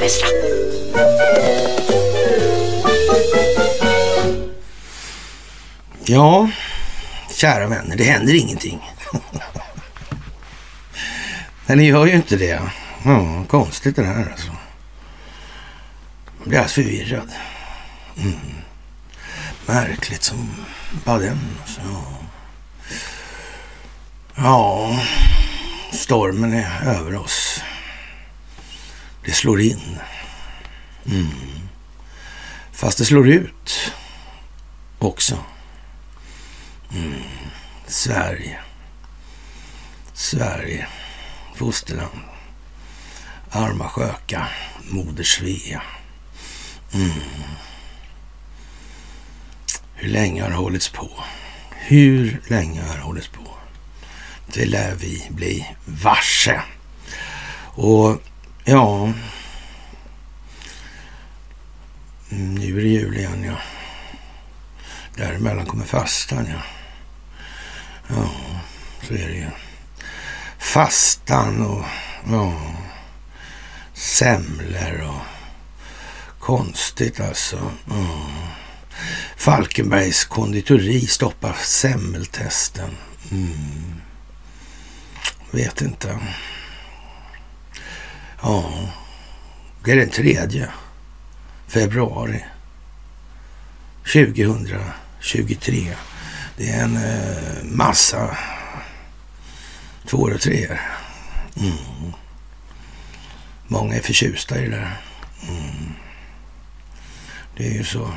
västra. Ja, kära vänner, det händer ingenting. Nej, ni gör ju inte det. Ja, konstigt det här alltså. Jag blir alldeles förvirrad. Mm. Märkligt som bara den. Alltså. Ja, stormen är över oss. Det slår in. Mm. Fast det slår ut också. Mm. Sverige. Sverige. Fosterland. Arma sköka. Moder Svea. Mm. Hur länge har det hållits på? Hur länge har det hållits på? Det lär vi bli varse. Och ja... Mm, nu är det jul igen, ja. Däremellan kommer fastan, ja. Ja, så är det ju. Fastan och ja, semlor och konstigt alltså. Ja. Falkenbergs konditori stoppar semmeltesten. Mm. Vet inte. Ja, det är den tredje februari 2023. Det är en eh, massa tvåor och treor. Mm. Många är förtjusta i det där. Mm. Det är ju så.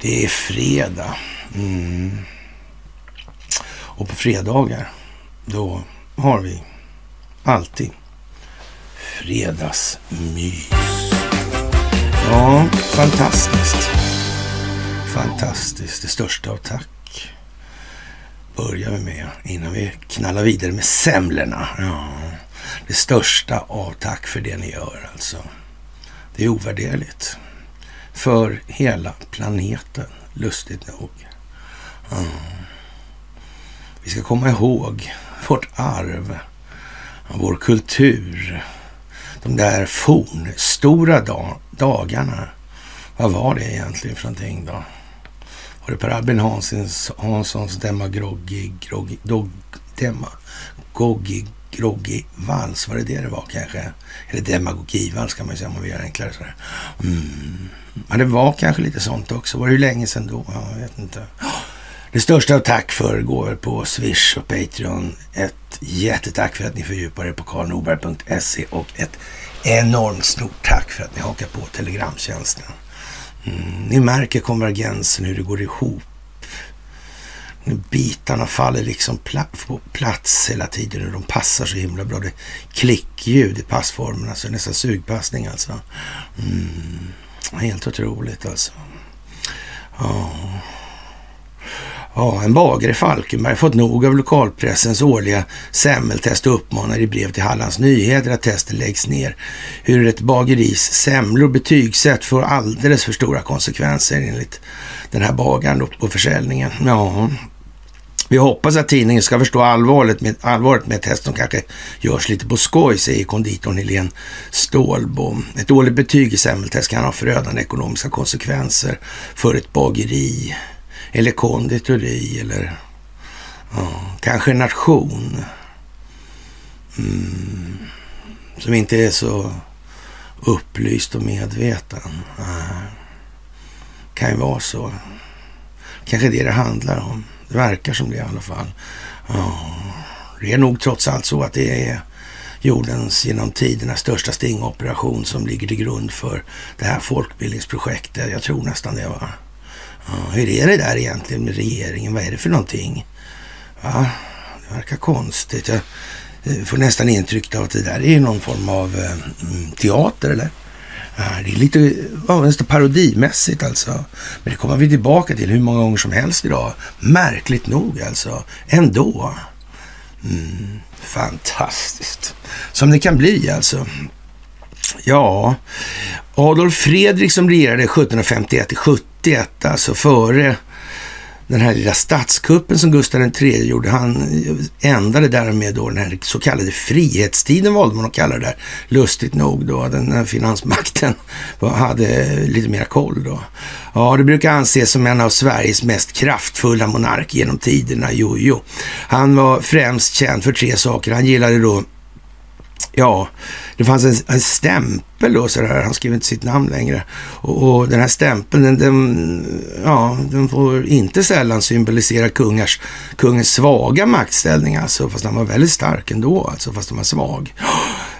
Det är fredag. Mm. Och på fredagar, då har vi alltid fredagsmys. Ja, fantastiskt. Fantastiskt. Det största av tack börjar vi med innan vi knallar vidare med semlorna. Ja, det största av tack för det ni gör alltså. Det är ovärderligt för hela planeten, lustigt nog. Ja. Vi ska komma ihåg vårt arv, vår kultur, de där fornstora dag dagarna. Vad var det egentligen för någonting då? Var det Per Albin Hanssons, Hanssons demagogi, groggi, dog, demagogi, groggi vals? Var det det det var kanske? Eller demagogivals kan man ju säga om man vill göra enklare sådär. Mm. Men det var kanske lite sånt också. Var det hur länge sedan då? Ja, jag vet inte. Det största av tack för går på Swish och Patreon. Ett jättetack för att ni fördjupar er på karlnorberg.se och ett enormt stort tack för att ni hakar på Telegramtjänsten. Mm, ni märker konvergensen, hur det går ihop. Bitarna faller liksom pla på plats hela tiden och de passar så himla bra. Det är klickljud i passformerna, så nästan sugpassning alltså. Mm, helt otroligt alltså. Ja. Ja, en bagare i Falkenberg fått nog av lokalpressens årliga semmeltest och uppmanar i brev till Hallands Nyheter att testen läggs ner. Hur ett bageris semlor betygsätt får alldeles för stora konsekvenser enligt den här bagaren på försäljningen. Ja, vi hoppas att tidningen ska förstå allvaret med, allvaret med ett test som kanske görs lite på skoj, säger konditorn Helene Stålbom. Ett dåligt betyg i semmeltest kan ha förödande ekonomiska konsekvenser för ett bageri eller konditori eller ja, kanske nation. Mm, som inte är så upplyst och medveten. Nej. Kan ju vara så. Kanske det det handlar om. Det verkar som det i alla fall. Ja, det är nog trots allt så att det är jordens genom tiderna största stingoperation som ligger till grund för det här folkbildningsprojektet. Jag tror nästan det va. Ja, hur är det där egentligen med regeringen? Vad är det för någonting? Ja, det verkar konstigt. Jag eh, får nästan intryck av att det där är någon form av eh, mm, teater eller? Ja, det är lite ja, nästan parodimässigt alltså. Men det kommer vi tillbaka till hur många gånger som helst idag. Märkligt nog alltså. Ändå. Mm, fantastiskt. Som det kan bli alltså. Ja, Adolf Fredrik som regerade 1751 till 71, alltså före den här lilla statskuppen som Gustav III gjorde, han ändade därmed då den här så kallade frihetstiden valde man att kalla det där. Lustigt nog då, den här finansmakten hade lite mer koll då. Ja, det brukar anses som en av Sveriges mest kraftfulla monarker genom tiderna, Jojo. Han var främst känd för tre saker. Han gillade då ja, det fanns en, en stämpel då sådär. Han skrev inte sitt namn längre. Och, och den här stämpeln, den, den, ja, den får inte sällan symbolisera kungars, kungens svaga maktställning alltså. Fast han var väldigt stark ändå, alltså fast han var svag.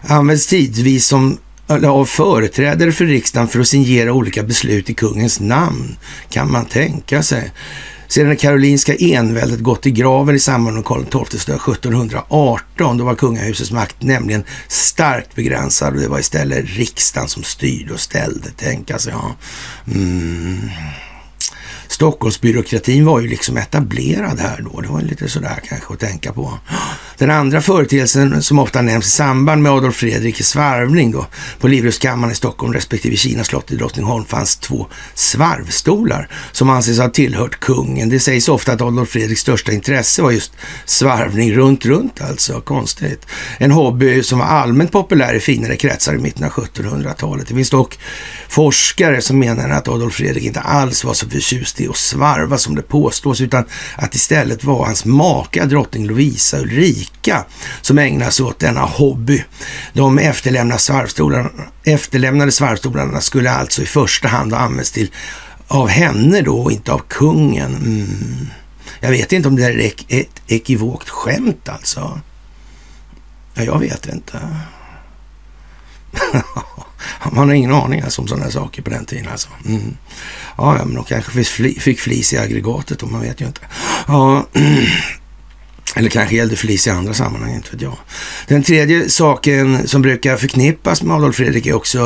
Används tidvis som av företrädare för riksdagen för att signera olika beslut i kungens namn. Kan man tänka sig. Sedan det karolinska enväldet gått i graven i samband med Karl XII 1718, då var kungahusets makt nämligen starkt begränsad och det var istället riksdagen som styrde och ställde. Tänka sig, ja. Mm. Stockholmsbyråkratin var ju liksom etablerad här då. Det var lite sådär kanske att tänka på. Den andra företeelsen som ofta nämns i samband med Adolf Fredriks svarvning då. På Livrustkammaren i Stockholm respektive Kina slott i Drottningholm fanns två svarvstolar som anses ha tillhört kungen. Det sägs ofta att Adolf Fredriks största intresse var just svarvning runt, runt alltså. Konstigt. En hobby som var allmänt populär i finare kretsar i mitten av 1700-talet. Det finns dock forskare som menar att Adolf Fredrik inte alls var så förtjust i att svarva som det påstås, utan att istället var hans maka drottning Lovisa Ulrika som ägnade sig åt denna hobby. De efterlämnade svarvstolarna, efterlämnade svarvstolarna skulle alltså i första hand ha använts till av henne då och inte av kungen. Mm. Jag vet inte om det är ett ekivokt skämt alltså. Ja, jag vet inte. Man har ingen aning alltså om sådana saker på den tiden alltså. Mm. Ja, men de kanske fick flis i aggregatet och man vet ju inte. Ja, Eller kanske gällde flis i andra sammanhang, inte vet jag. Den tredje saken som brukar förknippas med Adolf Fredrik är också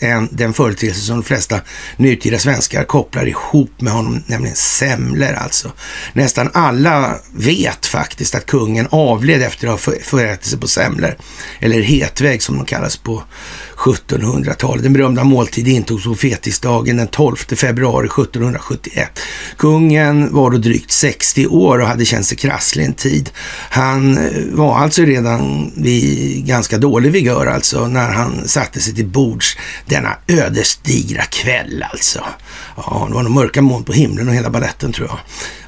eh, en, den företeelse som de flesta nutida svenskar kopplar ihop med honom, nämligen semlor alltså. Nästan alla vet faktiskt att kungen avled efter att ha förätit sig på semlor, eller hetväg som de kallas på 1700-talet. Den berömda måltiden intogs på fetisdagen den 12 februari 1771. Kungen var då drygt 60 år och hade känt sig krasslig en tid. Han eh, var alltså redan vid ganska dålig vigör alltså när han satte sig till bords denna ödesdigra kväll alltså. Ja, det var nog mörka moln på himlen och hela baletten, tror jag.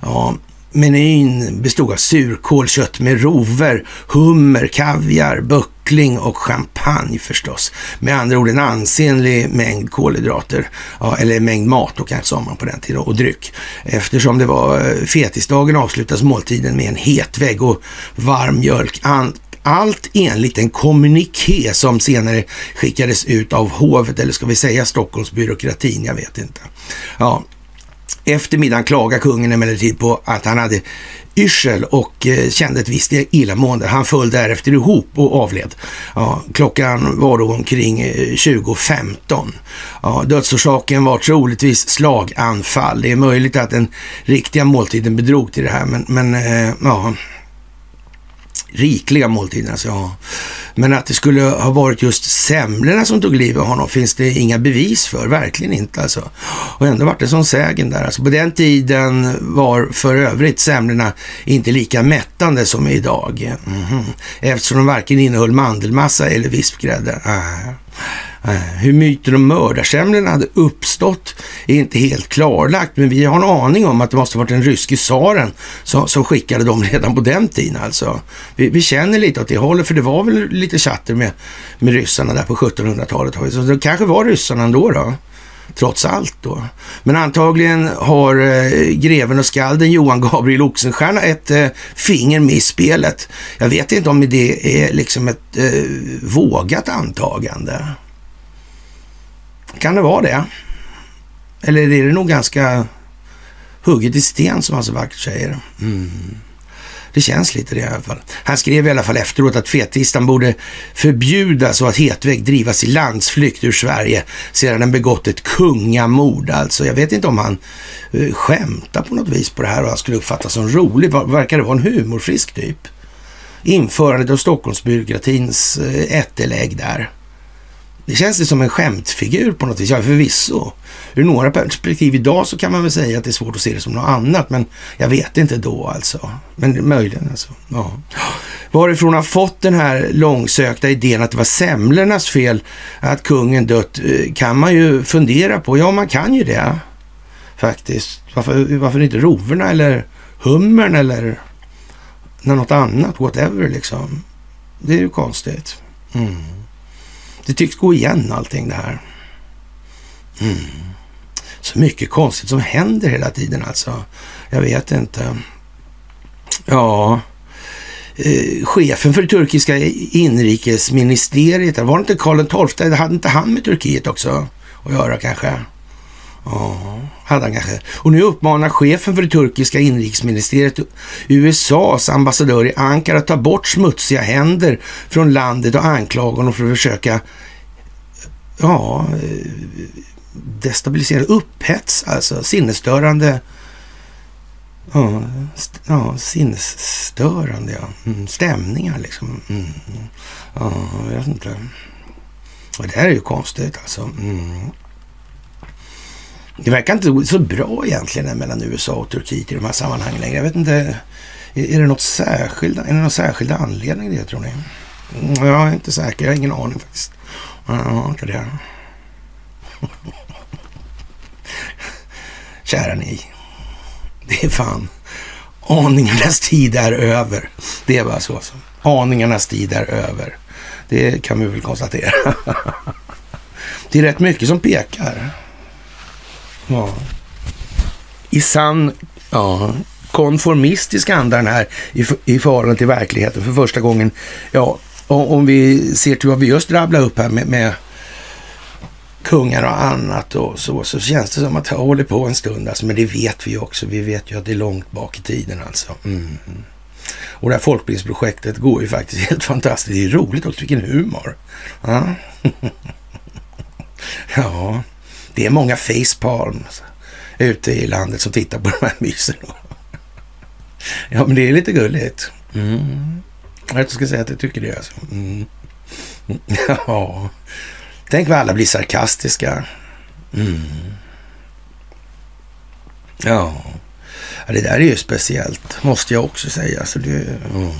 Ja, Menyn bestod av surkål, kött med rover, hummer, kaviar, böckling och champagne förstås. Med andra ord en ansenlig mängd kolhydrater, ja, eller mängd mat då kanske sa man på den tiden, och dryck. Eftersom det var eh, fetisdagen avslutas måltiden med en het vägg och varm mjölk. allt enligt en kommuniké som senare skickades ut av hovet, eller ska vi säga Stockholmsbyråkratin, jag vet inte. Ja, efter middagen klagade kungen emellertid på att han hade yrsel och eh, kände ett visst illamående. Han föll därefter ihop och avled. Ja, klockan var då omkring eh, 20.15. Ja, dödsorsaken var troligtvis slaganfall. Det är möjligt att den riktiga måltiden bedrog till det här, men, men eh, ja, rikliga måltider. Alltså, ja. Men att det skulle ha varit just semlorna som tog livet av honom finns det inga bevis för, verkligen inte alltså. Och ändå vart det som sägen där. Alltså, på den tiden var för övrigt semlorna inte lika mättande som idag. Mm -hmm. Eftersom de varken innehöll mandelmassa eller vispgrädde. Äh. Eh, hur myten om mördarsemlorna hade uppstått är inte helt klarlagt, men vi har en aning om att det måste varit den ryske tsaren som, som, skickade dem redan på den tiden alltså. Vi, vi, känner lite åt det hållet, för det var väl lite chatter med, med ryssarna där på 1700-talet. Så det kanske var ryssarna ändå då trots allt då. Men antagligen har eh, greven och skalden Johan Gabriel Oxenstierna ett eh, finger med i spelet. Jag vet inte om det är liksom ett eh, vågat antagande. Kan det vara det? Eller är det nog ganska hugget i sten som han så vackert säger? Mm. Det känns lite det i alla fall. Han skrev i alla fall efteråt att fetistan borde förbjudas och att hetvägg drivas i landsflykt ur Sverige sedan den begått ett kungamord. Alltså, jag vet inte om han uh, skämtar på något vis på det här och han skulle uppfattas som rolig. Verkar det vara en humorfrisk typ? Införandet av Stockholmsbyråkratins uh, ättelägg där det känns det som en skämtfigur på något vis. Ja, förvisso. Ur några perspektiv idag så kan man väl säga att det är svårt att se det som något annat, men jag vet inte då alltså. Men möjligen alltså. Ja. Varifrån har fått den här långsökta idén att det var semlornas fel att kungen dött eh, kan man ju fundera på. Ja, man kan ju det faktiskt. Varför, varför inte roverna eller hummern eller något annat, whatever liksom. Det är ju konstigt. Mm. Det tycks gå igen allting det här. Mm. Så mycket konstigt som händer hela tiden alltså. Jag vet inte. Ja, eh, chefen för det turkiska inrikesministeriet, var det inte Karl XII, hade inte han med Turkiet också att göra kanske? Ja, hade han kanske. Och nu uppmanar chefen för det turkiska inrikesministeriet USAs ambassadör i Ankara att ta bort smutsiga händer från landet och anklaga honom för att försöka ja, destabilisera, upphets, alltså sinnesstörande Ja, ja sinnesstörande, ja. Mm, stämningar liksom. Mm. Ja, jag vet inte. Och det här är ju konstigt alltså. Mm. Det verkar inte så bra egentligen mellan USA och Turkiet i de här sammanhangen längre. Jag vet inte, är det något särskild, är det någon särskild anledning det tror ni? Mm, jag är inte säker, jag har ingen aning faktiskt. Jag har inte det. Kära ni. Det är fan, aningarnas tid är över. Det är bara så. så. Aningarnas tid är över. Det kan vi väl konstatera. Det är rätt mycket som pekar. Ja. I sann ja, konformistisk anda den här i, i förhållande till verkligheten för första gången. Ja, om vi ser till vad vi just rabblade upp här med, med kungar och annat och så, så känns det som att det håller på en stund. Alltså, men det vet vi också. Vi vet ju att det är långt bak i tiden alltså. Mm. Och det här folkbildningsprojektet går ju faktiskt helt fantastiskt. Det är roligt också. Vilken humor. Ja. ja. Det är många facepalms ute i landet som tittar på de här mysen. Ja, men det är lite gulligt. Mm. Jag ska säga att jag tycker det. Alltså. Mm. Ja. Tänk vad alla blir sarkastiska. Mm. Ja. ja. det där är ju speciellt, måste jag också säga. Så det, mm.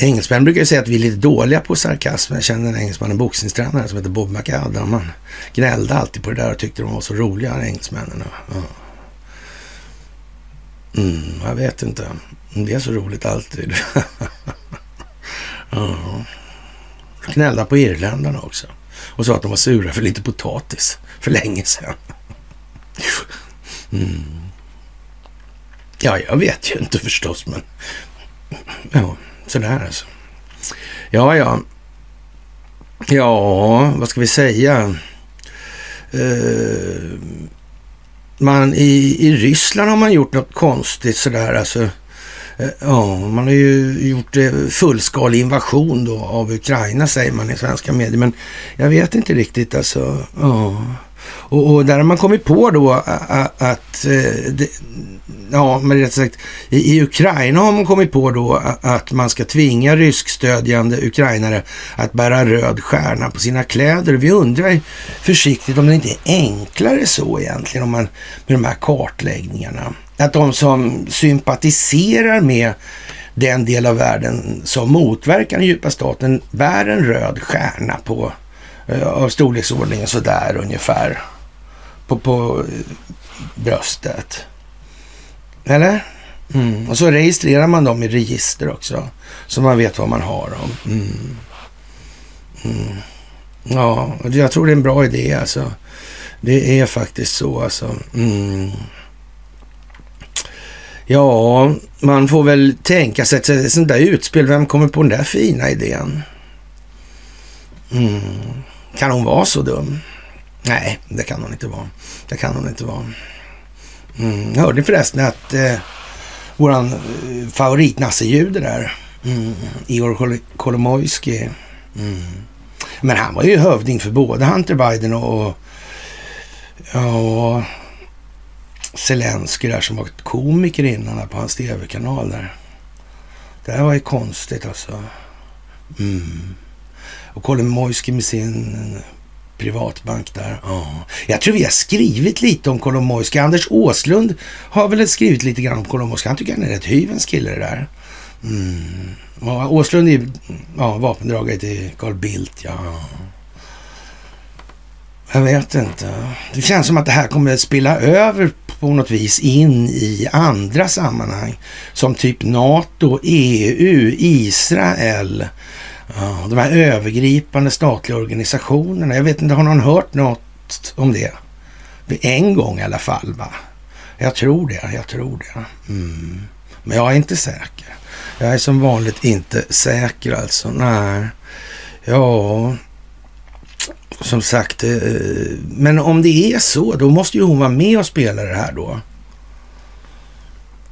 Engelsmän brukar säga att vi är lite dåliga på sarkasm. Jag känner en engelsman, en boxningstränare som heter Bob McAdam. Han gnällde alltid på det där och tyckte de var så roliga, engelsmännen. Ja. Mm, jag vet inte. Det är så roligt alltid. ja. Gnällde på irländarna också. Och sa att de var sura för lite potatis för länge sedan. Mm. Ja, jag vet ju inte förstås, men ja, sådär alltså. Ja, ja. Ja, vad ska vi säga? Uh, man, i, I Ryssland har man gjort något konstigt sådär alltså. Uh, ja, man har ju gjort eh, fullskalig invasion då av Ukraina säger man i svenska medier. Men jag vet inte riktigt alltså. Ja. Och, och, där har man kommit på då att, att det, ja, men rätt sagt, i, i, Ukraina har man kommit på då att man ska tvinga ryskstödjande ukrainare att bära röd stjärna på sina kläder. Vi undrar försiktigt om det inte är enklare så egentligen om man, med de här kartläggningarna. Att de som sympatiserar med den del av världen som motverkar den djupa staten bär en röd stjärna på eh, av storleksordningen sådär ungefär på, på bröstet. Eller? Mm. Och så registrerar man dem i register också. Så man vet vad man har dem. Mm. Mm. Ja, jag tror det är en bra idé alltså. Det är faktiskt så alltså. Mm. Ja, man får väl tänka sig ett sånt där utspel. Vem kommer på den där fina idén? Mm. Kan hon vara så dum? Nej, det kan hon inte vara. Det kan hon inte vara. Mm. Jag hörde förresten att eh, våran eh, favoritnassejude där, mm. Igor Kolomojski, mm. men han var ju hövding för både Hunter Biden och, och och Zelensky där som var komiker innan på hans tv-kanal där. Det här var ju konstigt alltså. Mm. Och Kolomojski med sin privatbank där. Ja. Jag tror vi har skrivit lite om Kolomoisky. Anders Åslund har väl skrivit lite grann om Kolomoisky. Han tycker han är rätt hyvens kille det där. Mm. Ja, Åslund är ja, vapendragare till Carl Bildt, ja. Jag vet inte. Det känns som att det här kommer att spilla över på något vis in i andra sammanhang. Som typ NATO, EU, Israel. Ja, de här övergripande statliga organisationerna. Jag vet inte, har någon hört något om det? En gång i alla fall, va? Jag tror det, jag tror det. Mm. Men jag är inte säker. Jag är som vanligt inte säker alltså. Nej. Ja, som sagt. Eh, men om det är så, då måste ju hon vara med och spela det här då.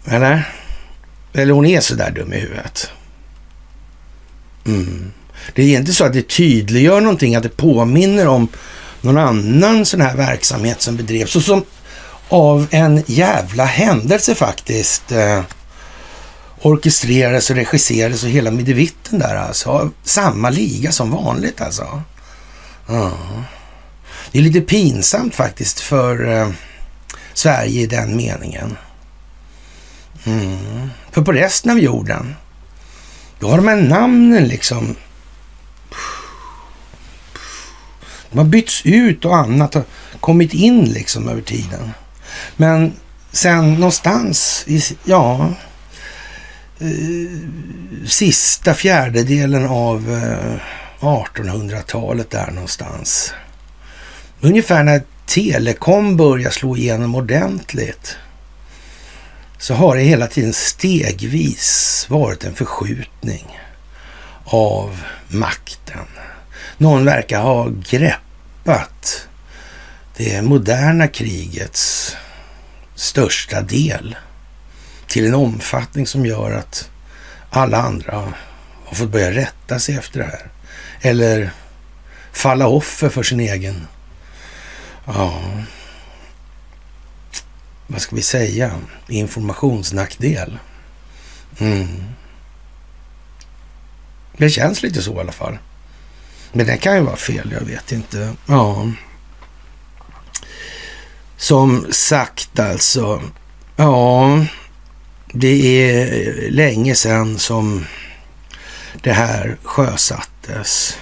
Eller? Eller hon är så där dum i huvudet. Mm. Det är inte så att det tydliggör någonting, att det påminner om någon annan sån här verksamhet som bedrevs och som av en jävla händelse faktiskt eh, orkestrerades och regisserades och hela midevitten där alltså. Samma liga som vanligt alltså. Ja. Det är lite pinsamt faktiskt för eh, Sverige i den meningen. Mm. För på resten av jorden, då har de här namnen liksom de har bytts ut och annat har kommit in liksom över tiden. Men sen någonstans i, ja, eh, sista fjärdedelen av eh, 1800-talet där någonstans. Ungefär när telekom börjar slå igenom ordentligt så har det hela tiden stegvis varit en förskjutning av makten. Någon verkar ha greppat det moderna krigets största del till en omfattning som gör att alla andra har fått börja rätta sig efter det här. Eller falla offer för sin egen, ja, vad ska vi säga, informationsnackdel. Mm. Det känns lite så i alla fall. Men det kan ju vara fel, jag vet inte. Ja. Som sagt alltså, ja, det är länge sedan som det här sjösattes.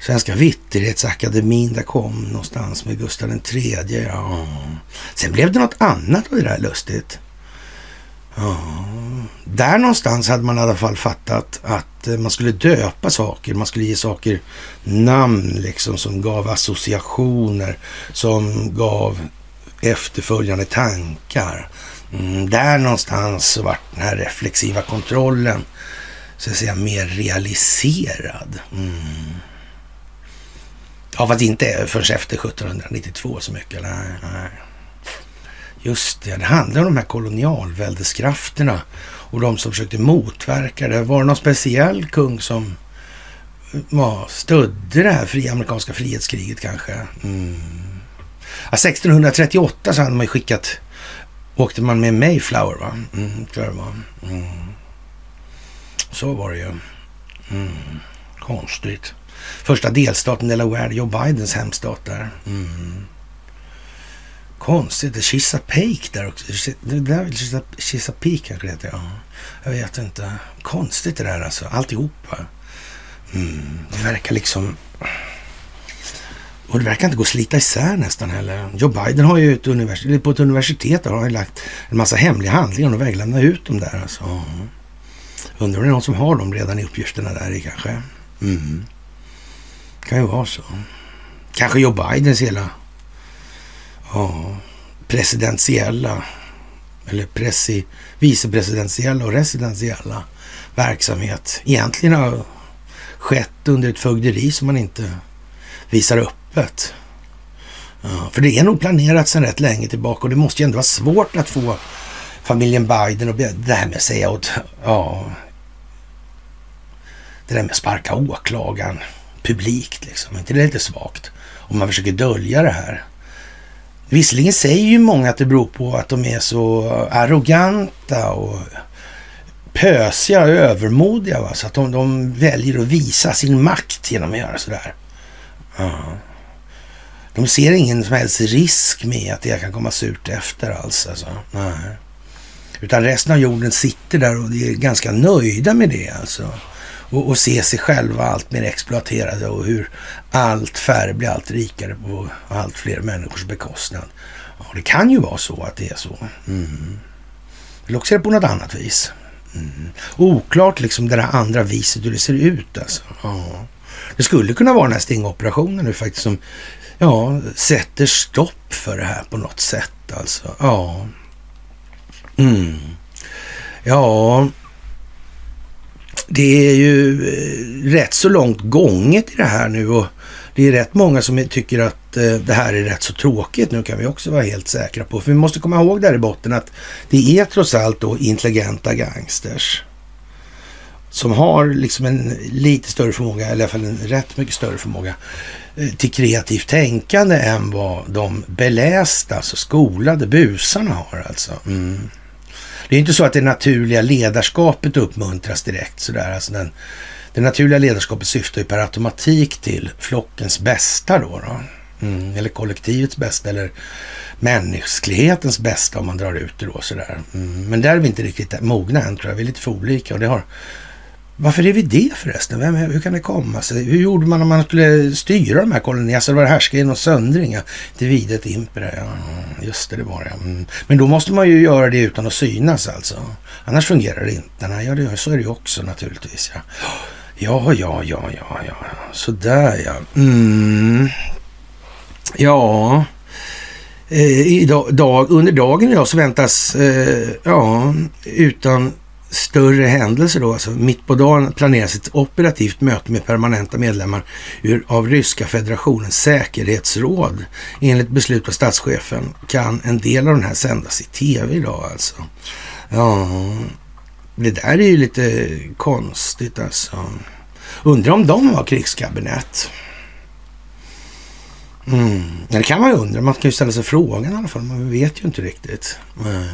Svenska Vitterhetsakademin, där kom någonstans med Gustav III. Ja. Sen blev det något annat av det där lustigt. Ja. Där någonstans hade man i alla fall fattat att man skulle döpa saker. Man skulle ge saker namn liksom som gav associationer, som gav efterföljande tankar. Mm, där någonstans så vart den här reflexiva kontrollen så att säga mer realiserad. Mm. Ja, fast inte förrän efter 1792 så mycket. Nej, nej. Just det, det handlar om de här kolonialväldeskrafterna och de som försökte motverka det. Var det någon speciell kung som eh, ja, stödde det här fria amerikanska frihetskriget kanske? Mm. Ja, 1638 så hade man ju skickat, åkte man med Mayflower va? Mm, tror jag det var. Mm. Så var det ju. Mm. Konstigt. Första delstaten Delaware, Joe Bidens hemstat där. Mm. Konstigt. Chesapeake där också. Det där Chesapeake kanske det heter, ja. Jag vet inte. Konstigt det där alltså. Alltihopa. Mm. Det verkar liksom... Och det verkar inte gå att slita isär nästan heller. Joe Biden har ju ett universitet, på ett universitet har han lagt en massa hemliga handlingar och väglämnat ut dem där alltså. Undrar om det är någon som har dem redan i uppgifterna där i kanske. Mm. Kan ju vara så. Kanske Joe Bidens hela ja, presidentiella eller presi, vicepresidentiella och residentiella verksamhet egentligen har skett under ett fögderi som man inte visar öppet. Ja, för det är nog planerat sedan rätt länge tillbaka och det måste ju ändå vara svårt att få familjen Biden och det här med att säga åt, ja, det där med att sparka åklagaren publikt liksom. inte det är lite svagt? Om man försöker dölja det här. Visserligen säger ju många att det beror på att de är så arroganta och pösiga och övermodiga. Va? Så att de, de väljer att visa sin makt genom att göra sådär. Ja. De ser ingen som helst risk med att det kan komma surt efter alls. Alltså. Nej. Utan resten av jorden sitter där och är ganska nöjda med det alltså. Och, och se sig själva allt mer exploaterade och hur allt färre blir allt rikare på allt fler människors bekostnad. Ja, det kan ju vara så att det är så. Mm. Eller också är det på något annat vis. Mm. Oklart liksom det där andra viset hur det ser ut alltså. Ja. Det skulle kunna vara den här stingoperationen nu faktiskt som ja, sätter stopp för det här på något sätt alltså. Ja. Mm. Ja, det är ju eh, rätt så långt gånget i det här nu och det är rätt många som tycker att eh, det här är rätt så tråkigt nu kan vi också vara helt säkra på. För vi måste komma ihåg där i botten att det är trots allt då intelligenta gangsters som har liksom en lite större förmåga, eller i alla fall en rätt mycket större förmåga eh, till kreativt tänkande än vad de belästa, alltså skolade busarna har alltså. Mm. Det är inte så att det naturliga ledarskapet uppmuntras direkt sådär. Alltså den, det naturliga ledarskapet syftar ju per automatik till flockens bästa då. då. Mm, eller kollektivets bästa eller mänsklighetens bästa om man drar ut det då sådär. Mm, men där är vi inte riktigt mogna än tror jag. Vi är lite för olika och det har varför är vi det förresten? Vem, hur kan det komma sig? Hur gjorde man om man skulle styra de här kolonierna? Alltså det var härska i någon söndring. Ja. Divide ett impera. Ja, just det, det var det. Mm. Men då måste man ju göra det utan att synas alltså. Annars fungerar det inte. Nej, ja, det, så är det ju också naturligtvis. Ja, ja, ja, ja, ja, ja. Sådär ja. Mm. Ja. Eh, idag, dag, under dagen idag så väntas, eh, ja, utan större händelser då. Alltså mitt på dagen planeras ett operativt möte med permanenta medlemmar ur, av Ryska federationens säkerhetsråd. Enligt beslut av statschefen kan en del av den här sändas i tv idag alltså. Ja, det där är ju lite konstigt alltså. Undrar om de var krigskabinett. Mm. Det kan man ju undra. Man kan ju ställa sig frågan i alla fall. Man vet ju inte riktigt. Mm.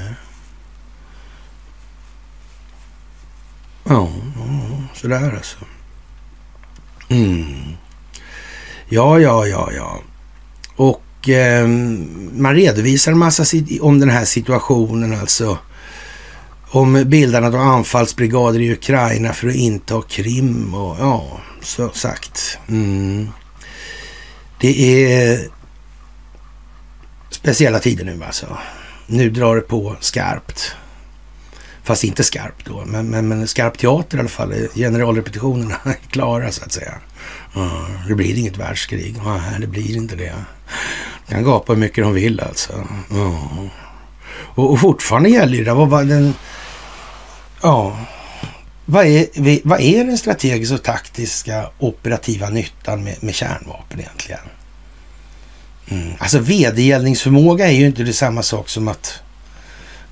Ja, sådär alltså. Mm. Ja, ja, ja, ja. Och eh, man redovisar en massa om den här situationen alltså. Om bildandet av anfallsbrigader i Ukraina för att inta Krim och ja, så sagt. Mm. Det är speciella tider nu alltså. Nu drar det på skarpt. Fast inte skarp då, men, men, men skarp teater i alla fall. Generalrepetitionerna är klara så att säga. Uh, det blir inget världskrig. Uh, det blir inte det. De kan gapa hur mycket de vill alltså. Uh. Och, och fortfarande gäller det. Vad vad, den... Ja. Vad är, vad är den strategiska och taktiska operativa nyttan med, med kärnvapen egentligen? Mm. Alltså vedergällningsförmåga är ju inte det samma sak som att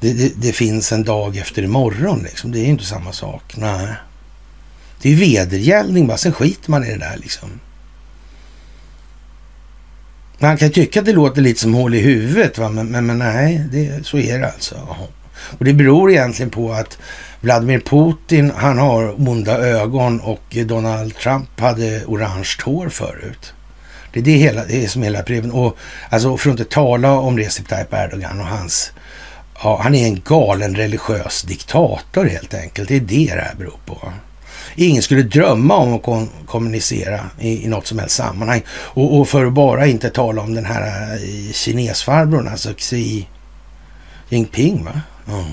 det, det, det, finns en dag efter imorgon. Liksom. Det är inte samma sak. Nej. Det är vedergällning bara, sen skiter man i det där liksom. Man kan tycka att det låter lite som hål i huvudet, va? Men, men, men nej, det, så är det alltså. Och det beror egentligen på att Vladimir Putin, han har onda ögon och Donald Trump hade orange hår förut. Det är det, hela, det är som hela breven. Och alltså för att inte tala om Recep Tayyip Erdogan och hans Ja, han är en galen religiös diktator helt enkelt. Det är det det här beror på. Ingen skulle drömma om att kommunicera i, i något som helst sammanhang. Och, och, för att bara inte tala om den här eh, kinesfarbrorn, alltså Xi Jinping. Va? Mm.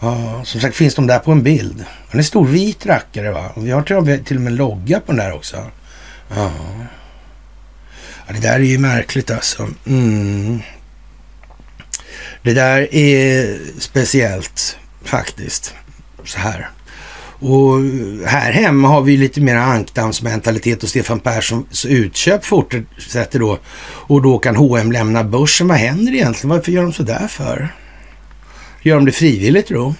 ja. som sagt finns de där på en bild. Han är stor vit rackare va. Och vi har till, till och med en logga på den där också. Ja. ja det där är ju märkligt alltså. Mm. Det där är speciellt faktiskt. Så här. Och här hemma har vi lite mer ankdammsmentalitet och Stefan Perssons utköp fortsätter då. Och då kan H&M lämna börsen. Vad händer egentligen? Varför gör de så där för? Gör de det frivilligt då?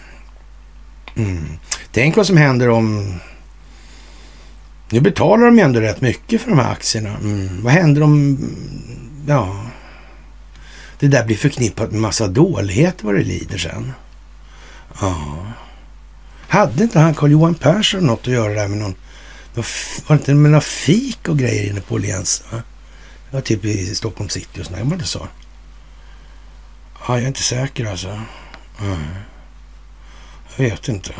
Mm. Tänk vad som händer om... Nu betalar de ju ändå rätt mycket för de här aktierna. Mm. Vad händer om... Ja, det där blir förknippat med massa dålighet vad det lider sen. Ja. Hade inte han Carl-Johan Persson något att göra där med någon... Var det inte med några fik och grejer inne på Åhléns? Ja, typ i Stockholm city och sådär. Var det så? Ja, jag är inte säker alltså. Mm. Jag vet inte.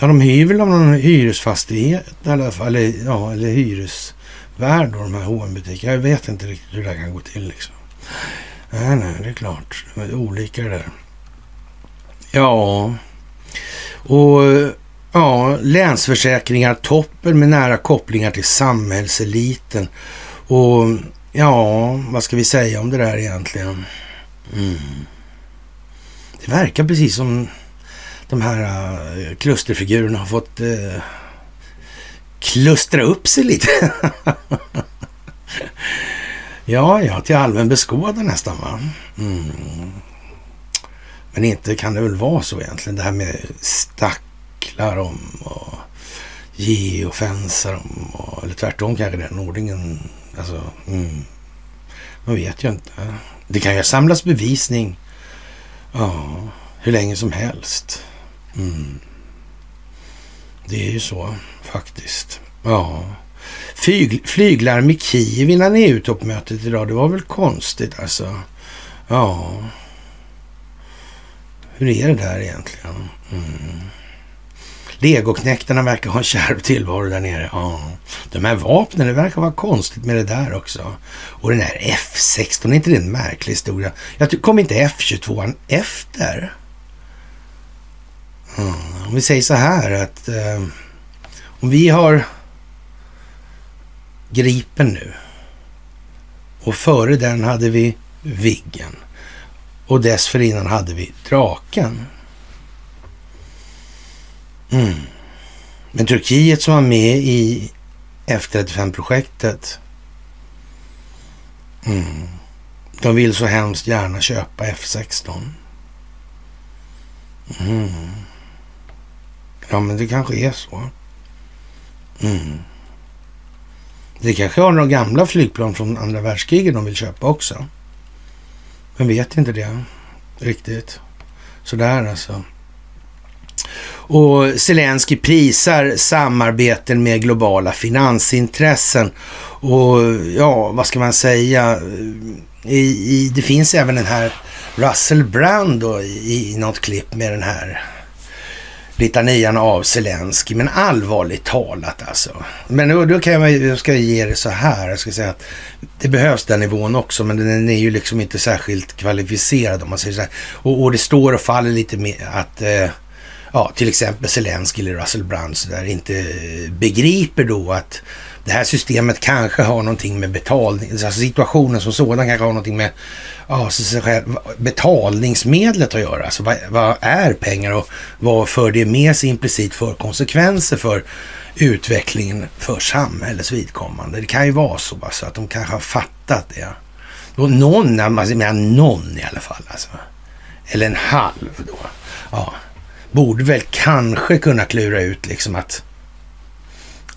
Ja, de hyr väl av någon hyresfastighet i alla fall. Eller, ja, eller värd då, de här hm butikerna Jag vet inte riktigt hur det kan gå till liksom. Nej, nej, det är klart. Det är olika det där. Ja, och ja, Länsförsäkringar toppen med nära kopplingar till samhällseliten. Och ja, vad ska vi säga om det där egentligen? Mm. Det verkar precis som de här uh, klusterfigurerna har fått uh, klustra upp sig lite. ja, ja, till allmän beskådan nästan va. Mm. Men inte kan det väl vara så egentligen. Det här med stacklar om och geofensar om. Och, eller tvärtom kanske den ordningen. Alltså, mm. Man vet ju inte. Det kan ju samlas bevisning. Ja, hur länge som helst. Mm. Det är ju så faktiskt. Ja. Flyg, flyglarm i Kiev innan EU-toppmötet idag. Det var väl konstigt alltså. Ja. Hur är det där egentligen? Mm. Legoknäktarna verkar ha en kärv tillvaro där nere. Ja. De här vapnen, det verkar vara konstigt med det där också. Och den här F16, är inte det en märklig historia? Jag kom inte F22 efter? Mm. Om vi säger så här att eh, om vi har Gripen nu och före den hade vi Viggen och dessförinnan hade vi Draken. Mm. Men Turkiet som var med i F35-projektet mm. de vill så hemskt gärna köpa F16. Mm. Ja, men det kanske är så. Mm. Det kanske har några gamla flygplan från andra världskriget de vill köpa också. Men vet inte det riktigt. Sådär alltså. Och Zelensky prisar samarbeten med globala finansintressen. Och ja, vad ska man säga? I, i, det finns även den här Russell Brand då, i, i något klipp med den här litanian av Zelensky. Men allvarligt talat alltså. Men då, då kan jag, jag ska ge det så här. Jag ska säga att det behövs den nivån också, men den är ju liksom inte särskilt kvalificerad om man säger så här. Och, och det står och faller lite med att eh, ja, till exempel Zelensky eller Russell Brand så där inte begriper då att det här systemet kanske har någonting med betalning, alltså situationen som sådan kanske har någonting med alltså, betalningsmedlet att göra. Alltså vad, vad, är pengar och vad för det med sig implicit för konsekvenser för utvecklingen för samhällets vidkommande. Det kan ju vara så alltså, att de kanske har fattat det. Och någon, alltså, men någon i alla fall alltså. Eller en halv då. Ja, borde väl kanske kunna klura ut liksom att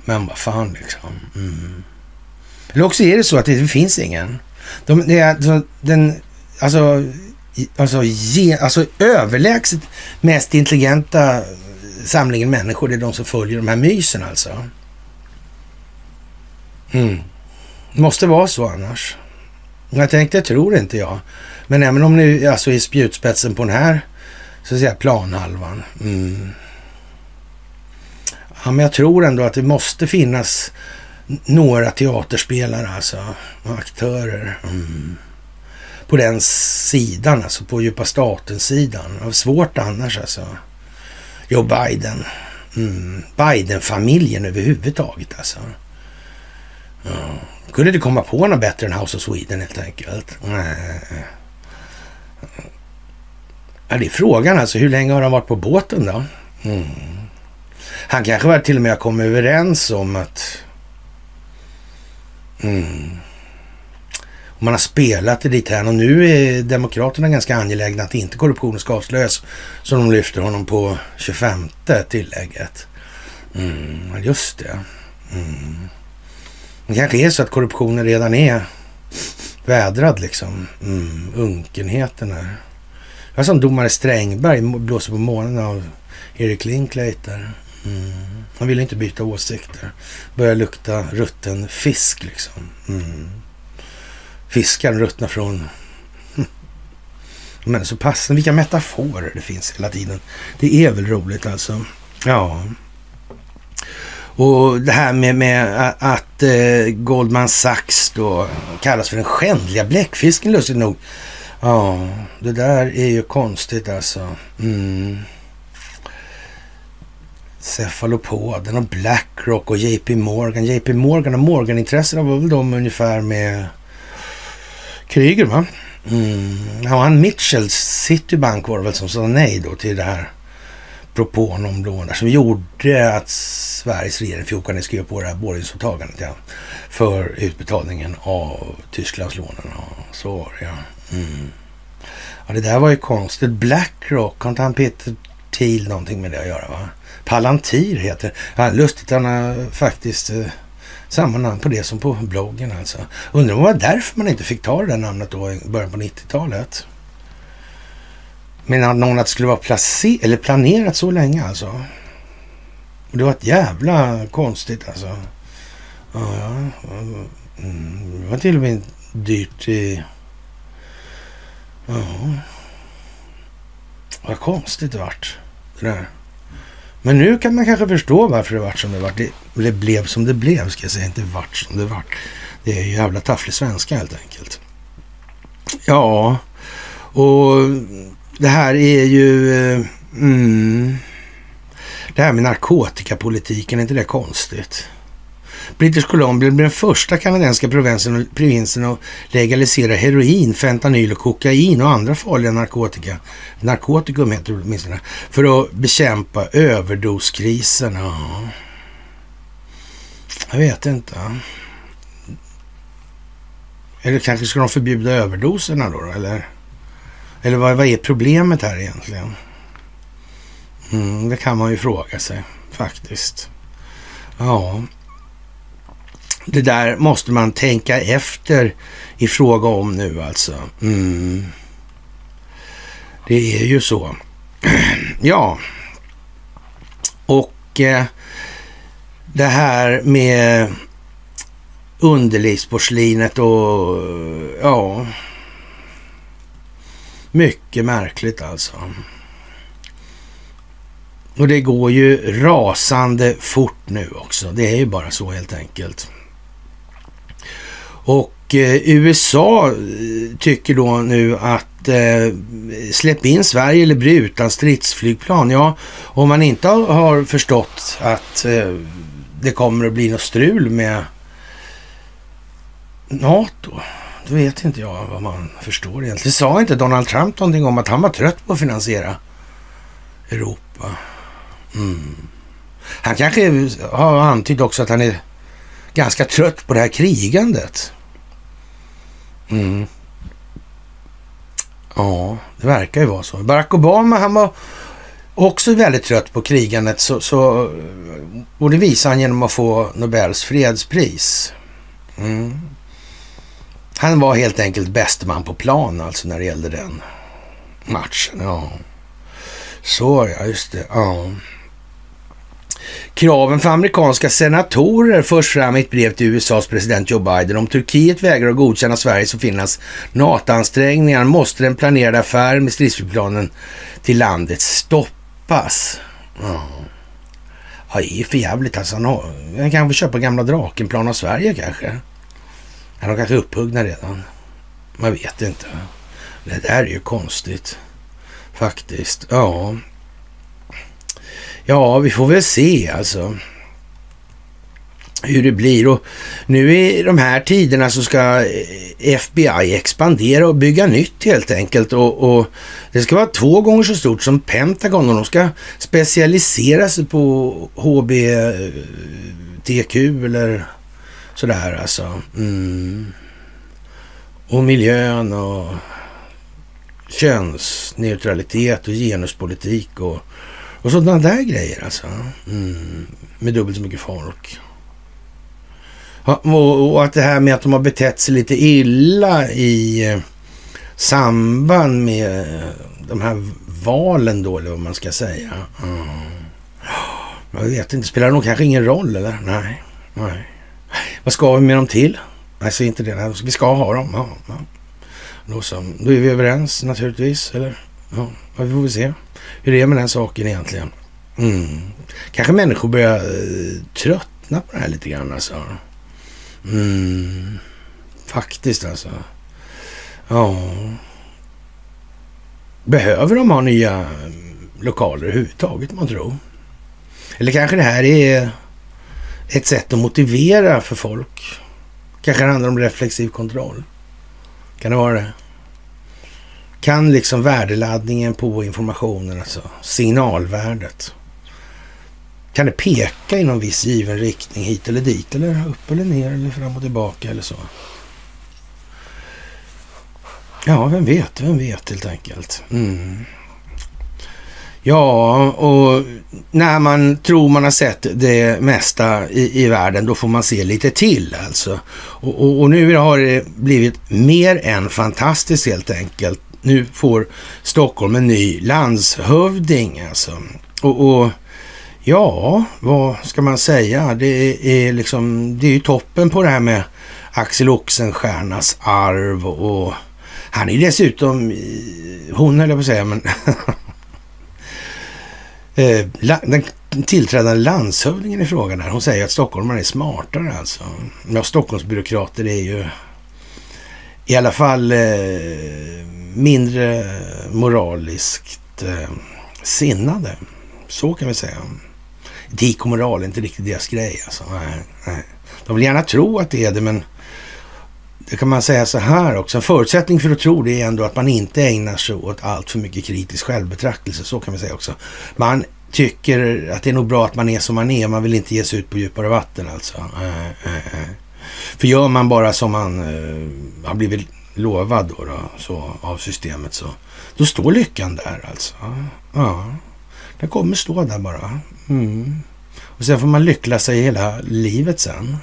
men vad fan liksom. Mm. Eller också är det så att det finns ingen. De, det är, alltså, den, alltså, alltså, ge, alltså överlägset mest intelligenta samlingen människor, det är de som följer de här mysen alltså. Mm. Måste vara så annars. Jag tänkte, jag tror inte jag. Men även om ni alltså är spjutspetsen på den här så att säga planhalvan. Mm. Ja, men jag tror ändå att det måste finnas några teaterspelare alltså, och aktörer. Mm. På den sidan, alltså på djupa staten-sidan. Svårt annars alltså. Joe Biden. Mm. Biden-familjen överhuvudtaget alltså. Ja. Kunde inte komma på något bättre än House of Sweden helt enkelt. Nej. Ja, det är frågan alltså. Hur länge har de varit på båten då? Mm. Han kanske var till och med kommit överens om att mm, man har spelat det dit här och nu är Demokraterna ganska angelägna att inte korruptionen ska avslöjas. Så de lyfter honom på 25 tillägget. Mm, just det. Mm. Det kanske är så att korruptionen redan är vädrad liksom. Mm, unkenheten här. Det var som domare Strängberg blåser på månen av Erik Linklater. Mm. Han ville inte byta åsikter. Börjar lukta rutten fisk liksom. Mm. Fiskaren ruttnar från... Men så passande, vilka metaforer det finns hela tiden. Det är väl roligt alltså. Ja. Och det här med, med att eh, Goldman Sachs då kallas för den skändliga bläckfisken lustigt nog. Ja, det där är ju konstigt alltså. Mm. Cefalopoden och Blackrock och JP Morgan. JP Morgan och Morgan-intressena var väl de ungefär med Kryger va? Mm. Ja, han Mitchells Citibank var det väl som sa nej då till det här propån om lån som gjorde att Sveriges regering fjortade skrev på det här borgensåtagandet ja, för utbetalningen av Tysklandslånen. Ja, så var det ja. Mm. Ja, det där var ju konstigt. Blackrock, har inte han Peter Thiel någonting med det att göra va? Palantir heter ja, Lustigt, han har faktiskt eh, samma namn på det som på bloggen alltså. Undrar om det var därför man inte fick ta det där namnet då i början på 90-talet. Men någon att det skulle vara placer eller planerat så länge alltså. Det var ett jävla konstigt alltså. Ja, ja. Mm, det var till och med dyrt i... Ja. Vad konstigt det vart. Det där. Men nu kan man kanske förstå varför det vart som det vart. Det, det blev som det blev, ska jag säga. Inte vart som det vart. Det är ju jävla tafflig svenska helt enkelt. Ja, och det här är ju... Eh, mm, det här med narkotikapolitiken, är inte det konstigt? British Columbia blir den första kanadensiska provinsen, provinsen att legalisera heroin, fentanyl och kokain och andra farliga narkotika. Narkotikum heter det åtminstone. För att bekämpa överdoskrisen. Ja. Jag vet inte. Eller kanske ska de förbjuda överdoserna då, eller? Eller vad, vad är problemet här egentligen? Mm, det kan man ju fråga sig faktiskt. Ja, det där måste man tänka efter i fråga om nu alltså. Mm. Det är ju så. ja, och eh, det här med underlivsporslinet och ja, mycket märkligt alltså. Och det går ju rasande fort nu också. Det är ju bara så helt enkelt. Och eh, USA eh, tycker då nu att eh, släpp in Sverige eller bli utan stridsflygplan. Ja, om man inte har, har förstått att eh, det kommer att bli något strul med NATO, då vet inte jag vad man förstår egentligen. Sa inte Donald Trump någonting om att han var trött på att finansiera Europa? Mm. Han kanske har antytt också att han är ganska trött på det här krigandet. Mm. Ja, det verkar ju vara så. Barack Obama, han var också väldigt trött på krigandet så, så, och det visar han genom att få Nobels fredspris. Mm. Han var helt enkelt bäste man på plan alltså när det gällde den matchen. Ja. Så ja, just det. Ja. Kraven för amerikanska senatorer förs fram i ett brev till USAs president Joe Biden. Om Turkiet vägrar att godkänna Sveriges och Finlands NATO-ansträngningar måste den planerade affären med stridsflygplanen till landet stoppas. Ja, ja det är för jävligt alltså. Han kan få köpa gamla Drakenplan av Sverige kanske. Ja, de kanske är upphuggna redan. Man vet inte. Det där är ju konstigt. Faktiskt. Ja. Ja, vi får väl se alltså hur det blir. Och nu i de här tiderna så ska eh, FBI expandera och bygga nytt helt enkelt. Och, och, det ska vara två gånger så stort som Pentagon och de ska specialisera sig på HBTQ eh, eller sådär alltså. Mm. Och miljön och könsneutralitet och genuspolitik och och sådana där grejer alltså. Mm. Med dubbelt så mycket folk. Och, och, att det här med att de har betett sig lite illa i eh, samband med eh, de här valen då, eller vad man ska säga. Mm. Jag vet inte, spelar det nog kanske ingen roll eller? Nej, nej. Vad ska vi med dem till? Nej, säg inte det. Vi ska ha dem. Ja, ja. Då, så, då är vi överens naturligtvis, eller? Ja, vi får väl se hur det är med den saken egentligen. Mm. Kanske människor börjar eh, tröttna på det här lite grann alltså. Mm. Faktiskt alltså. Ja. Behöver de ha nya mm, lokaler överhuvudtaget, man tror? Eller kanske det här är ett sätt att motivera för folk. Kanske det handlar om reflexiv kontroll. Kan det vara det? Kan liksom värdeladdningen på informationen, alltså signalvärdet, kan det peka i någon viss given riktning hit eller dit eller upp eller ner eller fram och tillbaka eller så? Ja, vem vet, vem vet helt enkelt. Mm. Ja, och när man tror man har sett det mesta i, i världen, då får man se lite till alltså. Och, och, och, nu har det blivit mer än fantastiskt helt enkelt. Nu får Stockholm en ny landshövding alltså. Och, och ja, vad ska man säga? Det är liksom, det är ju toppen på det här med Axel Oxenstiernas arv och han är dessutom, hon höll jag på att säga, men eh, den tillträdande landshövdingen i frågan här, hon säger att stockholmarna är smartare alltså. Ja, Stockholmsbyråkrater är ju i alla fall eh, mindre eh, moraliskt eh, sinnade. Så kan vi säga. Etik och moral är inte riktigt deras grej alltså. Nej, nej. De vill gärna tro att det är det, men det kan man säga så här också. En förutsättning för att tro det är ändå att man inte ägnar sig åt allt för mycket kritisk självbetraktelse. Så kan man säga också. Man tycker att det är nog bra att man är som man är. Man vill inte ge sig ut på djupare vatten alltså. Eh, eh, för gör man bara som man har blivit lovad då, då, så, av systemet så då står lyckan där alltså. Ja, den kommer stå där bara. Mm. Och sen får man lyckla sig hela livet sen.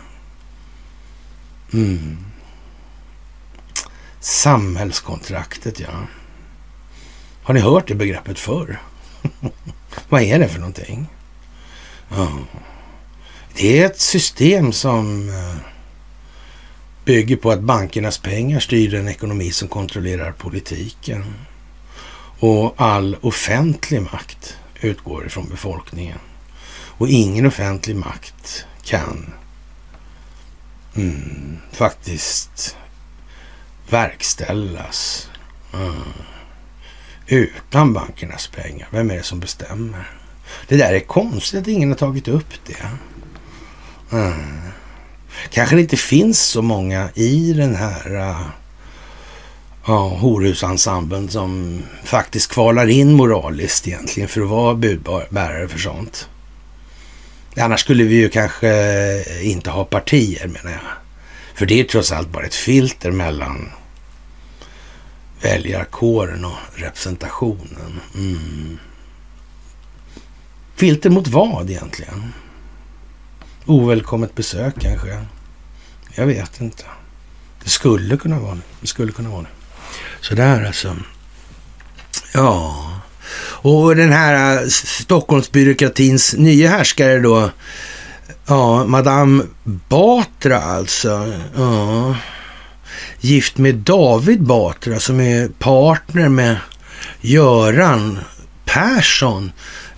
Mm. Samhällskontraktet, ja. Har ni hört det begreppet förr? Vad är det för någonting? Ja. Det är ett system som eh, bygger på att bankernas pengar styr den ekonomi som kontrollerar politiken. Och all offentlig makt utgår ifrån befolkningen. Och ingen offentlig makt kan mm, faktiskt verkställas mm. utan bankernas pengar. Vem är det som bestämmer? Det där är konstigt att ingen har tagit upp det. Mm. Kanske det inte finns så många i den här uh, ja, horhusensemblen som faktiskt kvalar in moraliskt egentligen för att vara budbärare för sånt. Annars skulle vi ju kanske inte ha partier menar jag. För det är trots allt bara ett filter mellan väljarkåren och representationen. Mm. Filter mot vad egentligen? Ovälkommet besök kanske? Jag vet inte. Det skulle kunna vara det. Det skulle kunna vara det. Sådär alltså. Ja. Och den här äh, Stockholmsbyråkratins nya härskare då. Ja, Madame Batra alltså. Ja gift med David Batra som är partner med Göran Persson.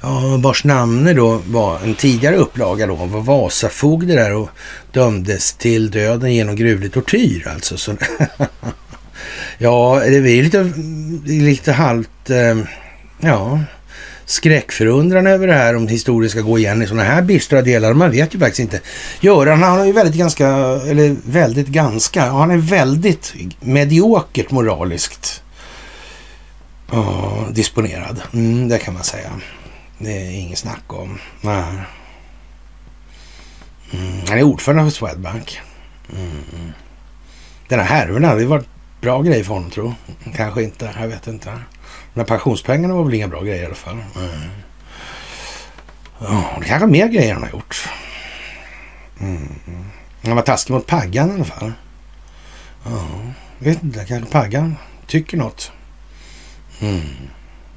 Ja, vars namne då var en tidigare upplaga då, var Vasafogde där och dömdes till döden genom gruvlig tortyr alltså. Så, ja, det är lite, lite halvt, eh, ja, skräckförundran över det här om historien ska gå igen i sådana här bistra delar. Man vet ju faktiskt inte. Göran, han är ju väldigt ganska, eller väldigt ganska, han är väldigt mediokert moraliskt oh, disponerad. Mm, det kan man säga. Det är inget snack om. Nej. Mm, han är ordförande för Swedbank. Mm. Den här härvorna, det var bra grej för honom tror jag. Kanske inte, jag vet inte. Men pensionspengarna var väl inga bra grejer i alla fall. Mm. Oh, det kanske mer grejer han har gjort. Mm. Han var taskig mot Paggan i alla fall. Ja, vet inte, kanske Paggan tycker något. Mm.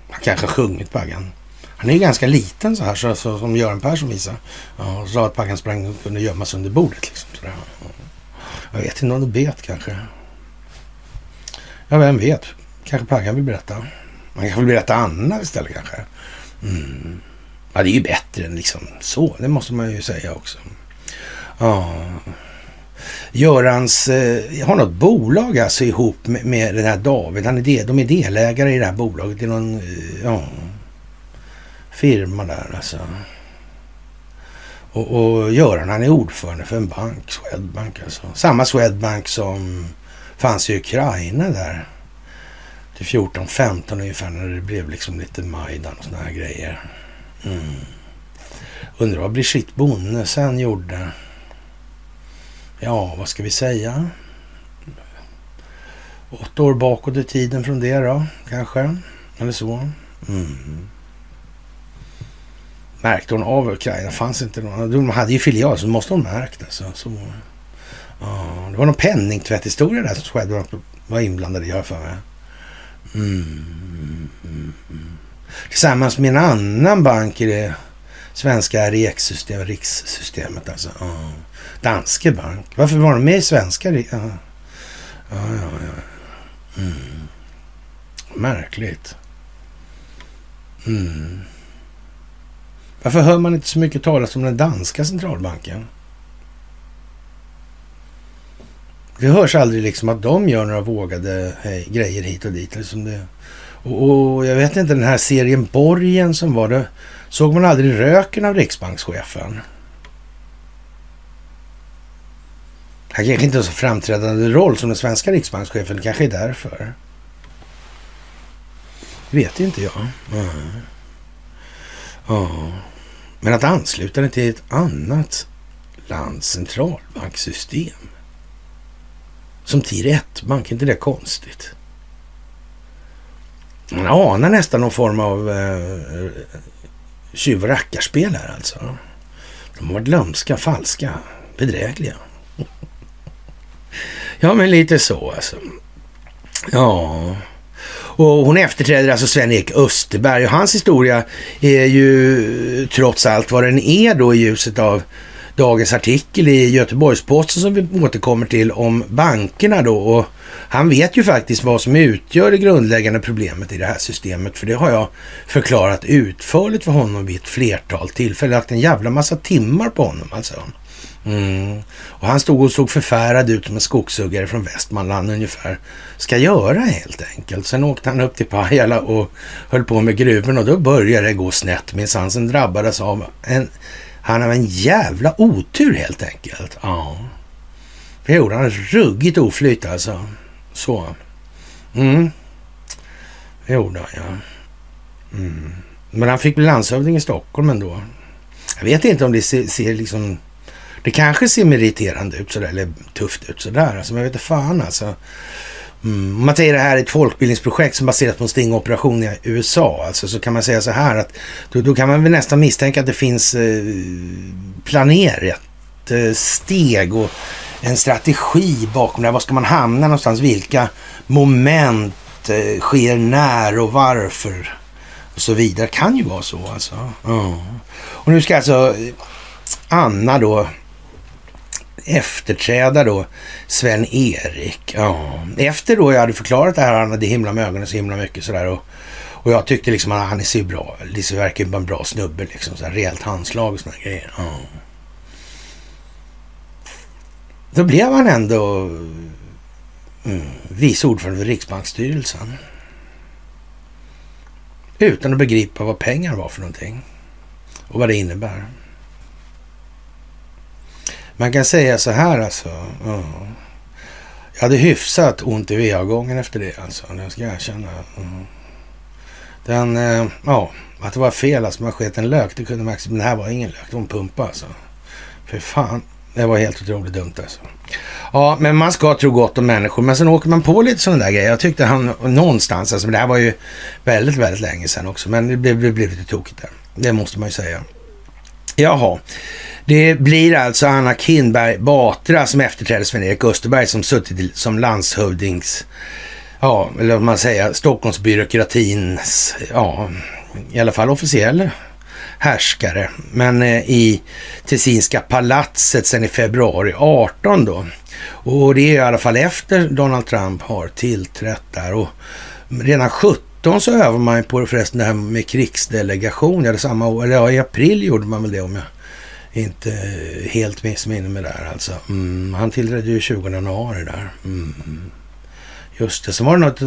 Han kanske har sjungit Paggan. Han är ju ganska liten så här, så, så, som Göran Persson visade. Ja, och sa att Baggan sprang och kunde gömma sig under bordet. Liksom, sådär. Jag vet inte om du vet kanske. Ja, vem vet? Kanske Paggan vill berätta. Man kanske vill berätta annat istället kanske. Mm. Ja, det är ju bättre än liksom så. Det måste man ju säga också. Ja. Görans, eh, har något bolag alltså ihop med, med den här David. Han är del, de är delägare i det här bolaget. Det är någon, eh, ja, firma där alltså. Och, och Göran han är ordförande för en bank, Swedbank alltså. Samma Swedbank som fanns i Ukraina där till 14-15 ungefär när det blev liksom lite Majdan och såna här grejer. Mm. Undrar vad Brigitte Bonne sen gjorde. Ja, vad ska vi säga? Åtta år bakåt i tiden från det då, kanske. Eller så. Mm. Märkte hon av Ukraina? Fanns inte någon? De hade ju filial, så måste hon märkt alltså. Så. Ja, det var någon penningtvätthistoria där som Swedbank var inblandad i, har jag för mig. Mm, mm, mm. Tillsammans med en annan bank i det svenska RX-systemet, rikssystemet alltså. Ja. Danske bank. Varför var de med i svenska? Ja, ja, ja. ja. Mm. Märkligt. Mm. Varför hör man inte så mycket talas om den danska centralbanken? Det hörs aldrig liksom att de gör några vågade hej, grejer hit och dit. Liksom det. Och, och, jag vet inte, den här serien Borgen som var det. Såg man aldrig röken av riksbankschefen? Han kanske inte har så framträdande roll som den svenska riksbankschefen. Det kanske är därför. Det vet inte jag. Mm. Ja. Men att ansluta den till ett annat lands centralbanksystem. Som TIR 1-bank, inte det konstigt? Man anar nästan någon form av eh, eh, tjuv och rackarspel här alltså. De har varit lömska, falska, bedrägliga. ja, men lite så alltså. Ja. Och hon efterträder alltså Sven-Erik Österberg och hans historia är ju trots allt vad den är då i ljuset av dagens artikel i Göteborgs-Posten som vi återkommer till om bankerna då. Och han vet ju faktiskt vad som utgör det grundläggande problemet i det här systemet. För det har jag förklarat utförligt för honom vid ett flertal tillfällen. Jag har lagt en jävla massa timmar på honom alltså. Mm. Och han stod och såg förfärad ut som en skogshuggare från Västmanland ungefär ska göra helt enkelt. Sen åkte han upp till Pajala och höll på med gruvorna och då började det gå snett minsann. Sen drabbades av en han av en jävla otur helt enkelt. Ja. Det gjorde han. Ruggigt oflyt alltså. Så. Mm. Det gjorde han, ja. Mm. Men han fick bli landshövding i Stockholm ändå. Jag vet inte om det ser, ser liksom... Det kanske ser meriterande ut sådär, eller tufft ut sådär. Alltså, men jag vet inte fan alltså. Mm. Om man säger det här är ett folkbildningsprojekt som baseras på en stingoperation i USA, alltså, så kan man säga så här att då, då kan man väl nästan misstänka att det finns eh, planerat eh, steg och en strategi bakom det. här. Var ska man hamna någonstans? Vilka moment eh, sker när och varför? Och så vidare. Det kan ju vara så alltså. Mm. Och nu ska alltså eh, Anna då efterträda då Sven-Erik. Ja. Efter då jag hade förklarat det här, han hade himla med ögonen så himla mycket sådär. Och, och jag tyckte liksom att han ser bra, det verkar ju vara en bra snubbe liksom. Så här, rejält handslag och sådana grejer. Ja. Då blev han ändå mm, vice ordförande för Riksbanksstyrelsen. Utan att begripa vad pengar var för någonting. Och vad det innebär. Man kan säga så här alltså. Uh. Jag hade hyfsat ont i va-gången efter det alltså. Det ska jag erkänna. Uh. Den, eh, ja, att det var fel alltså. Man sket en lök, det kunde man liksom, Men det här var ingen lök, det var en pumpa alltså. För fan, det var helt otroligt dumt alltså. Ja, men man ska tro gott om människor. Men sen åker man på lite sådana där grejer. Jag tyckte han någonstans, alltså, men det här var ju väldigt, väldigt länge sedan också. Men det blev, det blev lite tokigt där. Det måste man ju säga. Jaha. Det blir alltså Anna Kinberg Batra som efterträder Sven-Erik Österberg som suttit som landshövdings ja, eller vad man säger, Stockholmsbyråkratins, ja, i alla fall officiell härskare. Men eh, i Tessinska palatset sedan i februari 18 då. Och det är i alla fall efter Donald Trump har tillträtt där. Och redan 17 så övar man på förresten det här med krigsdelegation. Eller samma år, eller ja, i april gjorde man väl det om jag inte helt missminner mig där alltså. Mm, han tillträdde ju 20 januari där. Mm. Just det, så var det något,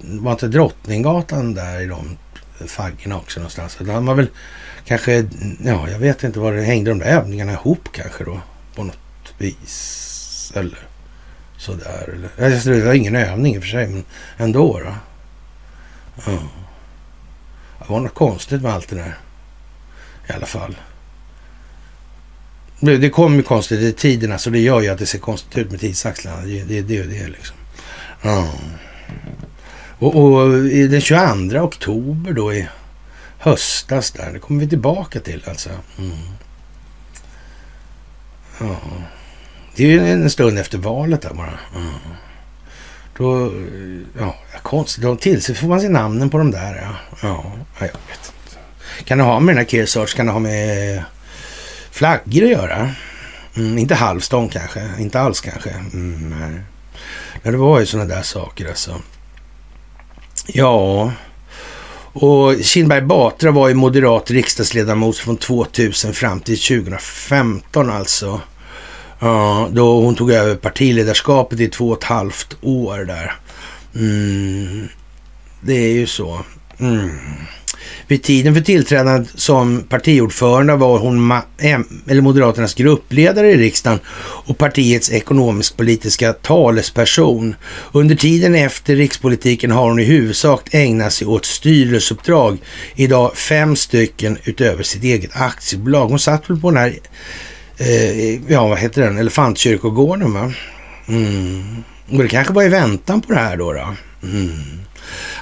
var inte Drottninggatan där i de faggorna också någonstans. Han var väl kanske, ja jag vet inte var det hängde de där övningarna ihop kanske då på något vis. Eller sådär. Eller, det var ingen övning i och för sig, men ändå då. Ja. Det var något konstigt med allt det där. I alla fall. Det kommer ju konstigt i tiderna så det gör ju att det ser konstigt ut med tidsaxlarna. Det är det, det, det liksom. Ja. Och, och den 22 oktober då i höstas där, det kommer vi tillbaka till alltså. Mm. Ja. Det är ju en stund efter valet där bara. Mm. Då, ja, konstigt. Då tillsätter man sig namnen på de där. Ja, ja jag vet inte. Kan det ha med den här Kearsarge, kan det ha med flaggor att göra? Mm, inte halvstång kanske, inte alls kanske. Mm, nej. Men det var ju sådana där saker alltså. Ja, och Kinberg Batra var ju moderat riksdagsledamot från 2000 fram till 2015 alltså. Ja, då hon tog över partiledarskapet i två och ett halvt år där. Mm, det är ju så. Mm. Vid tiden för tillträdandet som partiordförande var hon eller Moderaternas gruppledare i riksdagen och partiets ekonomisk-politiska talesperson. Under tiden efter rikspolitiken har hon i huvudsak ägnat sig åt styrelseuppdrag. Idag fem stycken utöver sitt eget aktiebolag. Hon satt väl på den här, eh, ja vad heter den, Elefantkyrkogården va? Mm. Och det kanske var i väntan på det här då. då. Mm.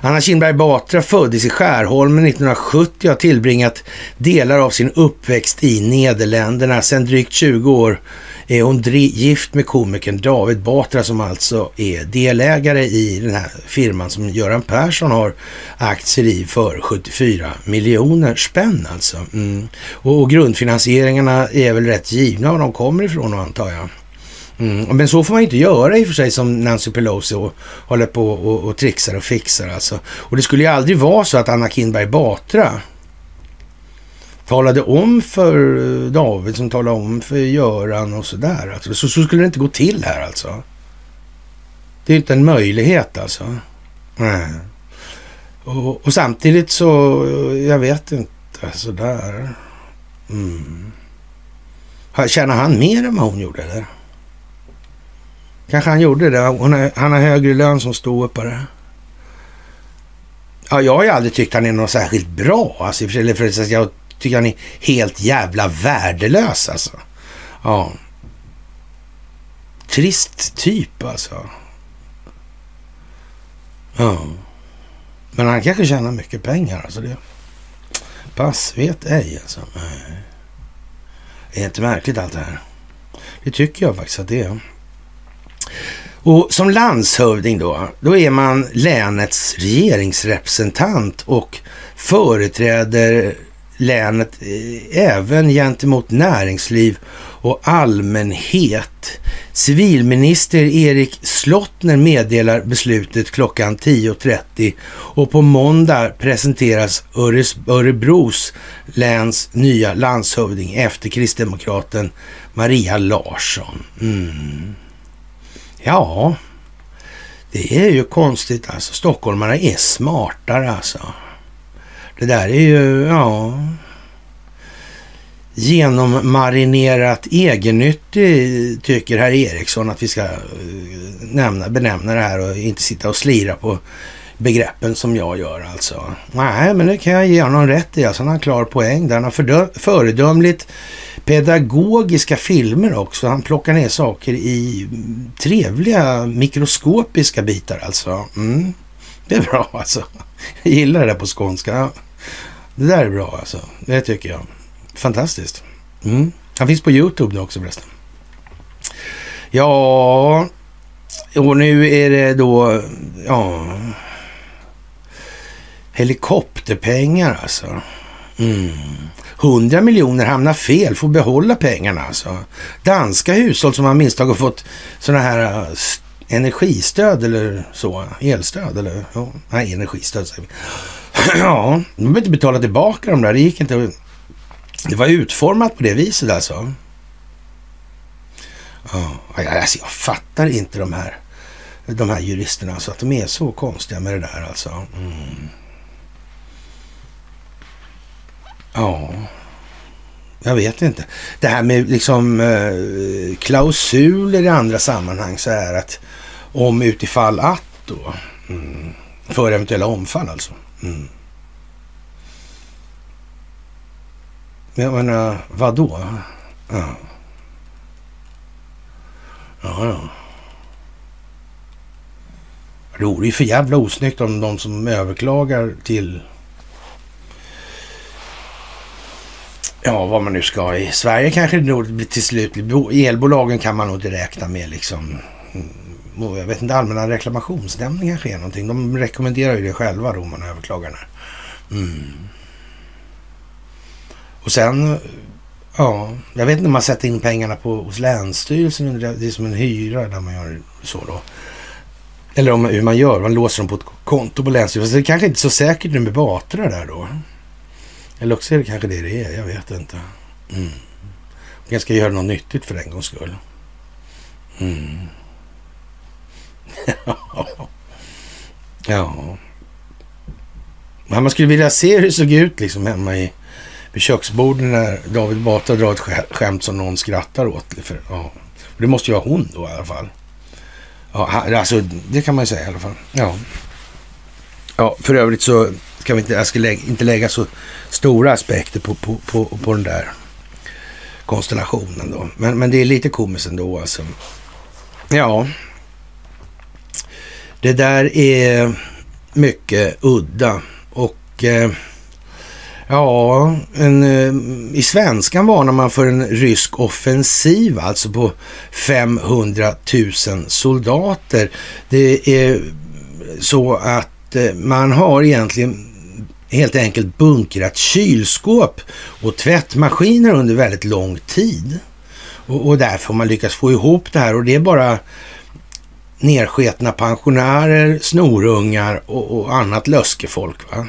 Anna Kinberg Batra föddes i Skärholmen 1970 och har tillbringat delar av sin uppväxt i Nederländerna. Sedan drygt 20 år är hon gift med komikern David Batra som alltså är delägare i den här firman som Göran Persson har aktier i för 74 miljoner spänn alltså. Mm. Och grundfinansieringarna är väl rätt givna var de kommer ifrån antar jag. Mm, men så får man inte göra i och för sig som Nancy Pelosi och håller på och, och trixar och fixar alltså. Och det skulle ju aldrig vara så att Anna Kinberg Batra talade om för eh, David som talade om för Göran och sådär. Alltså, så, så skulle det inte gå till här alltså. Det är inte en möjlighet alltså. Nej. Och, och samtidigt så, eh, jag vet inte, sådär. Mm. Tjänar han mer än vad hon gjorde eller? Kanske han gjorde det. Han, han har högre lön som ståuppare. Ja, jag har ju aldrig tyckt han är något särskilt bra. Alltså, eller för jag tycker han är helt jävla värdelös alltså. Ja. Trist typ alltså. Ja. Men han kanske tjänar mycket pengar alltså. Det. Pass vet ej alltså. Det är inte märkligt allt det här. Det tycker jag faktiskt att det är. Och som landshövding då, då är man länets regeringsrepresentant och företräder länet eh, även gentemot näringsliv och allmänhet. Civilminister Erik Slottner meddelar beslutet klockan 10.30 och på måndag presenteras Örebros läns nya landshövding efter kristdemokraten Maria Larsson. Mm. Ja, det är ju konstigt alltså. Stockholmarna är smartare alltså. Det där är ju, ja, genommarinerat egennyttig eh, tycker herr Eriksson att vi ska eh, nämna, benämna det här och inte sitta och slira på begreppen som jag gör alltså. Nej, men det kan jag ge honom rätt i. Alltså, han har en klar poäng där. Han har föredömligt pedagogiska filmer också. Han plockar ner saker i mm, trevliga mikroskopiska bitar alltså. Mm. Det är bra alltså. Jag gillar det där på skånska. Det där är bra alltså. Det tycker jag. Fantastiskt. Mm. Han finns på YouTube nu också förresten. Ja, och nu är det då, ja, helikopterpengar alltså. Mm. 100 miljoner hamnar fel, får behålla pengarna alltså. Danska hushåll som har misstag har fått sådana här äh, energistöd eller så, elstöd eller, ja, nej energistöd säger vi. ja, de behöver inte betala tillbaka de där, det gick inte. Det var utformat på det viset alltså. Ja, alltså jag fattar inte de här, de här juristerna, alltså att de är så konstiga med det där alltså. Mm. Ja, jag vet inte. Det här med liksom eh, klausuler i andra sammanhang så är att om utifall att då, mm, för eventuella omfall alltså. Mm. Jag menar, vadå? Ja. Ja, ja. Det vore ju för jävla osnyggt om de som överklagar till Ja, vad man nu ska. I Sverige kanske det blir till slut Elbolagen kan man nog inte räkna med liksom. Mm, jag vet inte, Allmänna reklamationsnämnden kanske är någonting. De rekommenderar ju det själva då, man överklagar mm. Och sen, ja, jag vet inte om man sätter in pengarna på, hos Länsstyrelsen. Det är som en hyra där man gör så då. Eller om, hur man gör, man låser dem på ett konto på Länsstyrelsen. Det är kanske inte är så säkert nu med Batra där då. Eller också är det kanske det det är, jag vet inte. Mm. Jag ska göra något nyttigt för en gångs skull. Mm. ja. Men man skulle vilja se hur det såg ut liksom hemma i, vid köksbordet när David Batra drar ett skämt som någon skrattar åt. För, ja. Det måste ju vara hon då i alla fall. Ja, alltså det kan man ju säga i alla fall. Ja. Ja, för övrigt så kan vi inte, jag ska lägga, inte lägga så stora aspekter på, på, på, på den där konstellationen då. Men, men det är lite komiskt ändå alltså. Ja, det där är mycket udda och eh, ja, en, eh, i svenskan varnar man för en rysk offensiv, alltså på 500 000 soldater. Det är så att eh, man har egentligen helt enkelt bunkrat kylskåp och tvättmaskiner under väldigt lång tid. Och, och därför har man lyckats få ihop det här och det är bara nersketna pensionärer, snorungar och, och annat löskefolk. Va?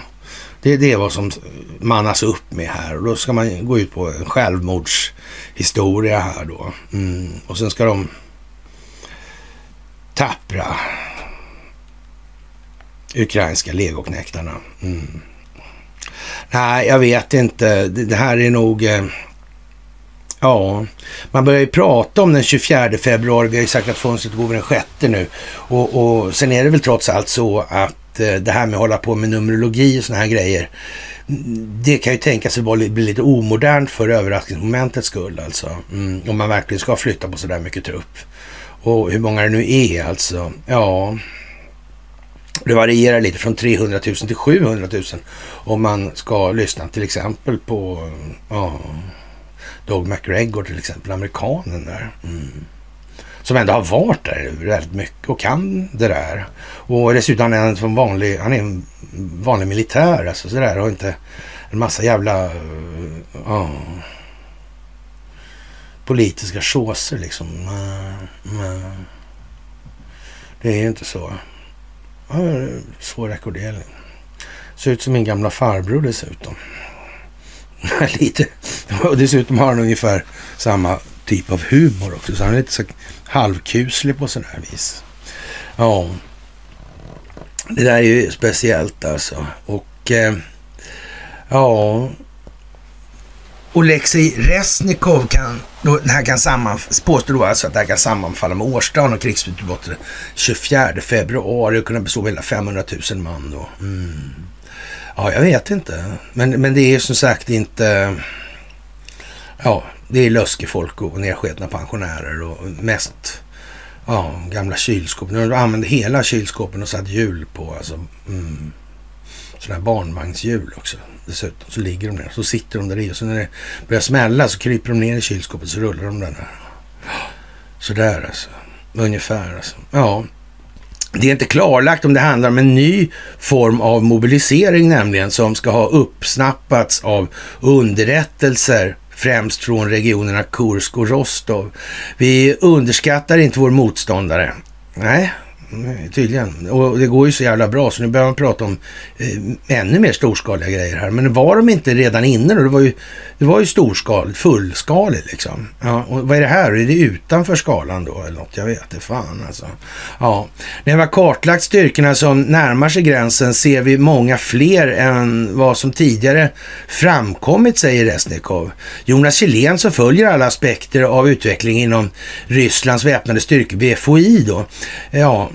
Det, det är vad som mannas upp med här och då ska man gå ut på en självmordshistoria här då. Mm. Och sen ska de tappra ukrainska legoknäktarna. Mm. Nej, jag vet inte. Det, här är nog... Eh, ja, man börjar ju prata om den 24 februari. Vi har ju sagt att fönstret går den 6 nu. Och, och sen är det väl trots allt så att eh, det här med att hålla på med numerologi och sådana här grejer. Det kan ju tänkas bli lite omodernt för överraskningsmomentets skull alltså. Mm, om man verkligen ska flytta på så där mycket trupp. Och hur många det nu är alltså. Ja, det varierar lite från 300 000 till 700 000 om man ska lyssna till exempel på ja, Doug McGregor till exempel, amerikanen där. Mm. Som ändå har varit där väldigt mycket och kan det där. Och dessutom är han en vanlig, han är en vanlig militär alltså sådär och inte en massa jävla eh, ja, politiska såser liksom. Det är ju inte så. Svår ackordering. Ser ut som min gamla farbror dessutom. lite. Och dessutom har han ungefär samma typ av humor också. Så han är lite så halvkuslig på sådär vis. Ja. Det där är ju speciellt alltså. Och eh, ja, Oleksij Resnikov kan, det här kan påstår då alltså att det här kan sammanfalla med årsdagen och krigsutbrottet 24 februari och kunna bestå av hela 500 000 man då. Mm. Ja, jag vet inte. Men, men det är som sagt inte... Ja, det är löskefolk och nedsketna pensionärer och mest ja, gamla kylskåp. Nu använder hela kylskåpen och satt hjul på. Alltså, mm. Sådana här barnvagnshjul också dessutom. Så ligger de där. Så sitter de där i och så när det börjar smälla så kryper de ner i kylskåpet så rullar de där. Sådär alltså. ungefär. Alltså. Ja, det är inte klarlagt om det handlar om en ny form av mobilisering nämligen som ska ha uppsnappats av underrättelser främst från regionerna Kursk och Rostov. Vi underskattar inte vår motståndare. Nej, Tydligen. Och det går ju så jävla bra så nu börjar man prata om eh, ännu mer storskaliga grejer här. Men var de inte redan inne då? Det var ju, det var ju storskaligt, fullskaligt liksom. Ja, och vad är det här? Är det utanför skalan då eller något? Jag vet inte fan alltså. Ja, när vi har kartlagt styrkorna som närmar sig gränsen ser vi många fler än vad som tidigare framkommit, säger Resnikov. Jonas Kjellén som följer alla aspekter av utvecklingen inom Rysslands väpnade styrkor, BFOI då. Ja,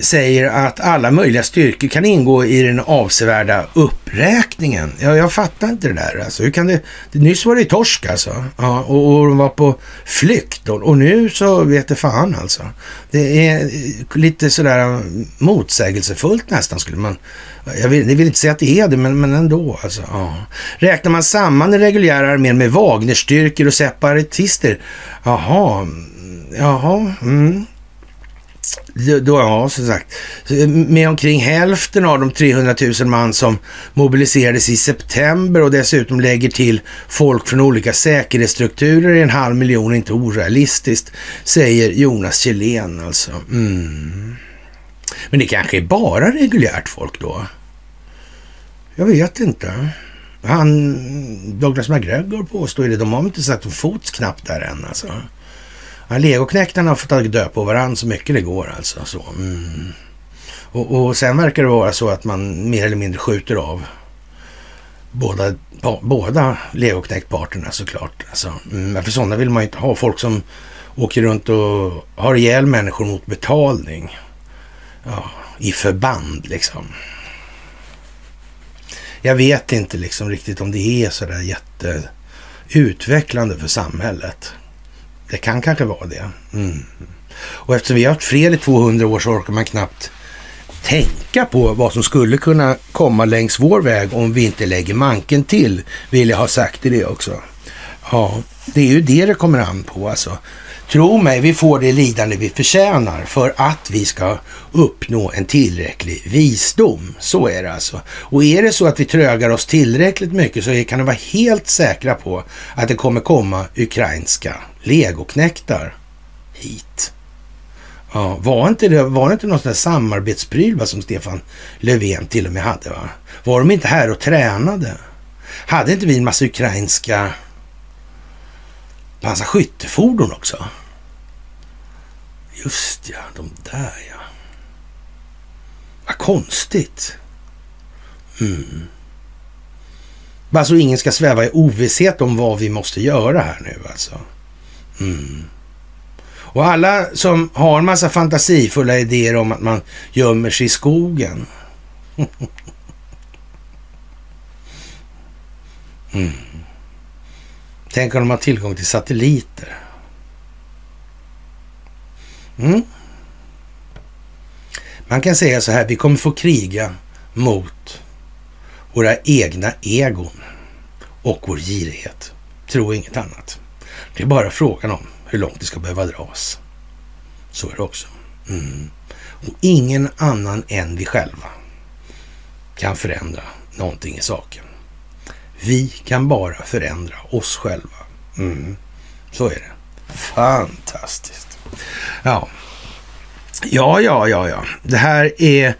säger att alla möjliga styrkor kan ingå i den avsevärda uppräkningen. Ja, jag fattar inte det där. Alltså, hur kan det, nyss var det torsk alltså. Ja, och, och de var på flykt och, och, nu så vet det fan alltså. Det är eh, lite sådär eh, motsägelsefullt nästan skulle man... Jag vill, jag vill inte säga att det är det, men, men ändå alltså. Ja. Räknar man samman den reguljära armén med Wagnerstyrkor och separatister? Jaha, mm, jaha, mm. Då, ja, som sagt, eh, med omkring hälften av de 300 000 man som mobiliserades i september och dessutom lägger till folk från olika säkerhetsstrukturer är en halv miljon inte orealistiskt, säger Jonas Kjellén alltså. Mm. Men det kanske är bara reguljärt folk då? Jag vet inte. Han, Douglas McGregor påstår ju det. De har inte satt en fot knappt där än alltså. Ja, legoknäktarna har fått dö på varandra så mycket det går alltså. Så. Mm. Och, och sen verkar det vara så att man mer eller mindre skjuter av båda, båda legoknäktparterna såklart. Alltså, mm, för sådana vill man ju inte ha. Folk som åker runt och har ihjäl människor mot betalning. Ja, i förband liksom. Jag vet inte liksom riktigt om det är sådär jätteutvecklande för samhället. Det kan kanske vara det. Mm. Och eftersom vi har haft fred i 200 år så orkar man knappt tänka på vad som skulle kunna komma längs vår väg om vi inte lägger manken till, vill jag ha sagt i det också. Ja, det är ju det det kommer an på alltså. Tro mig, vi får det lidande vi förtjänar för att vi ska uppnå en tillräcklig visdom. Så är det alltså. Och är det så att vi trögar oss tillräckligt mycket så kan ni vara helt säkra på att det kommer komma ukrainska legoknäktar hit. Ja, var inte det, var det inte någon sån där samarbetspryl som Stefan Löfven till och med hade? Va? Var de inte här och tränade? Hade inte vi en massa ukrainska skyttefordon också? Just ja, de där ja. Vad konstigt. Mm. Bara så ingen ska sväva i ovisshet om vad vi måste göra här nu alltså. Mm. Och alla som har en massa fantasifulla idéer om att man gömmer sig i skogen. mm. Tänk om de har tillgång till satelliter. Mm. Man kan säga så här, vi kommer få kriga mot våra egna egon och vår girighet. Tro inget annat. Det är bara frågan om hur långt det ska behöva dras. Så är det också. Mm. Och ingen annan än vi själva kan förändra någonting i saken. Vi kan bara förändra oss själva. Mm. Så är det. Fantastiskt. Ja. Ja, ja, ja, ja. Det här är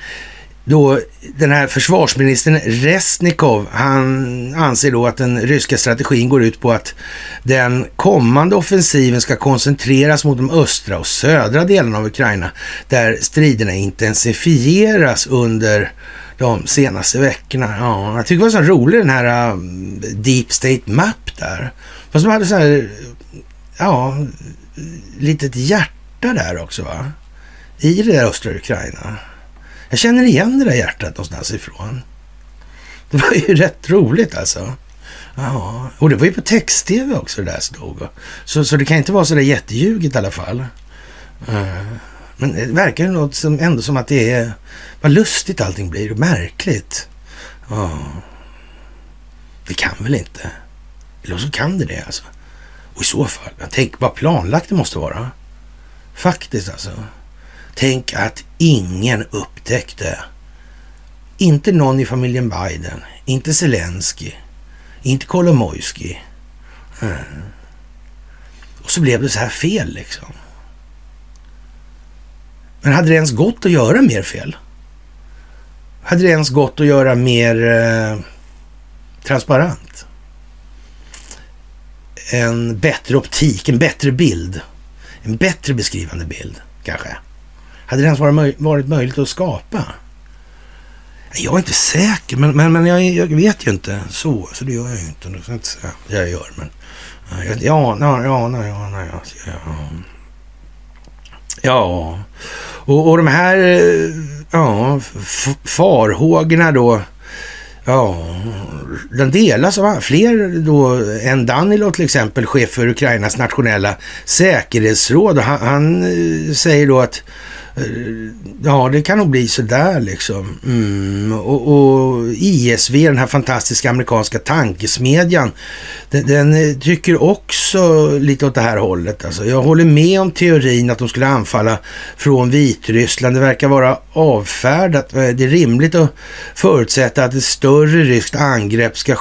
då den här försvarsministern Resnikov, han anser då att den ryska strategin går ut på att den kommande offensiven ska koncentreras mot de östra och södra delarna av Ukraina, där striderna intensifieras under de senaste veckorna. Ja, jag tycker det var så rolig den här um, Deep State Map där. Fast de hade så här, ja, litet hjärta där också va? I det där östra Ukraina. Jag känner igen det där hjärtat någonstans ifrån. Det var ju rätt roligt alltså. Ja, och det var ju på text-tv också det där stod. Så, så det kan inte vara så där jätteljuget i alla fall. Eh, men det verkar något som, ändå som att det är... Vad lustigt allting blir och märkligt. Ja. Det kan väl inte? Eller så kan det det alltså. Och i så fall, tänk vad planlagt det måste vara. Faktiskt alltså. Tänk att ingen upptäckte. Inte någon i familjen Biden, inte Zelensky, inte Kolomojski. Mm. Och så blev det så här fel liksom. Men hade det ens gått att göra mer fel? Hade det ens gått att göra mer eh, transparent? En bättre optik, en bättre bild. En bättre beskrivande bild, kanske. Hade det ens varit, möj varit möjligt att skapa? Jag är inte säker, men, men, men jag, jag, vet ju inte så. Så det gör jag ju inte. Jag, inte säga. jag gör, men... Ja, ja, ja, ja, ja, ja, ja. Ja, och, och de här eh, ja, farhågorna då, ja, den delas av fler då än Danilo till exempel, chef för Ukrainas nationella säkerhetsråd. Han, han eh, säger då att Ja, det kan nog bli sådär liksom. Mm. Och, och, ISV, den här fantastiska amerikanska tankesmedjan, den, den, eh, tycker också lite åt det här hållet. Alltså, jag håller med om teorin att de skulle anfalla från Vitryssland. Det verkar vara avfärdat. Eh, det är rimligt att förutsätta att ett större ryskt angrepp ska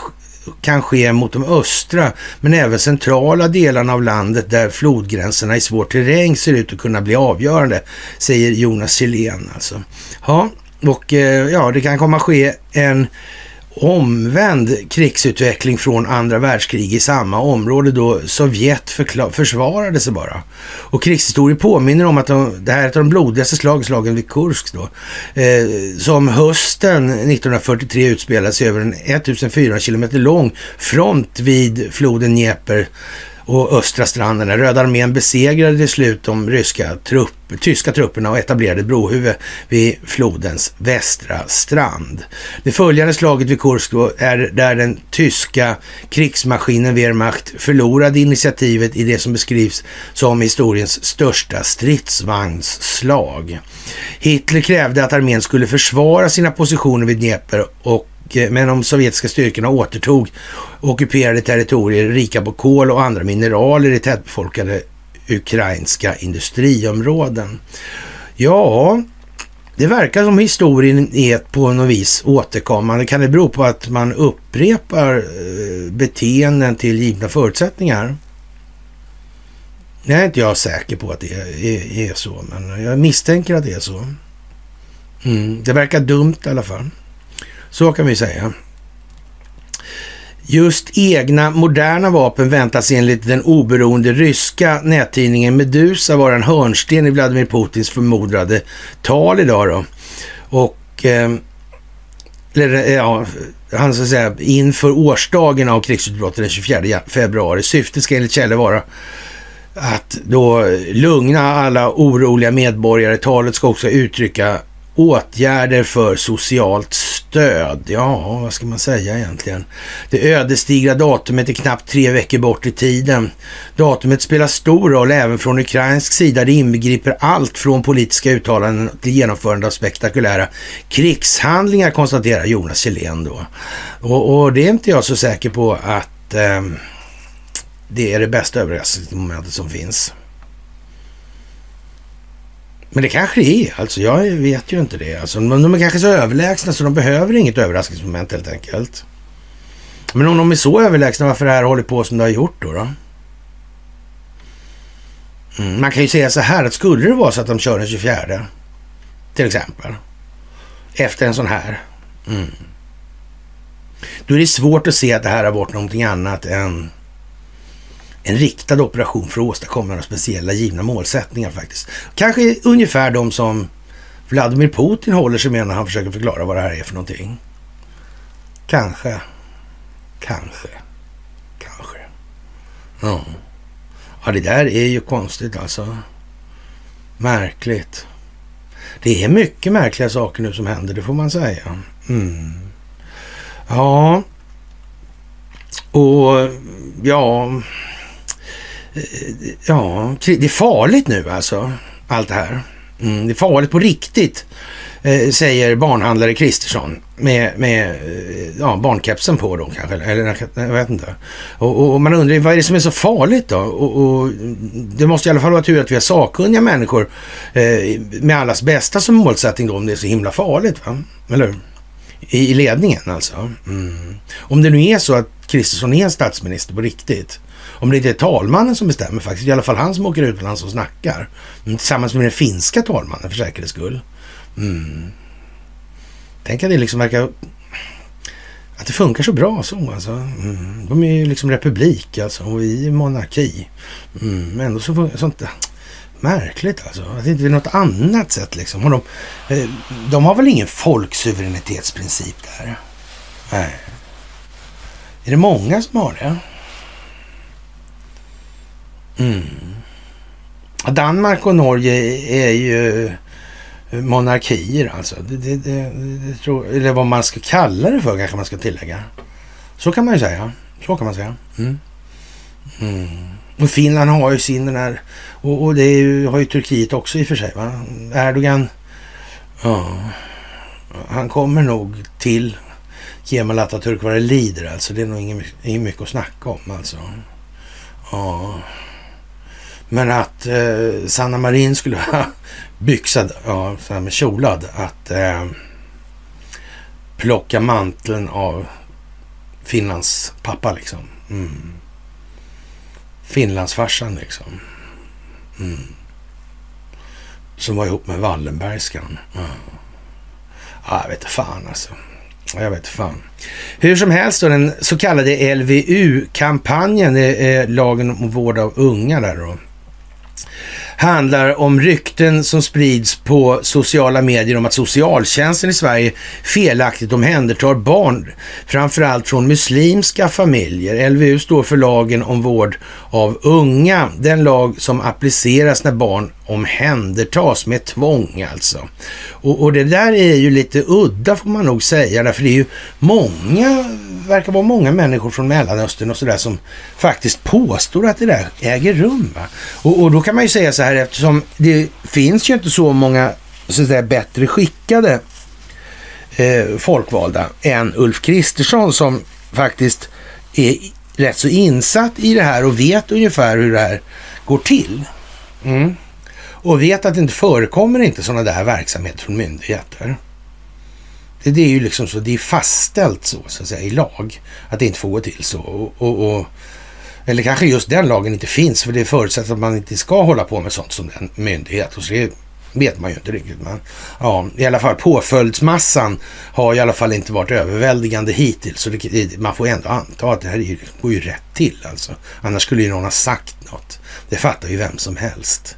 kan ske mot de östra men även centrala delarna av landet där flodgränserna i svår terräng ser ut att kunna bli avgörande, säger Jonas Kjellén alltså. Ja, och eh, ja, det kan komma ske en omvänd krigsutveckling från andra världskrig i samma område då Sovjet försvarade sig bara. Och krigshistorier påminner om att de, det här är ett av de blodigaste slag, slagen vid Kursk då, eh, som hösten 1943 utspelade sig över en 1400 kilometer lång front vid floden Dnepr och östra stranden. Röda armén besegrade till slut de ryska trupp, tyska trupperna och etablerade brohuvud vid flodens västra strand. Det följande slaget vid Kursk är där den tyska krigsmaskinen Wehrmacht förlorade initiativet i det som beskrivs som historiens största stridsvagnsslag. Hitler krävde att armén skulle försvara sina positioner vid Dnepr och Eh, men de sovjetiska styrkorna återtog ockuperade territorier rika på kol och andra mineraler i tätbefolkade ukrainska industriområden. Ja, det verkar som historien är på något vis återkommande. Kan det bero på att man upprepar eh, beteenden till givna förutsättningar? Jag är inte jag säker på att det är, är, är så, men jag misstänker att det är så. Mm, det verkar dumt i alla fall. Så kan vi säga. Just egna moderna vapen väntas enligt den oberoende ryska nättidningen Medusa vara en hörnsten i Vladimir Putins förmodade tal idag då. Och eh, eller, eh, ja, han ska säga inför årsdagen av krigsutbrottet den 24 februari. Syftet ska enligt källor vara att då lugna alla oroliga medborgare. Talet ska också uttrycka åtgärder för socialt död. Ja, vad ska man säga egentligen? Det ödesdigra datumet är knappt tre veckor bort i tiden. Datumet spelar stor roll även från ukrainsk sida. Det inbegriper allt från politiska uttalanden till genomförande av spektakulära krigshandlingar, konstaterar Jonas Kjellén då. Och, och, det är inte jag så säker på att eh, det är det bästa överraskningsmomentet som finns. Men det kanske det är. Alltså, jag vet ju inte det. Alltså, de är kanske så överlägsna så de behöver inget överraskningsmoment helt enkelt. Men om de är så överlägsna, varför det här håller på som det har gjort då? då? Mm, man kan ju säga så här att skulle det vara så att de kör den 24 till exempel efter en sån här. Mm, då är det svårt att se att det här har varit någonting annat än en riktad operation för att åstadkomma några speciella givna målsättningar faktiskt. Kanske ungefär de som Vladimir Putin håller sig med när han försöker förklara vad det här är för någonting. Kanske. Kanske. Kanske. Ja. Ja, det där är ju konstigt alltså. Märkligt. Det är mycket märkliga saker nu som händer, det får man säga. Mm. Ja. Och ja, ja, det är farligt nu alltså, allt det här. Mm, det är farligt på riktigt. eh, säger barnhandlare Kristersson med, med eh, ja, barnkepsen på då kanske, eller jag vet inte. Och, och, man undrar vad är det som är så farligt då? Och, och det måste i alla fall vara tur att vi har sakkunniga människor eh, med allas bästa som målsättning då, om det är så himla farligt. Va? Eller hur? I, I ledningen alltså. Mm. Om det nu är så att Kristersson är en statsminister på riktigt, om det inte är talmannen som bestämmer faktiskt, i alla fall han som åker utomlands och snackar, mm, tillsammans med den finska talmannen för säkerhets skull. Mm. Tänk att det liksom verkar... Att det funkar så bra så alltså. Mm. De är ju liksom republik alltså och vi är monarki. Mm. Men ändå så funkar sånt där. Märkligt alltså. Att det inte är något annat sätt liksom. Och de, eh, de har väl ingen folksuveränitetsprincip där? Nej. Är det många som har det? Mm. Danmark och Norge är ju monarkier alltså. Det, det, det, det tror, eller vad man ska kalla det för kanske man ska tillägga. Så kan man ju säga. Så kan man säga. Mm. Mm. Och Finland har ju sin den här, och, och det ju, har ju Turkiet också i och för sig. Va? Erdogan, ja, han kommer nog till Kemal Atatürk vad det lider alltså. Det är nog inget, inget mycket att snacka om alltså. Ja. Men att eh, Sanna Marin skulle ha byxad, ja, så här med kjolad, att eh, plocka manteln av Finlands pappa liksom. Mm. Finlandsfarsan liksom. Mm. Som var ihop med Wallenbergskan. Mm. ja, jag vet fan alltså. Jag vet fan. Hur som helst då, den så kallade LVU-kampanjen, det är lagen om vård av unga där då handlar om rykten som sprids på sociala medier om att socialtjänsten i Sverige felaktigt omhändertar barn, framförallt från muslimska familjer. LVU står för lagen om vård av unga, den lag som appliceras när barn omhändertas med tvång alltså. Och, och, det där är ju lite udda får man nog säga, därför det är ju många, verkar vara många människor från Mellanöstern och sådär som faktiskt påstår att det där äger rum. Och, och, då kan man ju säga så här eftersom det finns ju inte så många så att säga, bättre skickade eh, folkvalda än Ulf Kristersson som faktiskt är rätt så insatt i det här och vet ungefär hur det här går till. Mm och vet att det inte förekommer inte sådana där verksamheter från myndigheter. Det, är ju liksom så, det är fastställt så, så att säga, i lag att det inte får gå till så. Och, och, och, eller kanske just den lagen inte finns, för det förutsätter att man inte ska hålla på med sånt som den myndighet. Och så det vet man ju inte riktigt. Men ja, i alla fall påföljdsmassan har i alla fall inte varit överväldigande hittills. Så det, man får ändå anta att det här går ju rätt till alltså. Annars skulle ju någon ha sagt något. Det fattar ju vem som helst.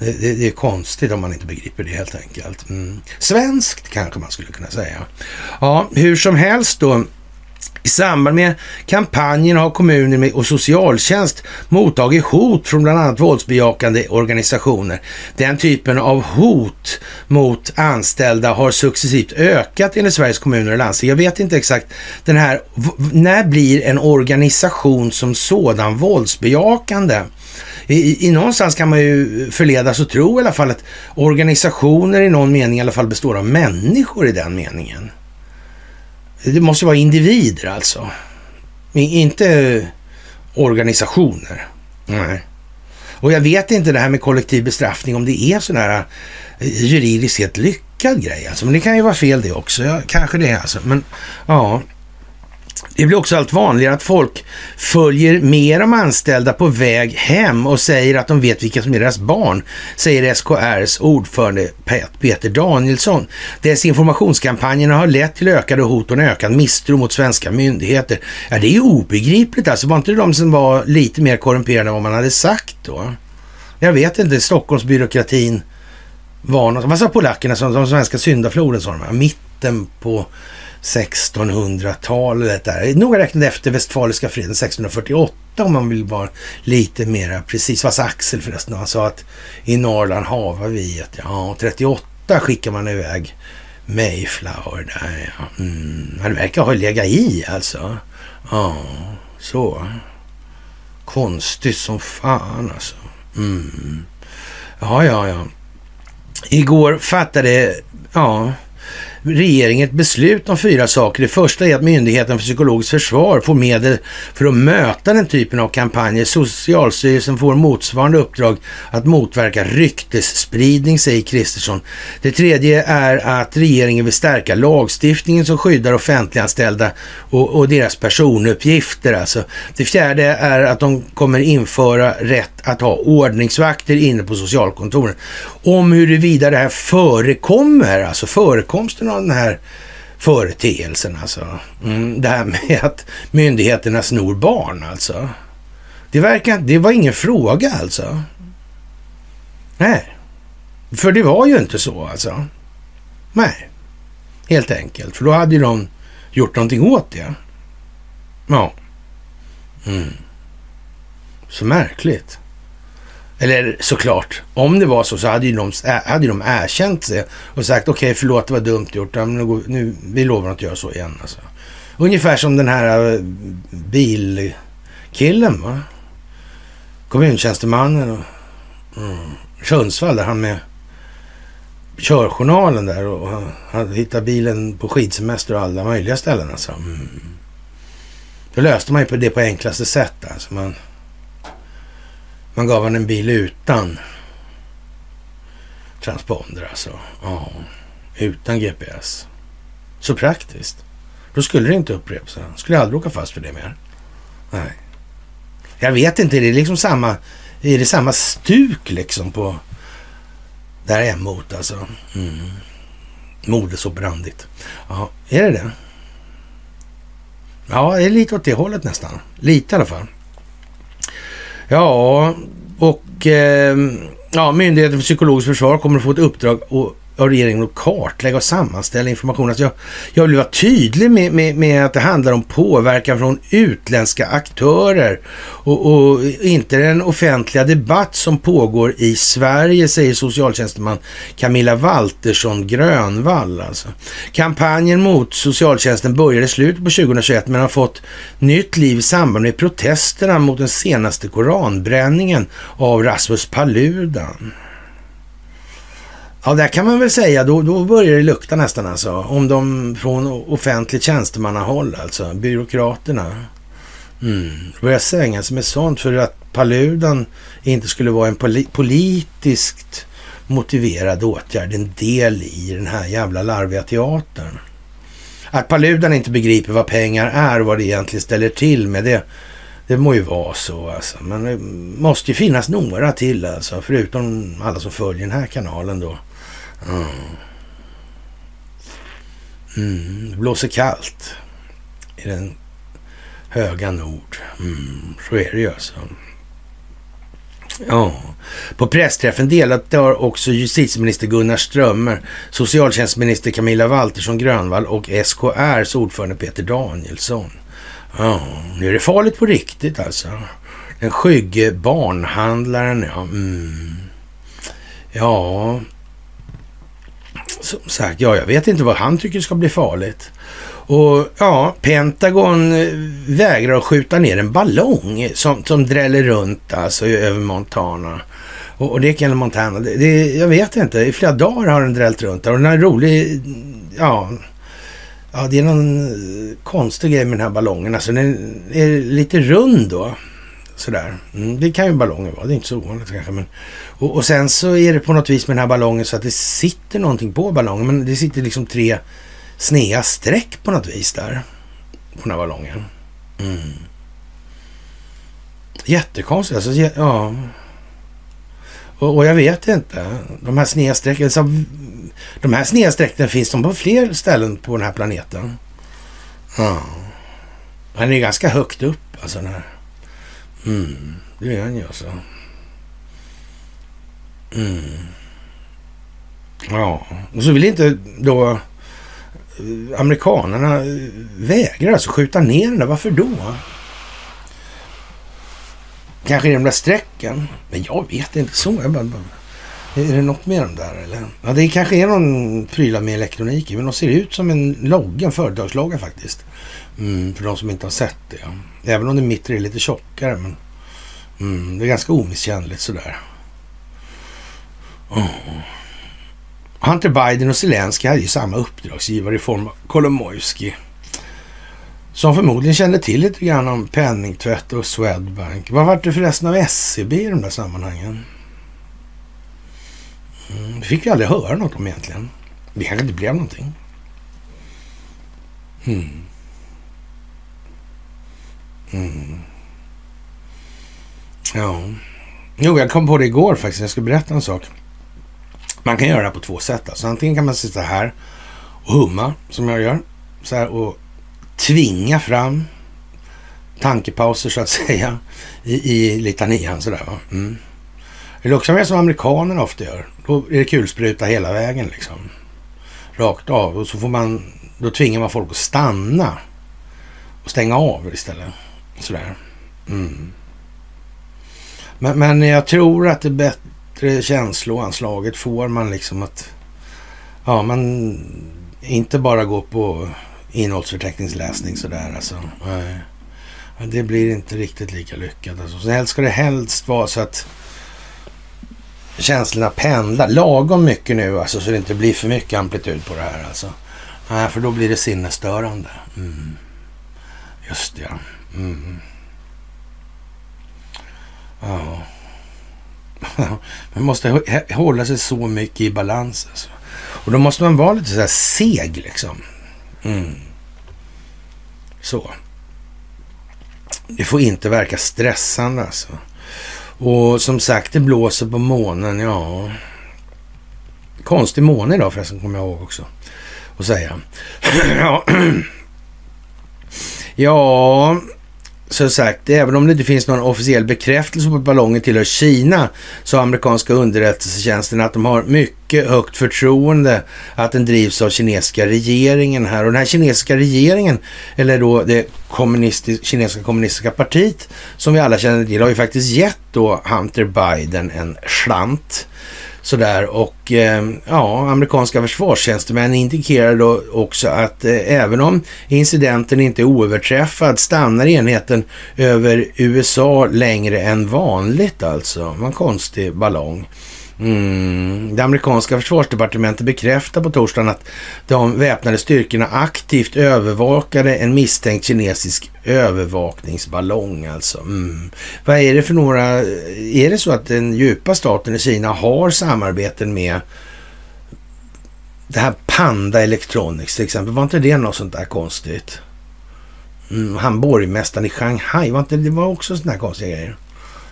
Det, det, det, är konstigt om man inte begriper det helt enkelt. Mm. Svenskt kanske man skulle kunna säga. Ja, hur som helst då. I samband med kampanjen har kommuner och socialtjänst mottagit hot från bland annat våldsbejakande organisationer. Den typen av hot mot anställda har successivt ökat enligt Sveriges kommuner och landsting. Jag vet inte exakt den här, när blir en organisation som sådan våldsbejakande? I, i någonstans kan man ju förledas att tro i alla fall att organisationer i någon mening i alla fall består av människor i den meningen. Det måste vara individer alltså. Inte organisationer. Nej. Och jag vet inte det här med kollektiv bestraffning om det är sån här eh, juridiskt helt lyckad grej alltså. Men det kan ju vara fel det också. Ja, kanske det är alltså. Men ja, det blir också allt vanligare att folk följer med de anställda på väg hem och säger att de vet vilka som är deras barn, säger SKRs ordförande Peter Danielsson. Desinformationskampanjerna har lett till ökade hot och en ökad misstro mot svenska myndigheter. Ja, det är ju obegripligt alltså. Var inte det de som var lite mer korrumperade än vad man hade sagt då? Jag vet inte, Stockholmsbyråkratin var något. Vad sa polackerna som de svenska syndafloden sa de? Mitten på 1600-talet där. Noga räknat efter Westfaliska freden 1648 om man vill vara lite mera precis. Vad sa Axel förresten, han sa att i Norrland havar vi att ja, 38 skickar man iväg Mayflower där. Ja. Mm. Det verkar ha legat i alltså. Ja, så. Konstigt som fan alltså. Mm. Ja, ja, ja. Igår fattade, ja, regeringen ett beslut om fyra saker. Det första är att Myndigheten för psykologiskt försvar får medel för att möta den typen av kampanjer. Socialstyrelsen får motsvarande uppdrag att motverka ryktesspridning, säger Kristersson. Det tredje är att regeringen vill stärka lagstiftningen som skyddar offentliganställda och, och deras personuppgifter. Alltså. Det fjärde är att de kommer införa rätt att ha ordningsvakter inne på socialkontoren. Om huruvida det här förekommer, alltså förekomsten av den här företeelsen alltså. Mm, det här med att myndigheterna snor barn alltså. Det, verkar, det var ingen fråga alltså. Nej, för det var ju inte så alltså. Nej, helt enkelt. För då hade ju de gjort någonting åt det. Ja. Mm. Så märkligt. Eller såklart, om det var så så hade ju de, hade de erkänt det och sagt okej okay, förlåt det var dumt gjort, nu, nu, vi lovar att göra så igen. Alltså. Ungefär som den här eh, bilkillen va? Kommuntjänstemannen och mm, Sundsvall där han med körjournalen där och han hittade bilen på skidsemester och alla möjliga ställen alltså. Mm. Då löste man ju på det på enklaste sätt alltså. Man, man gav honom en bil utan transponder alltså. Ja, utan GPS. Så praktiskt. Då skulle det inte upprepa sig. Skulle jag aldrig åka fast för det mer. Nej. Jag vet inte, är det liksom samma, är det samma stuk liksom på där emot alltså? Mm. Modus brandigt. Ja, är det det? Ja, det är lite åt det hållet nästan. Lite i alla fall. Ja, och eh, ja, Myndigheten för psykologiskt försvar kommer att få ett uppdrag av regeringen att kartlägga och sammanställa information. Alltså jag, jag vill vara tydlig med, med, med, att det handlar om påverkan från utländska aktörer och, och, inte den offentliga debatt som pågår i Sverige, säger socialtjänsteman Camilla Waltersson Grönvall. Alltså. Kampanjen mot socialtjänsten började i slutet på 2021 men har fått nytt liv i samband med protesterna mot den senaste koranbränningen av Rasmus Paludan. Ja, där kan man väl säga, då, då börjar det lukta nästan alltså. Om de från offentligt tjänstemannahåll, alltså byråkraterna, mm, börjar svänga sig med sånt för att Paludan inte skulle vara en poli politiskt motiverad åtgärd, en del i den här jävla larviga teatern. Att Paludan inte begriper vad pengar är och vad det egentligen ställer till med det, det må ju vara så alltså. Men det måste ju finnas några till alltså, förutom alla som följer den här kanalen då. Mm. mm. Det blåser kallt i den höga nord. Mm, så är det ju alltså. Ja, på pressträffen deltar också justitieminister Gunnar Strömmer, socialtjänstminister Camilla Waltersson Grönvall och SKRs ordförande Peter Danielsson. Ja, nu är det farligt på riktigt alltså. Den skygge barnhandlaren, ja. Mm. Ja, som sagt, ja, jag vet inte vad han tycker ska bli farligt. Och ja, Pentagon eh, vägrar att skjuta ner en ballong som, som dräller runt alltså över Montana. Och, och det är Montana. Det, det, jag vet inte, i flera dagar har den drällt runt där. Och den är rolig, ja, ja, det är någon eh, konstig grej med den här ballongen. Alltså den är lite rund då. Sådär. Mm, det kan ju ballonger vara, det är inte så ovanligt kanske. Men, och, och, sen så är det på något vis med den här ballongen så att det sitter någonting på ballongen. Men det sitter liksom tre snea streck på något vis där. På den här ballongen. Mm. Jättekonstigt. Alltså, ja. Och, och, jag vet inte. De här sneda strecken. De här sneda strecken finns de på fler ställen på den här planeten. Ja. Den är ganska högt upp alltså den här. Mm, det är han ju alltså. Mm. Ja, och så vill inte då eh, amerikanerna eh, vägra alltså skjuta ner den där. Varför då? Kanske i de där strecken. Men jag vet inte. Så jag bara, bara. Är det något med dem där eller? Ja, det kanske är någon prylar med elektronik i. Men de ser ut som en logga, en företagslogga faktiskt. Mm, för de som inte har sett det. Ja. Även om det mittre är lite tjockare. Men mm, det är ganska omisskännligt sådär. Oh. Hunter Biden och Zelensky hade ju samma uppdragsgivare i form av Kolomojski. Som förmodligen kände till lite grann om penningtvätt och Swedbank. Vad var det förresten av SCB i de där sammanhangen? Mm, det fick vi aldrig höra något om egentligen. Det kanske inte blev någonting. Mm. Mm. Ja. Jo, jag kom på det igår faktiskt. Jag ska berätta en sak. Man kan göra det här på två sätt. Alltså, antingen kan man sitta här och humma, som jag gör. Så här, och tvinga fram tankepauser, så att säga, i, i litanian. Sådär, va? Mm. Eller också är som amerikanerna ofta gör. Då är det kulspruta hela vägen liksom. Rakt av. Och så får man, då tvingar man folk att stanna och stänga av istället. Sådär. Mm. Men, men jag tror att det bättre känsloanslaget får man liksom att ja, man inte bara gå på innehållsförteckningsläsning sådär alltså. Nej. Det blir inte riktigt lika lyckat. Alltså. Så helst ska det helst vara så att känslorna pendlar lagom mycket nu alltså så det inte blir för mycket amplitud på det här alltså. Nej, för då blir det sinnesstörande. Mm. Just det, ja. Mm. Ja. Man måste hålla sig så mycket i balans. Alltså. Och då måste man vara lite så här seg liksom. Mm. Så. Det får inte verka stressande alltså. Och som sagt, det blåser på månen. Ja, konstig måne idag förresten, kommer jag ihåg också att säga. ja. ja, som sagt, även om det inte finns någon officiell bekräftelse på att ballongen tillhör Kina, så har amerikanska underrättelsetjänsten att de har mycket högt förtroende att den drivs av kinesiska regeringen här. Och den här kinesiska regeringen, eller då det kommunistiska, kinesiska kommunistiska partiet, som vi alla känner till, har ju faktiskt gett då Hunter Biden en slant Sådär och eh, ja, amerikanska försvarstjänstemän indikerar då också att eh, även om incidenten inte är oöverträffad stannar enheten över USA längre än vanligt alltså. En konstig ballong. Mm. Det amerikanska försvarsdepartementet bekräftar på torsdagen att de väpnade styrkorna aktivt övervakade en misstänkt kinesisk övervakningsballong. Alltså. Mm. Vad är det för några... Är det så att den djupa staten i Kina har samarbeten med det här Panda Electronics till exempel? Var inte det något sånt där konstigt? Mm, han borgmästaren i Shanghai, var inte det var också sådana här konstiga grejer?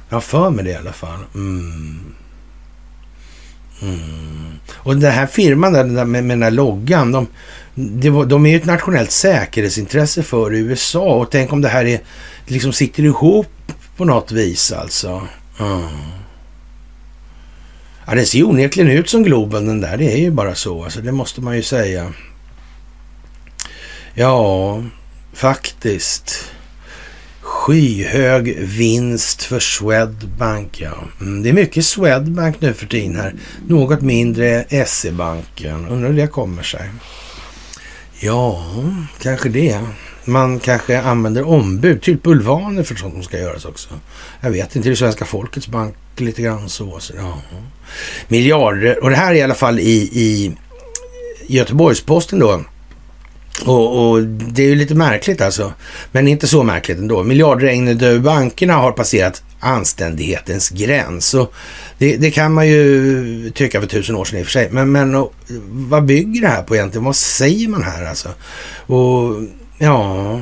Jag har för mig det i alla fall. Mm. Mm. Och den här firman där, med, med den här loggan, de, de, de är ju ett nationellt säkerhetsintresse för USA. Och tänk om det här är, liksom sitter ihop på något vis alltså. Mm. Ja, det ser ju onekligen ut som Globen den där. Det är ju bara så. Alltså, det måste man ju säga. Ja, faktiskt skyhög vinst för Swedbank. Ja. Mm, det är mycket Swedbank nu för tiden här. Något mindre SE-banken. Undrar hur det kommer sig. Ja, kanske det. Man kanske använder ombud, typ bulvaner för sånt som ska göras också. Jag vet inte, det är svenska folkets bank lite grann så. så ja. Miljarder, och det här är i alla fall i, i Göteborgs-Posten då och, och, det är ju lite märkligt alltså. Men inte så märkligt ändå. Miljardregnet över bankerna har passerat anständighetens gräns. Och det, det, kan man ju tycka för tusen år sedan i och för sig. Men, men och, vad bygger det här på egentligen? Vad säger man här alltså? Och ja,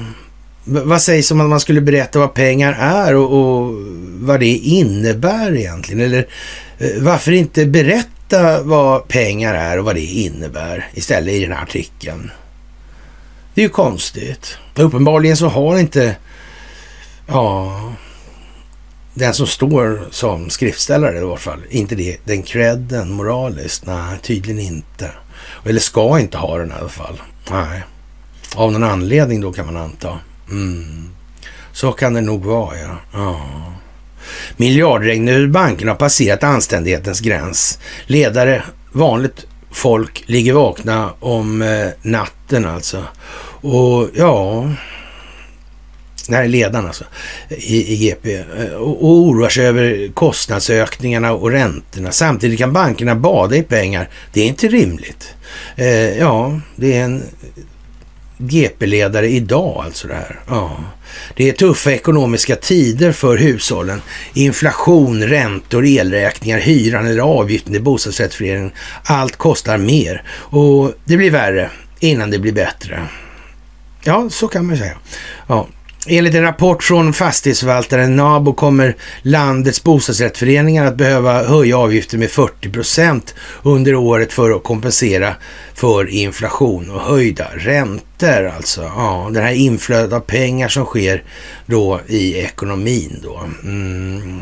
vad sägs om att man skulle berätta vad pengar är och, och vad det innebär egentligen? Eller eh, varför inte berätta vad pengar är och vad det innebär istället i den här artikeln? Det är ju konstigt. Uppenbarligen så har inte ja, den som står som skriftställare i vart fall, inte det, den credden moraliskt. Nej, tydligen inte. Eller ska inte ha den i alla fall. Nej. Av någon anledning då kan man anta. Mm. Så kan det nog vara, ja. ja. Miljardregn ur bankerna har passerat anständighetens gräns. Ledare, vanligt folk ligger vakna om eh, natten alltså. Och ja, det här är ledaren alltså, i, i GP, eh, och, och oroar sig över kostnadsökningarna och räntorna. Samtidigt kan bankerna bada i pengar. Det är inte rimligt. Eh, ja, det är en GP-ledare idag alltså det här. Ja. Det är tuffa ekonomiska tider för hushållen. Inflation, räntor, elräkningar, hyran eller avgiften till bostadsrättsföreningen. Allt kostar mer och det blir värre innan det blir bättre. Ja, så kan man säga. Ja. Enligt en rapport från fastighetsförvaltaren NABO kommer landets bostadsrättsföreningar att behöva höja avgifter med 40 procent under året för att kompensera för inflation och höjda räntor. Alltså, ja, det här inflödet av pengar som sker då i ekonomin då. Mm.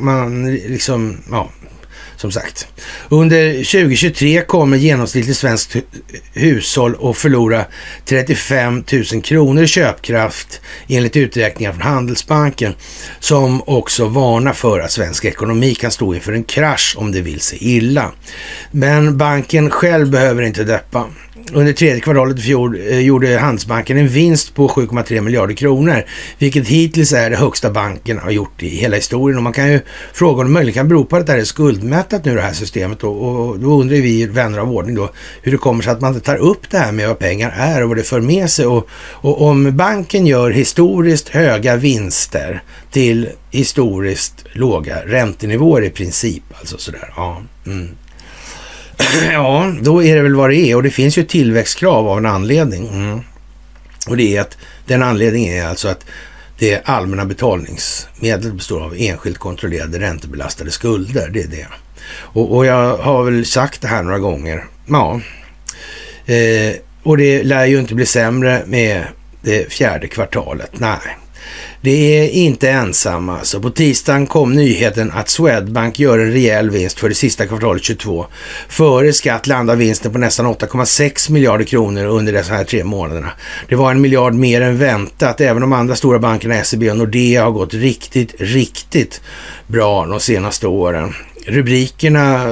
Man liksom, ja, som sagt. Under 2023 kommer genomsnittligt svenskt hushåll att förlora 35 000 kronor i köpkraft enligt uträkningar från Handelsbanken som också varnar för att svensk ekonomi kan stå inför en krasch om det vill sig illa. Men banken själv behöver inte deppa. Under tredje kvartalet i fjol eh, gjorde Handelsbanken en vinst på 7,3 miljarder kronor, vilket hittills är det högsta banken har gjort i hela historien. Och man kan ju fråga om det möjligen kan bero på att det här är skuldmättat nu det här systemet. Och, och då undrar vi vänner av ordning då hur det kommer sig att man inte tar upp det här med vad pengar är och vad det för med sig. Och, och om banken gör historiskt höga vinster till historiskt låga räntenivåer i princip, alltså sådär. Ja. Mm ja, då är det väl vad det är och det finns ju tillväxtkrav av en anledning. Mm. Och det är att den anledningen är alltså att det allmänna betalningsmedlet består av enskilt kontrollerade räntebelastade skulder. Det är det. Och, och jag har väl sagt det här några gånger. Ja, eh, och det lär ju inte bli sämre med det fjärde kvartalet. Nej, det är inte ensamma. Alltså på tisdagen kom nyheten att Swedbank gör en rejäl vinst för det sista kvartalet 22. Före skatt landar vinsten på nästan 8,6 miljarder kronor under dessa här tre månaderna. Det var en miljard mer än väntat. Även de andra stora bankerna SEB och Nordea har gått riktigt, riktigt bra de senaste åren. Rubrikerna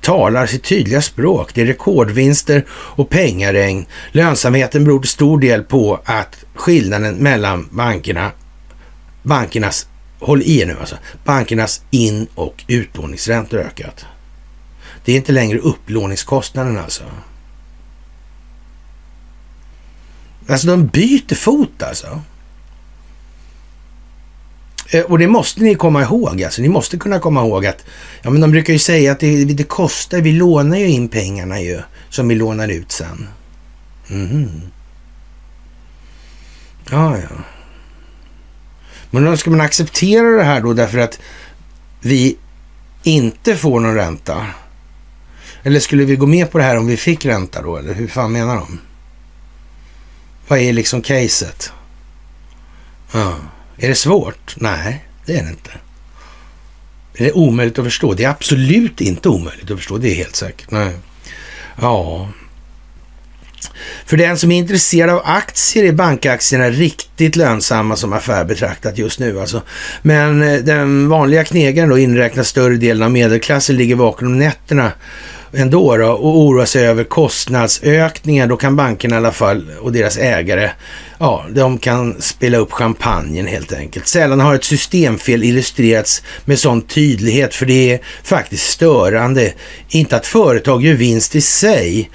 talar sitt tydliga språk. Det är rekordvinster och pengaregn. Lönsamheten beror till stor del på att skillnaden mellan bankerna bankernas, håll i er nu alltså, bankernas in och utlåningsräntor ökat. Det är inte längre upplåningskostnaden alltså. Alltså de byter fot alltså. Eh, och det måste ni komma ihåg. Alltså. Ni måste kunna komma ihåg att ja, men de brukar ju säga att det, det kostar. Vi lånar ju in pengarna ju som vi lånar ut sen. Mm. Ja, ja. Men då ska man acceptera det här då därför att vi inte får någon ränta? Eller skulle vi gå med på det här om vi fick ränta då? Eller hur fan menar de? Vad är liksom caset? Ja. Är det svårt? Nej, det är det inte. Är det omöjligt att förstå? Det är absolut inte omöjligt att förstå. Det är helt säkert. Nej. Ja, för den som är intresserad av aktier är bankaktierna riktigt lönsamma som affär betraktat just nu. Alltså. Men eh, den vanliga knegaren då inräknar större delen av medelklassen ligger vaken om nätterna ändå då, och oroa sig över kostnadsökningar, då kan bankerna i alla fall och deras ägare, ja, de kan spela upp champagnen helt enkelt. Sällan har ett systemfel illustrerats med sån tydlighet, för det är faktiskt störande. Inte att företag gör vinst i sig,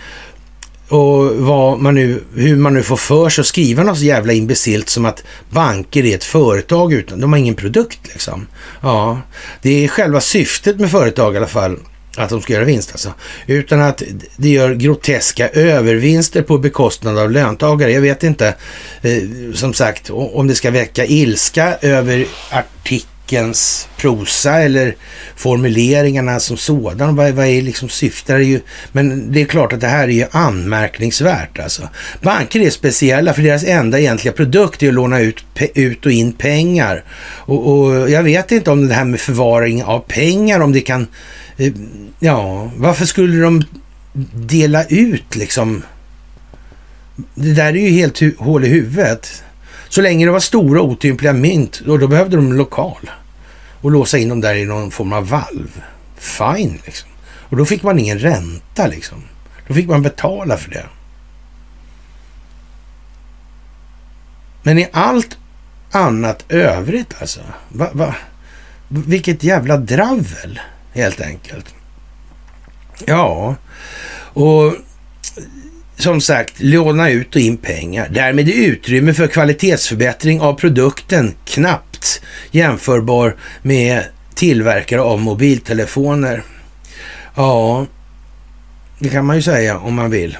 och vad man nu, hur man nu får för sig att skriva något så jävla imbecilt som att banker är ett företag utan, de har ingen produkt liksom. Ja, det är själva syftet med företag i alla fall, att de ska göra vinst alltså. Utan att det gör groteska övervinster på bekostnad av löntagare. Jag vet inte, eh, som sagt, om det ska väcka ilska över artikelns prosa eller formuleringarna som sådan. Vad, vad är liksom syftar ju? Men det är klart att det här är ju anmärkningsvärt alltså. Banker är speciella för deras enda egentliga produkt är att låna ut, ut och in pengar. Och, och jag vet inte om det här med förvaring av pengar, om det kan... Eh, ja, varför skulle de dela ut liksom? Det där är ju helt hål i huvudet. Så länge det var stora otympliga mynt, då, då behövde de lokal och låsa in dem där i någon form av valv. Fine, liksom. Och då fick man ingen ränta, liksom. Då fick man betala för det. Men i allt annat övrigt alltså. Va, va, vilket jävla dravel helt enkelt. Ja, och som sagt, låna ut och in pengar. Därmed är utrymme för kvalitetsförbättring av produkten knappt jämförbar med tillverkare av mobiltelefoner. Ja, det kan man ju säga om man vill.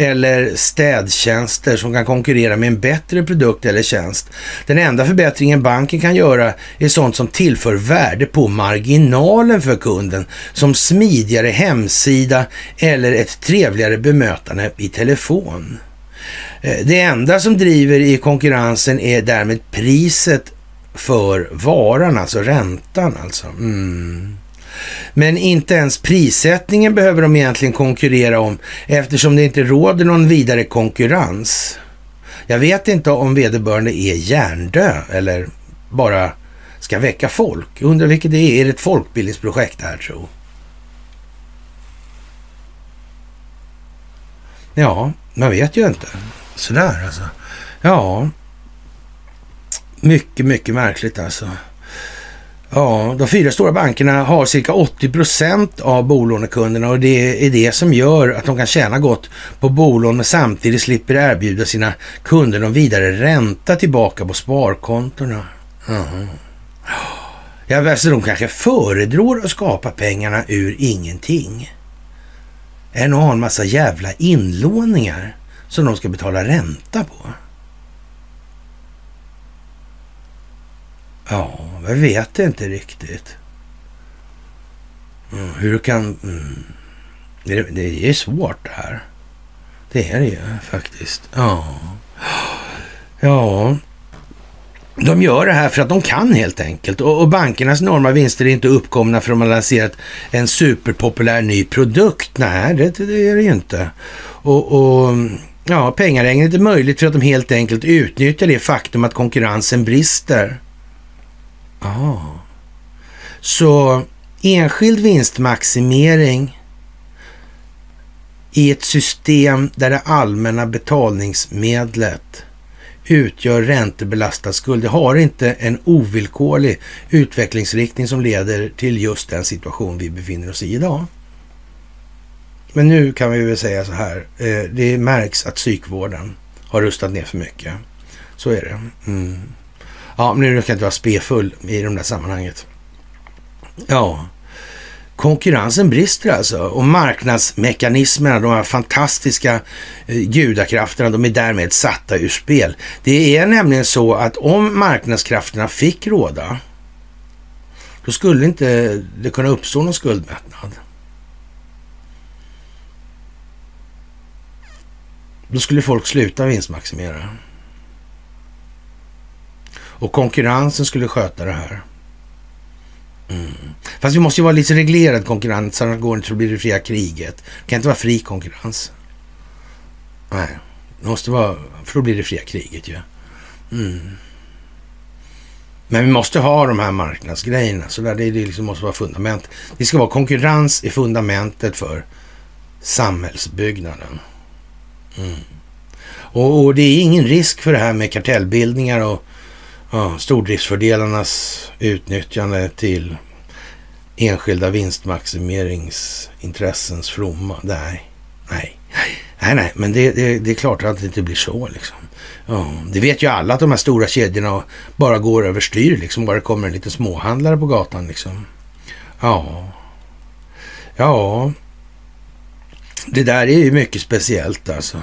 Eller städtjänster som kan konkurrera med en bättre produkt eller tjänst. Den enda förbättringen banken kan göra är sånt som tillför värde på marginalen för kunden. Som smidigare hemsida eller ett trevligare bemötande i telefon. Eh, det enda som driver i konkurrensen är därmed priset för varan, alltså räntan alltså. Mm. Men inte ens prissättningen behöver de egentligen konkurrera om eftersom det inte råder någon vidare konkurrens. Jag vet inte om vederbörande är hjärndö eller bara ska väcka folk. undrar vilket det är. Är det ett folkbildningsprojekt här tro? Ja, man vet ju inte. Sådär alltså. Ja, mycket, mycket märkligt alltså. Ja, de fyra stora bankerna har cirka 80 procent av bolånekunderna och det är det som gör att de kan tjäna gott på bolån men samtidigt slipper erbjuda sina kunder någon vidare ränta tillbaka på sparkontona. Mm. Ja, alltså de kanske föredrar att skapa pengarna ur ingenting än att ha en massa jävla inlåningar som de ska betala ränta på. Ja, jag vet inte riktigt. Mm, hur kan... Mm, det, det, är svårt det här. Det är det ju faktiskt. Ja. Ja. De gör det här för att de kan helt enkelt. Och, och bankernas enorma vinster är inte uppkomna för att de har lanserat en superpopulär ny produkt. Nej, det, det är det ju inte. Och, och ja, pengaregnet är möjligt för att de helt enkelt utnyttjar det faktum att konkurrensen brister. Ah. Så enskild vinstmaximering i ett system där det allmänna betalningsmedlet utgör räntebelastad skuld. Det har inte en ovillkorlig utvecklingsriktning som leder till just den situation vi befinner oss i idag. Men nu kan vi väl säga så här. Eh, det märks att psykvården har rustat ner för mycket. Så är det. Mm. Ja, men nu kan jag inte vara spefull i de där sammanhanget. Ja, konkurrensen brister alltså och marknadsmekanismerna, de här fantastiska eh, gudakrafterna, de är därmed satta ur spel. Det är nämligen så att om marknadskrafterna fick råda, då skulle inte det kunna uppstå någon skuldmättnad. Då skulle folk sluta vinstmaximera. Och konkurrensen skulle sköta det här. Mm. Fast vi måste ju vara lite reglerad konkurrens, annars går det inte att bli det fria kriget. Det kan inte vara fri konkurrens. Nej, det måste vara, för då blir det fria kriget ju. Ja. Mm. Men vi måste ha de här marknadsgrejerna, så där det liksom måste vara fundament. Det ska vara konkurrens i fundamentet för samhällsbyggnaden. Mm. Och, och, det är ingen risk för det här med kartellbildningar och ja, stordriftsfördelarnas utnyttjande till enskilda vinstmaximeringsintressens fromma. Nej, nej, nej, nej, men det, det, det är klart att det inte blir så liksom. Ja, det vet ju alla att de här stora kedjorna bara går överstyr liksom, bara det kommer en liten småhandlare på gatan liksom. Ja, ja, det där är ju mycket speciellt alltså.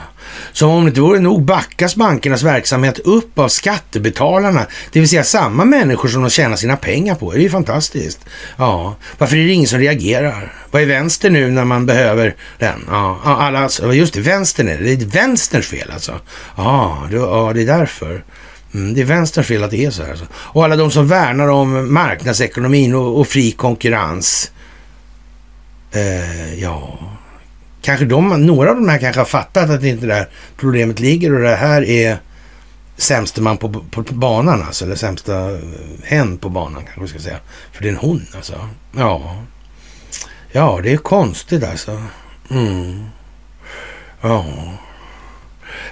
Som om det inte vore nog backas bankernas verksamhet upp av skattebetalarna, det vill säga samma människor som de tjänar sina pengar på. Det är ju fantastiskt. Ja, varför är det ingen som reagerar? Vad är vänster nu när man behöver den? Ja, alla, alltså, just det, vänstern är det. Det är vänsterns fel alltså. Ja, det, ja, det är därför. Mm, det är vänsterns fel att det är så här. Alltså. Och alla de som värnar om marknadsekonomin och, och fri konkurrens. Eh, ja, kanske de, några av de här kanske har fattat att det inte där problemet ligger och det här är sämste man på, på, på banan alltså, eller sämsta hen på banan kanske vi ska säga. För det är en hon alltså. Ja, ja det är konstigt alltså. Mm. Ja.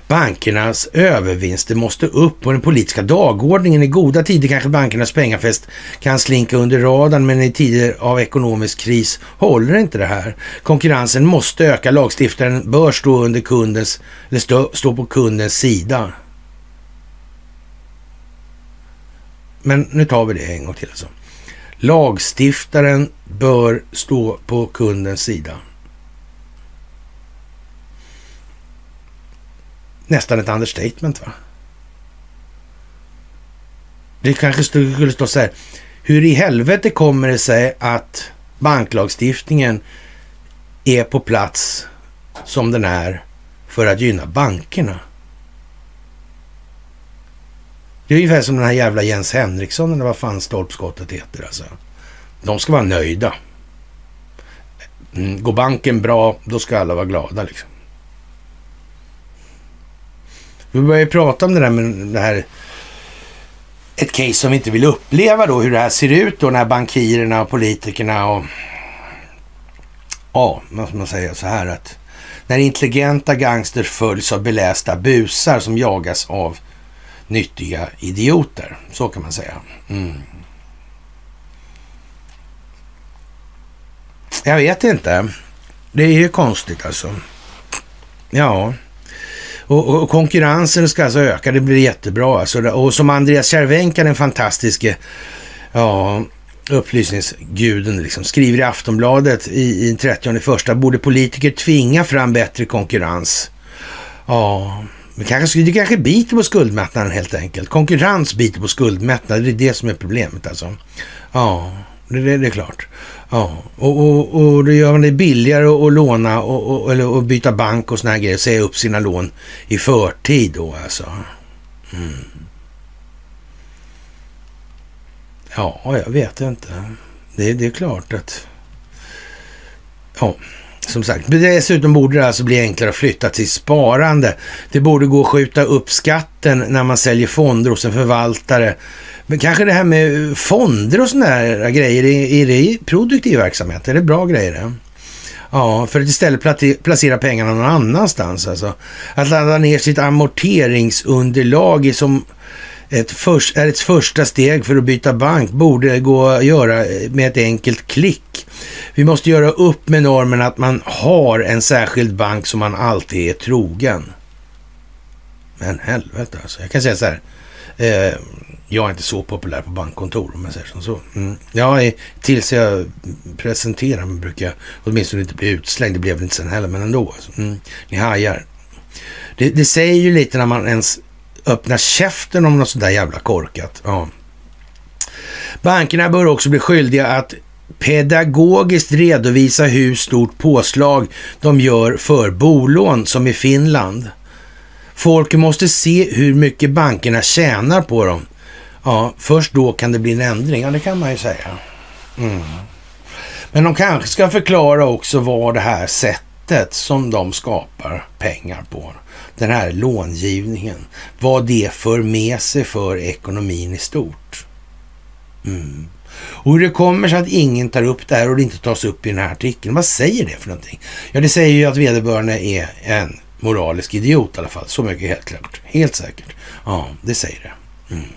Bankernas övervinster måste upp på den politiska dagordningen. I goda tider kanske bankernas pengafest kan slinka under radarn, men i tider av ekonomisk kris håller inte det här. Konkurrensen måste öka. Lagstiftaren bör stå under kundens, eller stå, stå på kundens sida. Men nu tar vi det en gång till alltså. Lagstiftaren bör stå på kundens sida. Nästan ett understatement va? Det kanske skulle stå så här. Hur i helvete kommer det sig att banklagstiftningen är på plats som den är för att gynna bankerna? Det är ungefär som den här jävla Jens Henriksson eller vad fan stolpskottet heter alltså. De ska vara nöjda. Mm, går banken bra, då ska alla vara glada liksom. Vi börjar prata om det där med det här ett case som vi inte vill uppleva då, hur det här ser ut då när bankirerna och politikerna och ja, måste man säga så här att när intelligenta gangsters följs av belästa busar som jagas av nyttiga idioter. Så kan man säga. Mm. Jag vet inte. Det är ju konstigt alltså. Ja. Och, och, konkurrensen ska alltså öka, det blir jättebra. Alltså. Och som Andreas Cervenka, den fantastiske ja, upplysningsguden, liksom, skriver i Aftonbladet i, i 30 första, borde politiker tvinga fram bättre konkurrens? Ja, men kanske, det kanske biter på skuldmättnaden helt enkelt. Konkurrens biter på skuldmättnaden, det är det som är problemet alltså. Ja, det, det, det är klart. Ja, och, och, och då gör man det billigare att låna och, och, eller att byta bank och såna här grejer. Säga upp sina lån i förtid då alltså. Mm. Ja, jag vet inte. Det, det är klart att... Ja, som sagt. Dessutom borde det alltså bli enklare att flytta till sparande. Det borde gå att skjuta upp skatten när man säljer fonder hos en förvaltare men kanske det här med fonder och sådana här grejer, är det produktiv verksamhet? Är det bra grejer? Ja, för att istället placera pengarna någon annanstans alltså. Att ladda ner sitt amorteringsunderlag är som ett först, är ett första steg för att byta bank borde gå att göra med ett enkelt klick. Vi måste göra upp med normen att man har en särskild bank som man alltid är trogen. Men helvete alltså. Jag kan säga så här. Eh, jag är inte så populär på bankkontor om jag säger som så. Mm. Ja, tills jag presenterar mig brukar jag åtminstone inte bli utslängd. Det blev det inte sen heller, men ändå. Alltså. Mm. Ni hajar. Det, det, säger ju lite när man ens öppnar käften om något sådär jävla korkat. Ja. Bankerna bör också bli skyldiga att pedagogiskt redovisa hur stort påslag de gör för bolån, som i Finland. Folk måste se hur mycket bankerna tjänar på dem Ja, först då kan det bli en ändring. Ja, det kan man ju säga. Mm. Men de kanske ska förklara också vad det här sättet som de skapar pengar på, den här långivningen, vad det för med sig för ekonomin i stort. Mm. Och hur det kommer sig att ingen tar upp det här och det inte tas upp i den här artikeln. Vad säger det för någonting? Ja, det säger ju att vederbörande är en moralisk idiot i alla fall. Så mycket helt klart. Helt säkert. Ja, det säger det. Mm.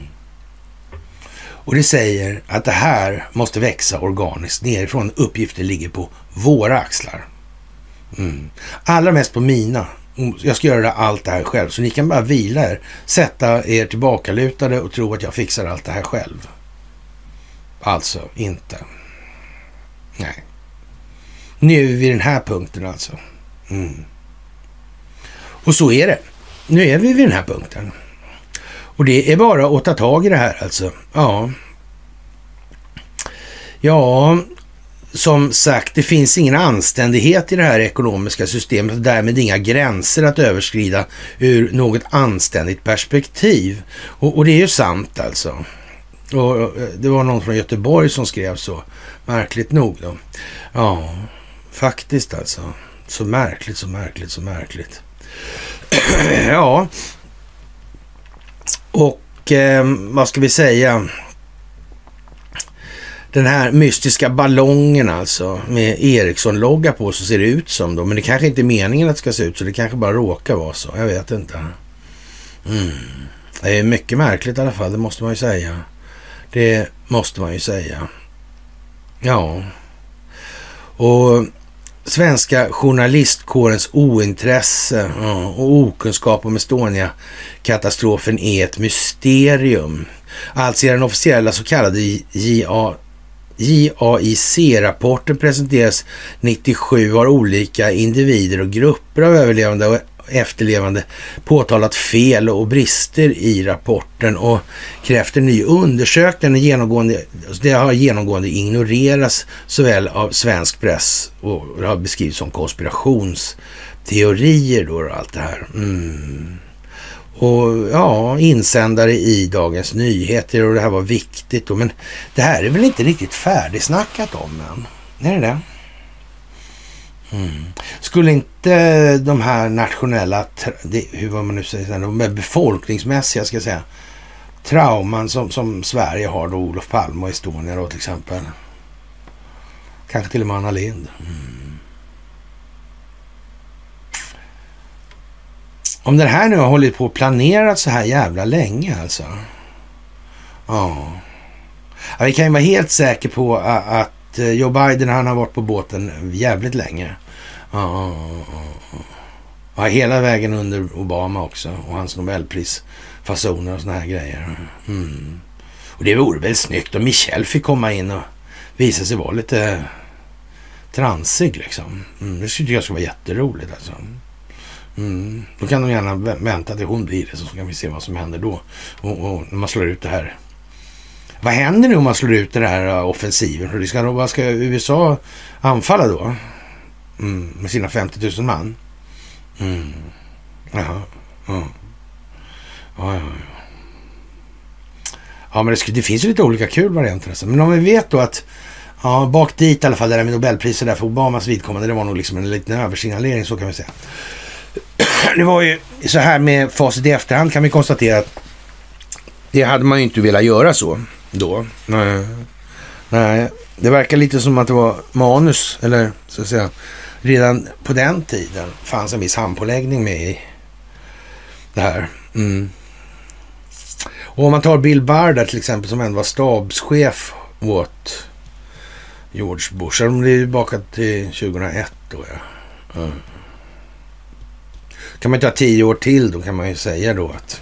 Och det säger att det här måste växa organiskt nerifrån. Uppgiften ligger på våra axlar. Mm. Allra mest på mina. Jag ska göra allt det här själv, så ni kan bara vila er, sätta er tillbakalutade och tro att jag fixar allt det här själv. Alltså inte. Nej. Nu är vi vid den här punkten alltså. Mm. Och så är det. Nu är vi vid den här punkten. Och det är bara att ta tag i det här alltså. Ja. Ja, som sagt, det finns ingen anständighet i det här ekonomiska systemet och därmed inga gränser att överskrida ur något anständigt perspektiv. Och, och det är ju sant alltså. Och eh, det var någon från Göteborg som skrev så, märkligt nog då. Ja, faktiskt alltså. Så märkligt, så märkligt, så märkligt. ja, och eh, vad ska vi säga? den här mystiska ballongen alltså med Ericsson-logga på så ser det ut som då. Men det kanske inte är meningen att det ska se ut så. Det kanske bara råkar vara så. Jag vet inte. Mm. Det är mycket märkligt i alla fall. Det måste man ju säga. Det måste man ju säga. Ja. Och svenska journalistkårens ointresse och okunskap om Estonia-katastrofen är ett mysterium. Alltsedan den officiella så kallade JA JAIC-rapporten presenteras 97 har olika individer och grupper av överlevande och efterlevande påtalat fel och brister i rapporten och krävt en ny undersökning. Genomgående, alltså det har genomgående ignorerats såväl av svensk press och det har beskrivits som konspirationsteorier då och allt det här. Mm. Och ja, insändare i Dagens Nyheter och det här var viktigt. Då. Men det här är väl inte riktigt färdigsnackat om än? Är det det? Mm. Skulle inte de här nationella, hur var man nu säger, de befolkningsmässiga ska jag säga, trauman som, som Sverige har då, Olof Palme och Estonia då till exempel. Kanske till och med Anna Lind. Mm. Om det här nu har hållit på och planerat så här jävla länge alltså. Ja. ja vi kan ju vara helt säkra på att Eh, Joe Biden han har varit på båten jävligt länge. Ja, ja, hela vägen under Obama också och hans nobelprisfasoner och såna här grejer. Mm. Och det vore väl snyggt om Michelle fick komma in och visa sig vara lite transig liksom. Mm. Det skulle jag skulle vara jätteroligt alltså. Mm. Då kan de gärna vänta till hon blir det så kan vi se vad som händer då. Och, och när man slår ut det här vad händer nu om man slår ut den här äh, offensiven? Hur ska, vad ska USA anfalla då? Mm, med sina 50 000 man? Mm. Jaha. Ja. Ja, ja, ja. ja men det, det, finns ju lite olika kul varianter. Alltså. Men om vi vet då att Ja, bak dit i alla fall, det där med Nobelpriset där för Obamas vidkommande, det var nog liksom en liten översignalering så kan vi säga. Det var ju så här med facit i efterhand kan vi konstatera att det hade man ju inte velat göra så då. Nej. Nej, det verkar lite som att det var manus, eller så att säga, redan på den tiden fanns en viss handpåläggning med i det här. Mm. Och om man tar Bill Barr där till exempel som ändå var stabschef åt George Bush. De blev tillbaka till 2001 då ja. Mm. Kan man ta tio år till då kan man ju säga då att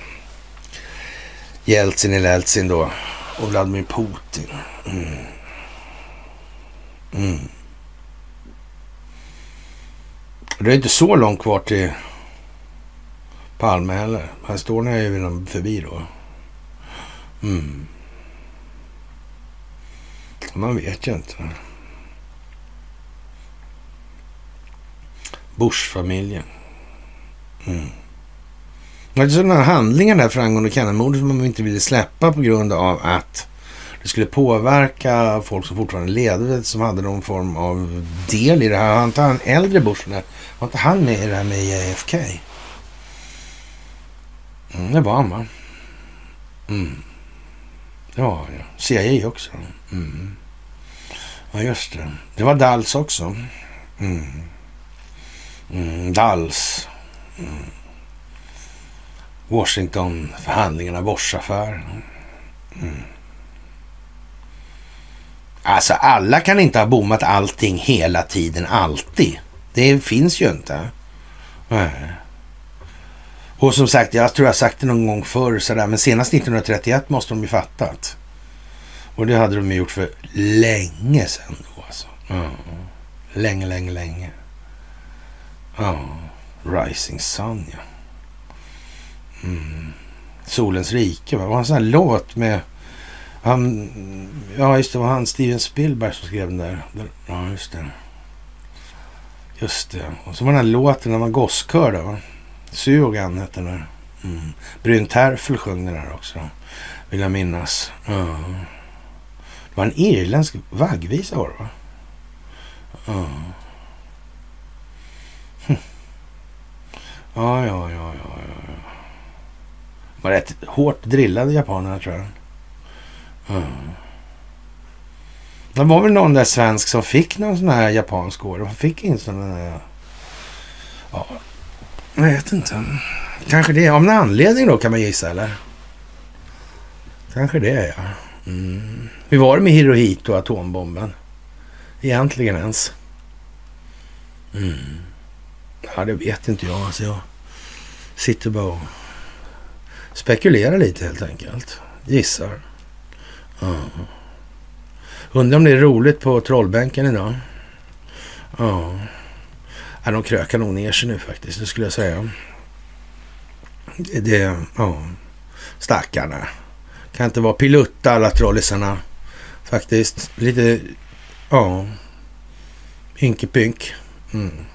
Jeltsin eller Eltsin då och Vladimir Putin. Mm. Mm. Det är inte så långt kvar till Palme heller. Här står ni ju förbi då. Mm. Man vet ju inte. Bush-familjen. Mm. Det är sådana handlingar där för angående Kennedymordet som man inte ville släppa på grund av att det skulle påverka folk som fortfarande levde, som hade någon form av del i det här. Var inte han äldre Bush? Var inte han med i det här med JFK? Mm, det var han va? Mm. Ja, ja. CIA också. Mm. Ja, just det. Det var Dals också. Mm. Mm, Dals. Mm. Washington-förhandlingarna, Bosch-affären. Mm. Alltså alla kan inte ha bommat allting hela tiden, alltid. Det finns ju inte. Nej. Och som sagt, jag tror jag sagt det någon gång förr, sådär, men senast 1931 måste de ju fattat. Och det hade de gjort för länge sedan då alltså. Mm. Länge, länge, länge. Ja, Rising Sun ja. Mm. Solens rike, va? det var en sån här låt med han, ja just det var han Steven Spielberg som skrev den där. Ja just det. Just det. Och så var den här låten, när man gosskör där va. Sugan hette den där. Mm. Bryn Terfel sjöng den där också. Vill jag minnas. Ja. Det var en irländsk vaggvisa var det va? Ja. Hm. Ja, ja, ja, ja, ja var rätt hårt drillade japanerna tror jag. Mm. Det var väl någon där svensk som fick någon sån här japansk order. Han fick inte sån här... Ja, jag vet inte. Kanske det. Av en anledning då kan man gissa eller? Kanske det ja. Mm. Hur var det med Hirohito och atombomben? Egentligen ens. Mm. Ja, det vet inte jag. Alltså jag sitter bara och spekulerar lite helt enkelt. Gissar. Ja. Undrar om det är roligt på trollbänken idag. Ja. ja de krökar nog ner sig nu faktiskt, det skulle jag säga. Det, ja. Stackarna. Kan inte vara pilutta alla trollisarna. Faktiskt. Lite, ja. Ynkepynk. Mm.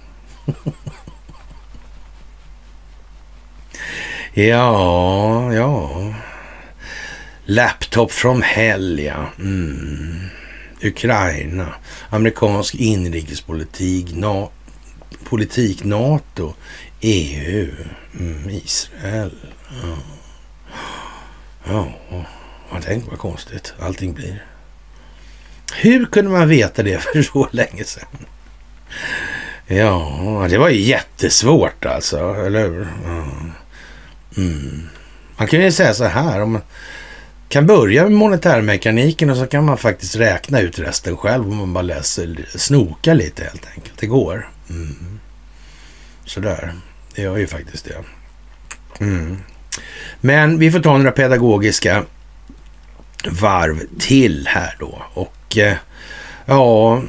ja, ja. Laptop from hell, ja. Mm. Ukraina. Amerikansk inrikespolitik. Na politik, NATO. EU. Mm. Israel. Ja. Ja, ja, tänk vad konstigt allting blir. Hur kunde man veta det för så länge sedan? Ja, det var ju jättesvårt alltså, eller hur? Ja. Mm. Man kan ju säga så här, om man kan börja med monetärmekaniken och så kan man faktiskt räkna ut resten själv om man bara läser, snoka lite helt enkelt. Det går. Mm. Sådär, det gör ju faktiskt det. Mm. Men vi får ta några pedagogiska varv till här då. Och eh, ja,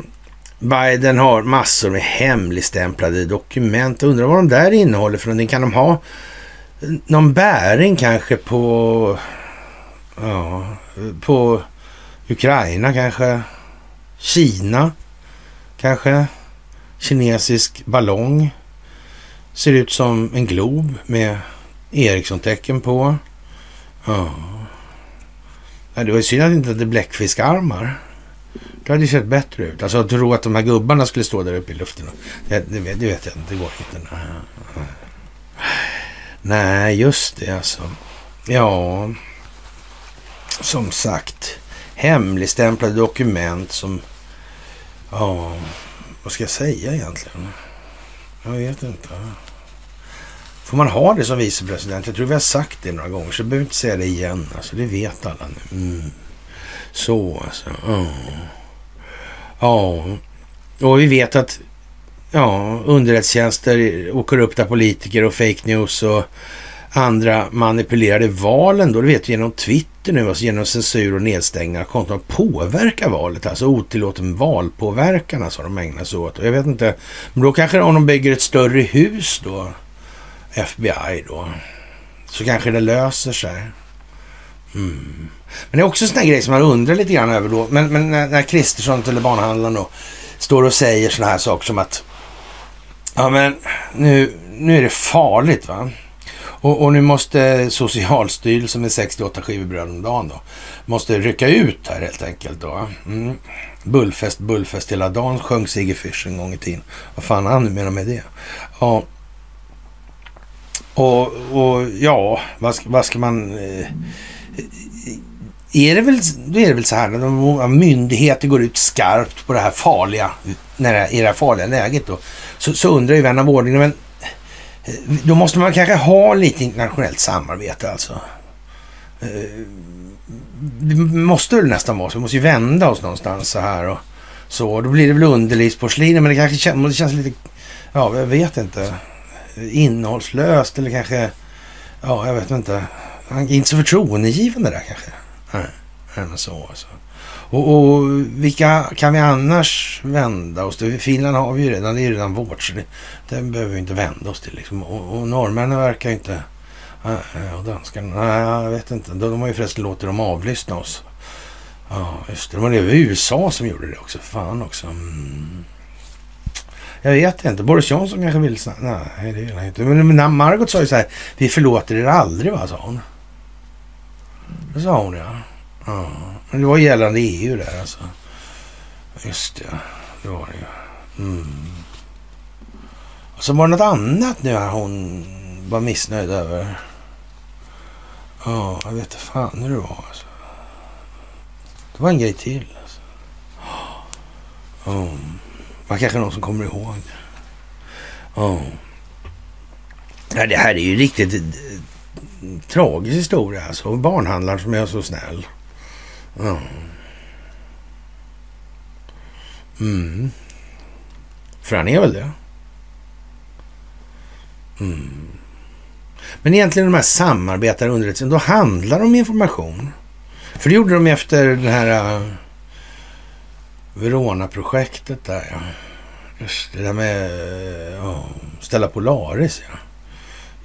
Biden har massor med hemligstämplade dokument. Undrar vad de där innehåller för någonting. Kan de ha någon bäring kanske på, ja, på Ukraina kanske? Kina kanske? Kinesisk ballong. Ser ut som en glob med Ericsson-tecken på. Ja. Det var ju synd att det inte hade bläckfiskarmar. Det hade sett bättre ut. Alltså att tro att de här gubbarna skulle stå där uppe i luften. Det, det, vet, det vet jag inte. Det går inte. Nej. Nej, just det alltså. Ja, som sagt. Hemligstämplade dokument som... Ja, vad ska jag säga egentligen? Jag vet inte. Får man ha det som vicepresident? Jag tror vi har sagt det några gånger, så jag behöver inte säga det igen. Alltså, det vet alla nu. Mm. Så alltså. Ja. ja. Och vi vet att ja, underrättelsetjänster och korrupta politiker och fake news och andra manipulerade valen då, du vet genom Twitter nu, alltså genom censur och nedstängning av konton, Påverka valet, alltså otillåten valpåverkan, alltså de ägnar sig åt. Och jag vet inte, men då kanske om de bygger ett större hus då, FBI då, så kanske det löser sig. Mm. Men det är också en sån här grej som man undrar lite grann över då, men, men när Kristersson, tulibanhandlaren då, står och säger såna här saker som att ja men nu, nu är det farligt va. Och, och nu måste Socialstyrelsen med 68 skivor bröd om dagen då, måste rycka ut här helt enkelt då. Mm. Bullfest, bullfest hela dagen sjöng Sigge Fisch en gång i tiden. Vad fan han nu menar med det? Ja, och, och ja, vad ska, vad ska man... Eh, är det väl, då är det väl så här när myndigheter går ut skarpt på det här farliga, när det, i det här farliga läget då, så, så undrar ju vän av ordning, men eh, då måste man kanske ha lite internationellt samarbete alltså. Eh, det måste väl nästan vara så. Vi måste ju vända oss någonstans så här och så. Då blir det väl underlivsporslin, men det kanske känns, det känns lite, ja, jag vet inte innehållslöst eller kanske, ja, jag vet inte. Inte så förtroendegivande där kanske. Nej, men så alltså. Och, och, vilka kan vi annars vända oss till? Finland har vi ju redan, det är ju redan vårt, så det, den behöver vi inte vända oss till. Liksom. Och, och norrmännen verkar inte... Och danskarna, nej, jag vet inte. De har ju förresten låtit dem avlyssna oss. Ja, just det. Det var det USA som gjorde det också. Fan också. Mm. Jag vet inte. Boris Johnson kanske vill... Nej, det vill han inte. Men Margot sa ju så här. Vi förlåter er aldrig, va, sa hon. Det sa hon, ja. ja. Men det var gällande EU där alltså. Just det, det var det ju. Mm. Och så var det något annat nu här hon var missnöjd över. Ja, jag vet inte fan hur det var alltså. Det var en grej till. Alltså. Oh. Var kanske någon som kommer ihåg. Oh. Ja, det här är ju riktigt tragisk historia alltså. Barnhandlaren som är så snäll. Oh. Mm. För han är väl det. Mm. Men egentligen de här samarbetar underrättelsen, då handlar det om information. För det gjorde de efter det här uh, Verona-projektet där ja. Just det där med uh, Stella Polaris ja.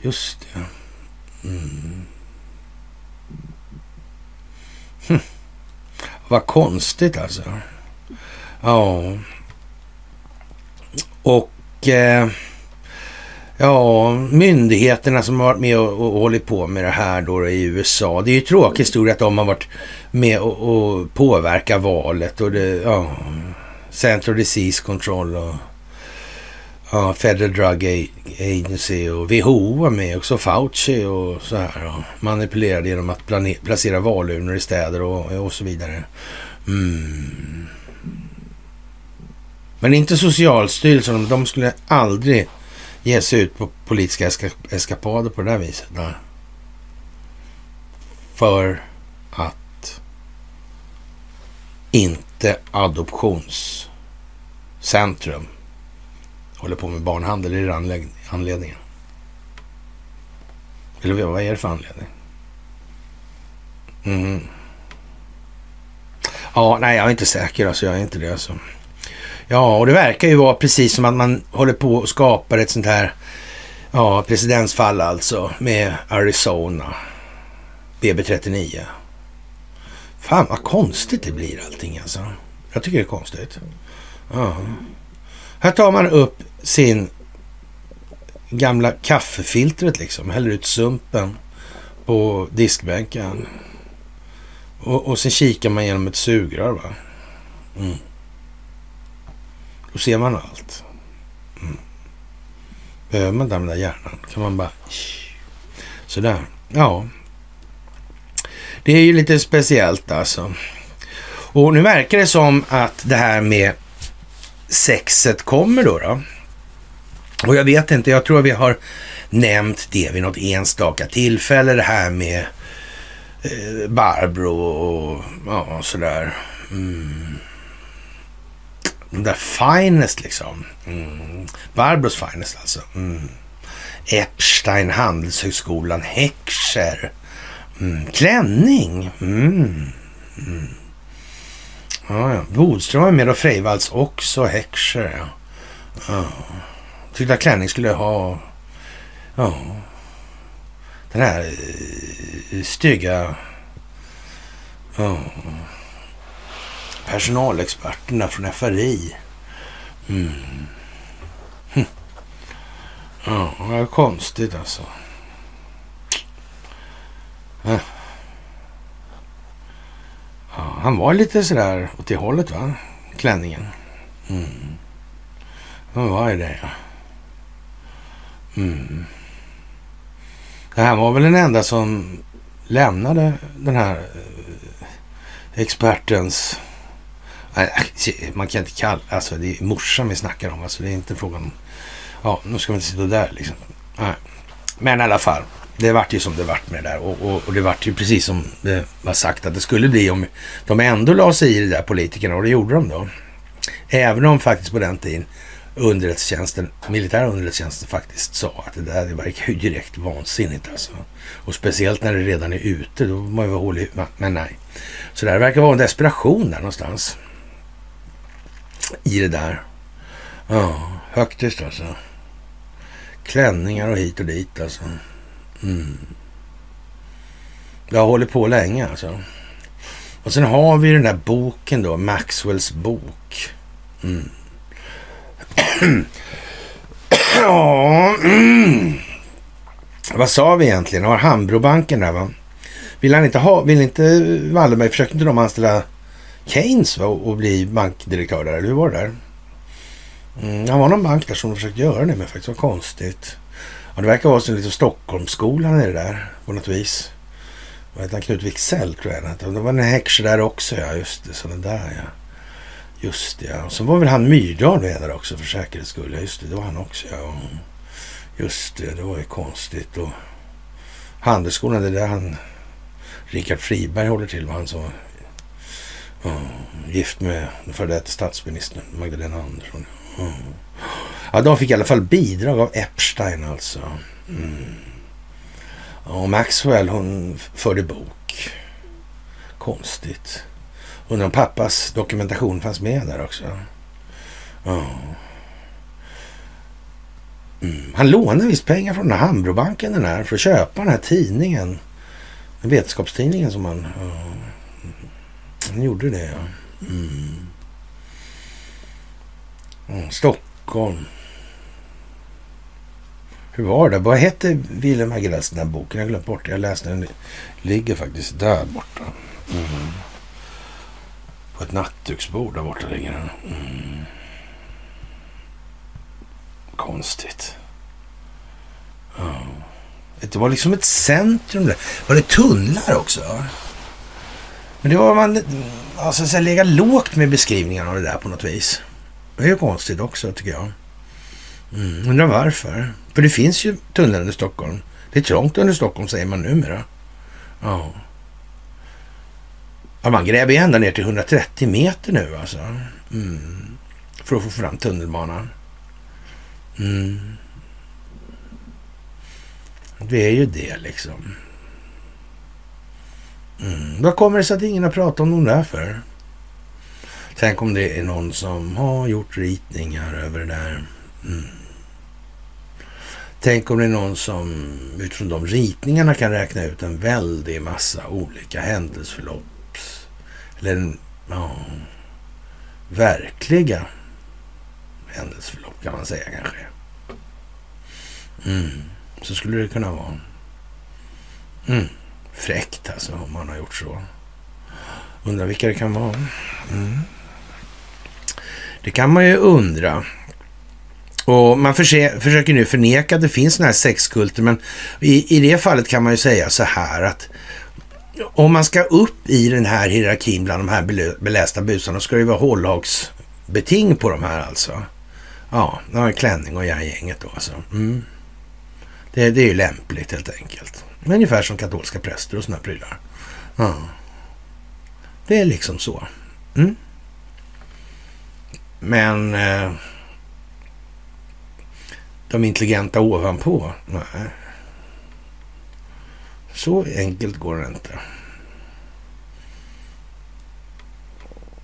Just det. Mm. Hm. Vad konstigt alltså. Ja. Och eh, ja, myndigheterna som har varit med och, och hållit på med det här då i USA. Det är ju tråkig historia att de har varit med och, och påverkat valet och det, ja, Central Disease Control och ja, Federal Drug Agency och WHO var med också, Fauci och så här. Och manipulerade genom att placera valurnor i städer och, och så vidare. Mm. Men inte Socialstyrelsen, de skulle aldrig ge sig ut på politiska eska, eskapader på det där viset. Nej. För att inte adoptionscentrum håller på med barnhandel. Är det anledningen? Eller vad är det för anledning? Mm. Ja, nej, jag är inte säker alltså. Jag är inte det alltså. Ja, och det verkar ju vara precis som att man håller på och skapar ett sånt här ja, presidentsfall alltså med Arizona. BB39. Fan vad konstigt det blir allting alltså. Jag tycker det är konstigt. Ja. Här tar man upp sin gamla kaffefiltret liksom. Häller ut sumpen på diskbänken. Och, och sen kikar man genom ett sugrör va. Mm. Då ser man allt. Mm. Behöver man inte använda hjärnan kan man bara... Sådär. Ja. Det är ju lite speciellt alltså. Och nu verkar det som att det här med sexet kommer då. då. Och jag vet inte, jag tror vi har nämnt det vid något enstaka tillfälle, det här med eh, Barbro och ja, sådär. Mm. Den där finest liksom. Mm. Barbros finest alltså. Mm. Epstein, Handelshögskolan, Heckscher. Mm. Klänning. Mm. Mm. Ja, ja. Bodström var med och Freivalds också. Heckscher, ja. ja. Tyckte att klänning skulle ha... Ja. Den här eh, stygga... Ja personalexperterna från FRI. Mm. Hm. Ja, det är konstigt alltså. Ja. Ja, han var lite sådär åt det hållet va? Klänningen. Mm. Vad var det ja. Mm. Det här var väl den enda som lämnade den här eh, expertens eh, man kan inte kalla, alltså det är morsan vi snackar om. Alltså det är inte frågan om, ja nu ska man inte sitta där liksom. Nej. Men i alla fall, det vart ju som det vart med det där och, och, och, det vart ju precis som det var sagt att det skulle bli om de ändå la sig i det där politikerna och det gjorde de då. Även om faktiskt på den tiden underrättelsetjänsten, militära underrättelsetjänsten faktiskt sa att det där det verkar ju direkt vansinnigt alltså. Och speciellt när det redan är ute, då må man ju vara hål i Men nej. Så det verkar vara en desperation där någonstans i det där. Ja, högtest alltså. Klänningar och hit och dit alltså. Mm. Det har hållit på länge alltså. Och sen har vi den där boken då, Maxwells bok. Mm ja, mm. Vad sa vi egentligen? Har Hambrobanken där va? Vill han inte ha, vill inte Wallenberg, försökte inte de anställa Keynes va, och bli bankdirektör där, eller hur var det där? Mm, han var någon bank där som de försökte göra det med faktiskt. Vad konstigt. Ja, det verkar vara som lite Stockholmsskolan i det där på något vis. Vad heter han? Knut Wicksell tror jag Det var en häxa där också ja. Just det, sådana där ja. Just det, ja. Så var väl han Myrdal med där också för säkerhets skull. Ja, just det, det var han också. Ja. Just det, det var ju konstigt. Och Handelsskolan, det där han... Richard Friberg håller till, han som uh, gift med den före detta statsministern Magdalena Andersson. Uh. Ja, de fick i alla fall bidrag av Epstein alltså. Mm. Och Maxwell hon förde bok. Konstigt. Undrar om pappas dokumentation fanns med där också. Oh. Mm. Han lånade visst pengar från den här Hambrobanken den här för att köpa den här tidningen. Vetenskapstidningen som han... Oh. Han gjorde det ja. Mm. Oh, Stockholm. Hur var det? Vad hette Wilhelm Agrells den här boken? Jag har glömt bort det. Jag läste den. Ligger faktiskt där borta. Mm. På ett nattduksbord där borta ligger den. Mm. Konstigt. Ja. Det var liksom ett centrum där. Var det tunnlar också? Men det var man... Alltså så lägga lågt med beskrivningarna av det där på något vis. Det är ju konstigt också tycker jag. Mm, undrar varför. För det finns ju tunnlar under Stockholm. Det är trångt under Stockholm säger man numera. Ja ja man gräver ju ända ner till 130 meter nu alltså. Mm. För att få fram tunnelbanan. Mm. Det är ju det liksom. Mm. Vad kommer det sig att ingen har pratat om dem där för? Tänk om det är någon som har gjort ritningar över det där. Mm. Tänk om det är någon som utifrån de ritningarna kan räkna ut en väldig massa olika händelseförlopp. Den ja, verkliga händelseförlopp kan man säga kanske. Mm. Så skulle det kunna vara. Mm. Fräckt alltså om man har gjort så. Undrar vilka det kan vara. Mm. Det kan man ju undra. Och man försöker nu förneka att det finns sådana här sexkulter, men i, i det fallet kan man ju säga så här att om man ska upp i den här hierarkin bland de här belästa busarna, ska det ju vara hållagsbeting på de här alltså. Ja, de har klänning och jag gänget då alltså. Mm. Det, det är ju lämpligt helt enkelt. Ungefär som katolska präster och sådana prylar. Ja. Det är liksom så. Mm. Men eh, de intelligenta ovanpå? Nej. Så enkelt går det inte.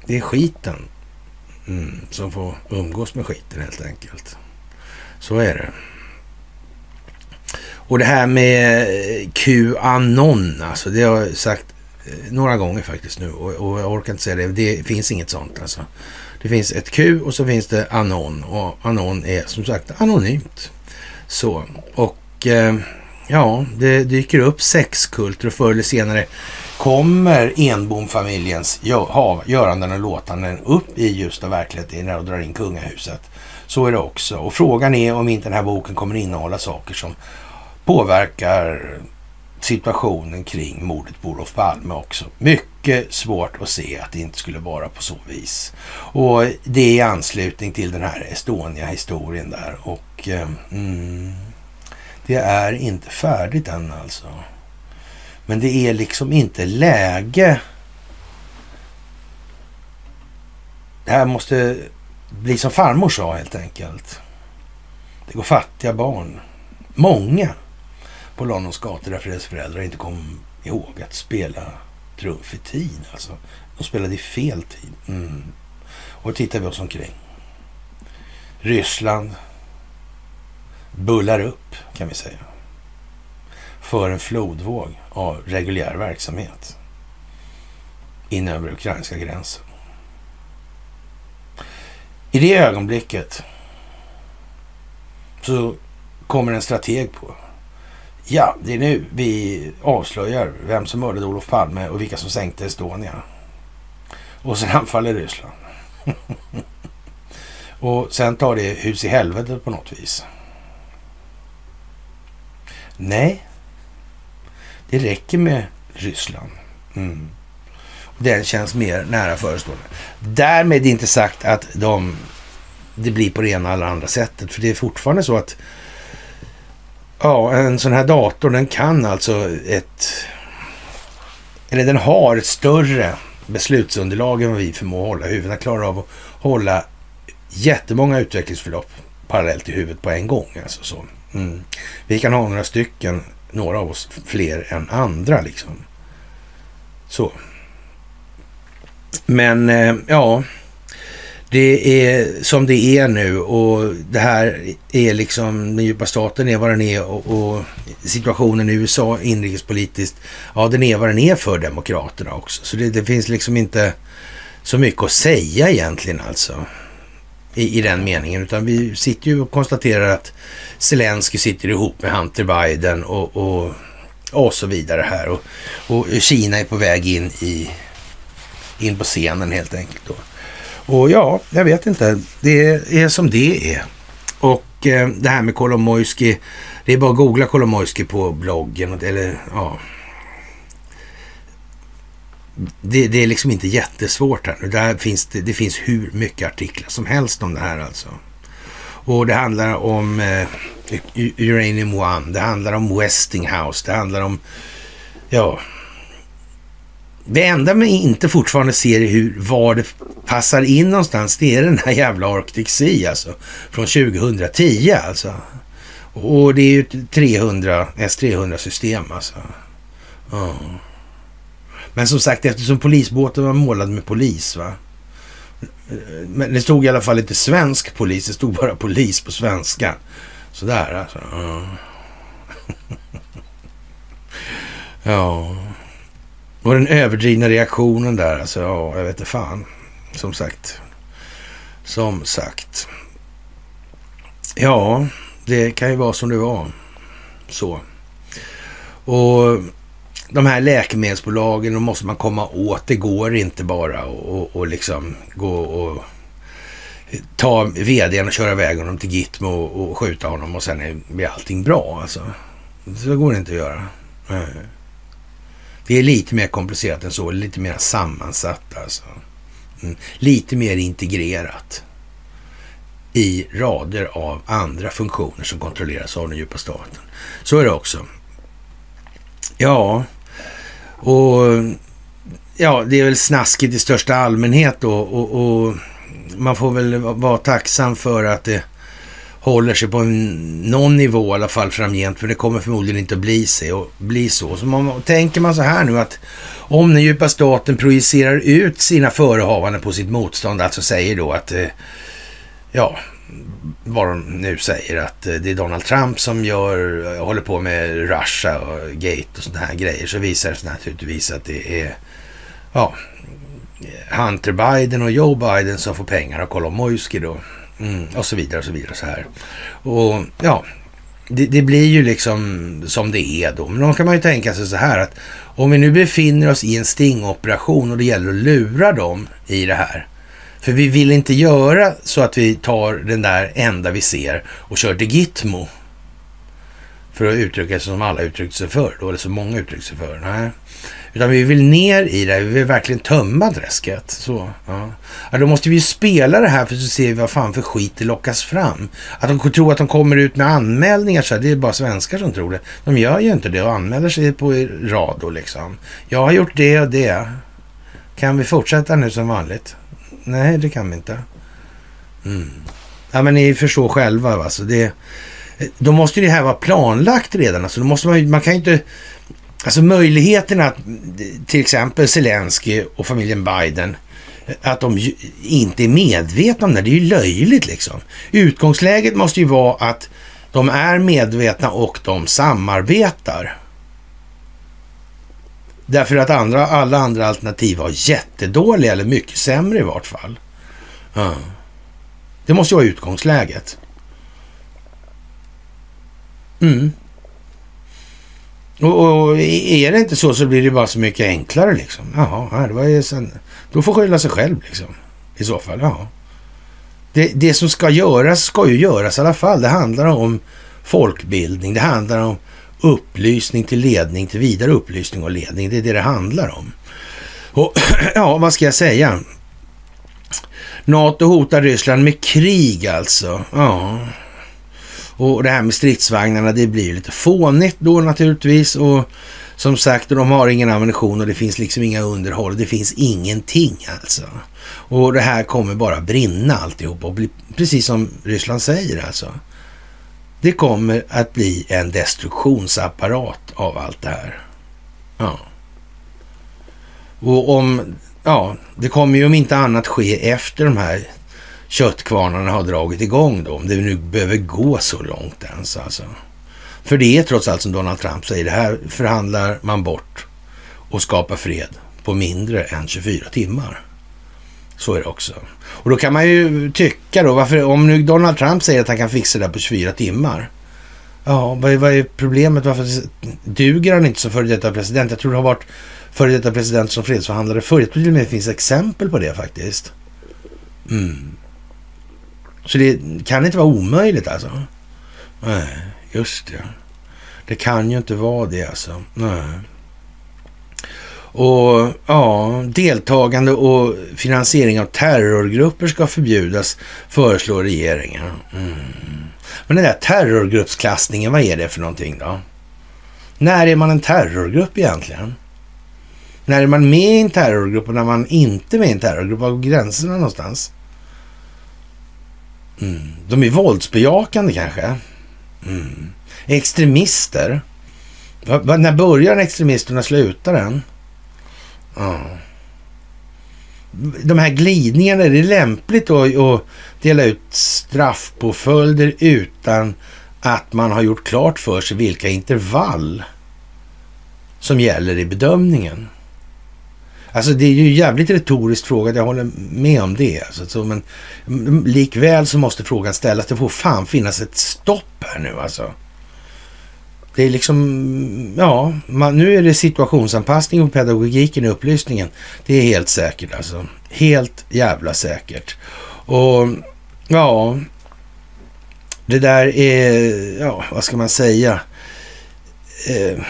Det är skiten mm, som får umgås med skiten helt enkelt. Så är det. Och det här med Qanon, alltså det har jag sagt eh, några gånger faktiskt nu och, och jag orkar inte säga det. Det finns inget sånt alltså. Det finns ett Q och så finns det anon och anon är som sagt anonymt. Så, och eh, ja, det dyker upp sexkulter och förr eller senare kommer Enbom-familjens göranden och låtanden upp i just av verkligheten och drar in kungahuset. Så är det också. Och frågan är om inte den här boken kommer innehålla saker som påverkar situationen kring mordet på Olof Palme också. Mycket svårt att se att det inte skulle vara på så vis. Och det är i anslutning till den här Estonia-historien där och eh, mm, det är inte färdigt än alltså. Men det är liksom inte läge. Det här måste bli som farmor sa helt enkelt. Det går fattiga barn. Många på Londons gator därför deras föräldrar inte kom ihåg att spela trumf i tid. Alltså. De spelade i fel tid. Mm. Och tittar vi oss omkring. Ryssland bullar upp, kan vi säga. För en flodvåg av reguljär verksamhet in över ukrainska gränsen. I det ögonblicket så kommer en strateg på Ja, det är nu vi avslöjar vem som mördade Olof Palme och vilka som sänkte Estonia. Och sen anfaller Ryssland. och sen tar det hus i helvete på något vis. Nej, det räcker med Ryssland. Mm. den känns mer nära förestående. Därmed inte sagt att de, det blir på det ena eller andra sättet. För det är fortfarande så att ja, en sån här dator den kan alltså ett... Eller den har ett större beslutsunderlag än vad vi förmår hålla huvudet. Den klarar av att hålla jättemånga utvecklingsförlopp parallellt i huvudet på en gång. Alltså så. Mm. Vi kan ha några stycken, några av oss fler än andra liksom. Så. Men eh, ja, det är som det är nu och det här är liksom, den djupa staten är vad den är och, och situationen i USA inrikespolitiskt, ja den är vad den är för Demokraterna också. Så det, det finns liksom inte så mycket att säga egentligen alltså i, i den meningen, utan vi sitter ju och konstaterar att Zelensky sitter ihop med Hunter Biden och, och, och så vidare här och, och Kina är på väg in i in på scenen helt enkelt. Då. Och ja, jag vet inte. Det är som det är. Och eh, det här med Kolomojski, det är bara att googla Kolomojski på bloggen. Eller ja. Det, det, är liksom inte jättesvårt här nu. Där finns det, det, finns hur mycket artiklar som helst om det här alltså. Och det handlar om eh, Uranium One, det handlar om Westinghouse, det handlar om ja, det enda man inte fortfarande ser hur, var det passar in någonstans, det är den här jävla Arctic Sea alltså. Från 2010 alltså. Och det är ju 300, S300-system alltså. Oh. Men som sagt, eftersom polisbåten var målad med polis va. Men det stod i alla fall inte svensk polis, det stod bara polis på svenska. Sådär alltså. Ja. ja. Och den överdrivna reaktionen där, alltså ja, jag vet inte fan. Som sagt. Som sagt. Ja, det kan ju vara som det var. Så. Och de här läkemedelsbolagen, de måste man komma åt. Det går inte bara att liksom gå och ta vdn och köra iväg honom till Gitmo och, och skjuta honom och sen blir allting bra. Alltså. Så går det inte att göra. Det är lite mer komplicerat än så, lite mer sammansatt alltså. Mm. Lite mer integrerat i rader av andra funktioner som kontrolleras av den djupa staten. Så är det också. Ja, och ja, det är väl snaskigt i största allmänhet då och, och man får väl vara tacksam för att det håller sig på en, någon nivå i alla fall framgent, för det kommer förmodligen inte att bli, sig och bli så. Så man, tänker man så här nu att om den djupa staten projicerar ut sina förehavanden på sitt motstånd, alltså säger då att, eh, ja, vad de nu säger, att eh, det är Donald Trump som gör, eh, håller på med Russia och Gate och sådana här grejer, så visar det sig naturligtvis att det är, ja, Hunter Biden och Joe Biden som får pengar av Kolomojski då. Mm, och så vidare och så vidare så här. Och ja, det, det, blir ju liksom som det är då. Men då kan man ju tänka sig så här att om vi nu befinner oss i en stingoperation och det gäller att lura dem i det här. För vi vill inte göra så att vi tar den där enda vi ser och kör till Gitmo. För att uttrycka sig som alla uttryckte sig för då, eller så många uttryckte sig för. Nej. Utan vi vill ner i det, vi vill verkligen tömma träsket. Så, ja. ja. då måste vi ju spela det här för att se vad fan för skit det lockas fram. Att de tror att de kommer ut med anmälningar, så här, det är bara svenskar som tror det. De gör ju inte det och anmäler sig på rad då liksom. Jag har gjort det och det. Kan vi fortsätta nu som vanligt? Nej, det kan vi inte. Mm. Ja, men ni förstår själva. Alltså, det, då måste det här vara planlagt redan. Alltså, då måste man, man kan ju inte Alltså möjligheterna att till exempel Zelensky och familjen Biden att de inte är medvetna om det, det är ju löjligt liksom. Utgångsläget måste ju vara att de är medvetna och de samarbetar. Därför att andra, alla andra alternativ var jättedåliga eller mycket sämre i vart fall. Ja. Det måste ju vara utgångsläget. Mm. Och, och, är det inte så så blir det bara så mycket enklare liksom. Jaha, det var ju sen, då får skylla sig själv liksom. I så fall, ja. Det, det som ska göras ska ju göras i alla fall. Det handlar om folkbildning. Det handlar om upplysning till ledning, till vidare upplysning och ledning. Det är det det handlar om. Och ja, vad ska jag säga? NATO hotar Ryssland med krig alltså. Ja. Och det här med stridsvagnarna, det blir lite fånigt då naturligtvis. Och som sagt, de har ingen ammunition och det finns liksom inga underhåll. Det finns ingenting alltså. Och det här kommer bara brinna alltihop och bli precis som Ryssland säger alltså. Det kommer att bli en destruktionsapparat av allt det här. Ja. Och om, ja, det kommer ju om inte annat ske efter de här köttkvarnarna har dragit igång då, om det nu behöver gå så långt ens alltså. För det är trots allt som Donald Trump säger, det här förhandlar man bort och skapar fred på mindre än 24 timmar. Så är det också. Och då kan man ju tycka då, varför, om nu Donald Trump säger att han kan fixa det där på 24 timmar. Ja, vad är, vad är problemet? Varför duger han inte som före detta president? Jag tror det har varit före detta president som fredsförhandlare förr. Jag tror till och med det finns exempel på det faktiskt. Mm. Så det kan inte vara omöjligt alltså. Nej, just det. Det kan ju inte vara det alltså. Nej. Och ja, deltagande och finansiering av terrorgrupper ska förbjudas, föreslår regeringen. Mm. Men den där terrorgruppsklassningen, vad är det för någonting då? När är man en terrorgrupp egentligen? När är man med i en terrorgrupp och när man inte är med i en terrorgrupp? Var går gränserna någonstans? Mm. De är våldsbejakande kanske. Mm. Extremister. Va, va, när börjar en extremist och när slutar den? Ja. De här glidningarna, är det lämpligt att, att dela ut straffpåföljder utan att man har gjort klart för sig vilka intervall som gäller i bedömningen? Alltså det är ju jävligt retoriskt frågat, jag håller med om det. Alltså, så, men mm, likväl så måste frågan ställas, det får fan finnas ett stopp här nu alltså. Det är liksom, ja, man, nu är det situationsanpassning och pedagogiken i upplysningen. Det är helt säkert alltså. Helt jävla säkert. Och ja, det där är, ja, vad ska man säga? Eh,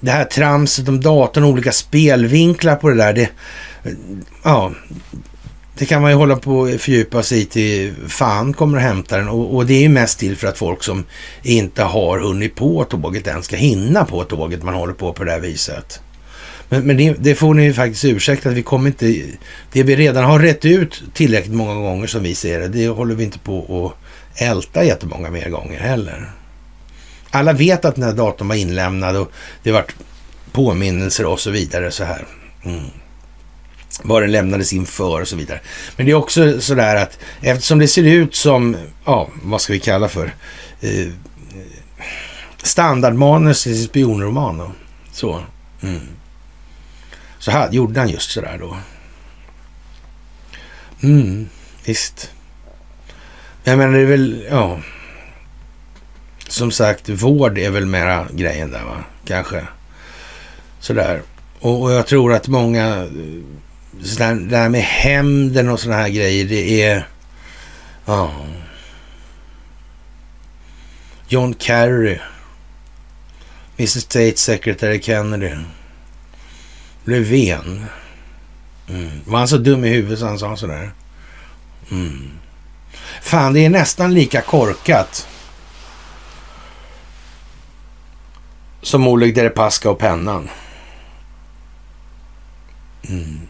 det här tramset om datorn och olika spelvinklar på det där, det, ja, det kan man ju hålla på och fördjupa sig i till fan kommer att hämta den. Och, och, det är ju mest till för att folk som inte har hunnit på tåget än ska hinna på tåget man håller på på det här viset. Men, men det, det, får ni faktiskt ursäkta, att vi kommer inte... Det vi redan har rätt ut tillräckligt många gånger som vi ser det, det håller vi inte på att älta jättemånga mer gånger heller. Alla vet att den här datorn var inlämnad och det varit påminnelser och så vidare så här. Mm vad den lämnades inför och så vidare. Men det är också sådär att eftersom det ser ut som, ja, vad ska vi kalla för, eh, standardmanus i spionroman. Då. Så. Mm. Så här gjorde han just sådär då. Mm, visst. Jag menar det är väl, ja. Som sagt, vård är väl mera grejen där va, kanske. Sådär. Och, och jag tror att många eh, där, det här med hämnden och sådana här grejer, det är... Ja. John Kerry. Mr State Secretary Kennedy. Löfven. Mm. Var han så dum i huvudet så han sa sådär? Mm. Fan, det är nästan lika korkat som Oleg Deripaska och pennan. Mm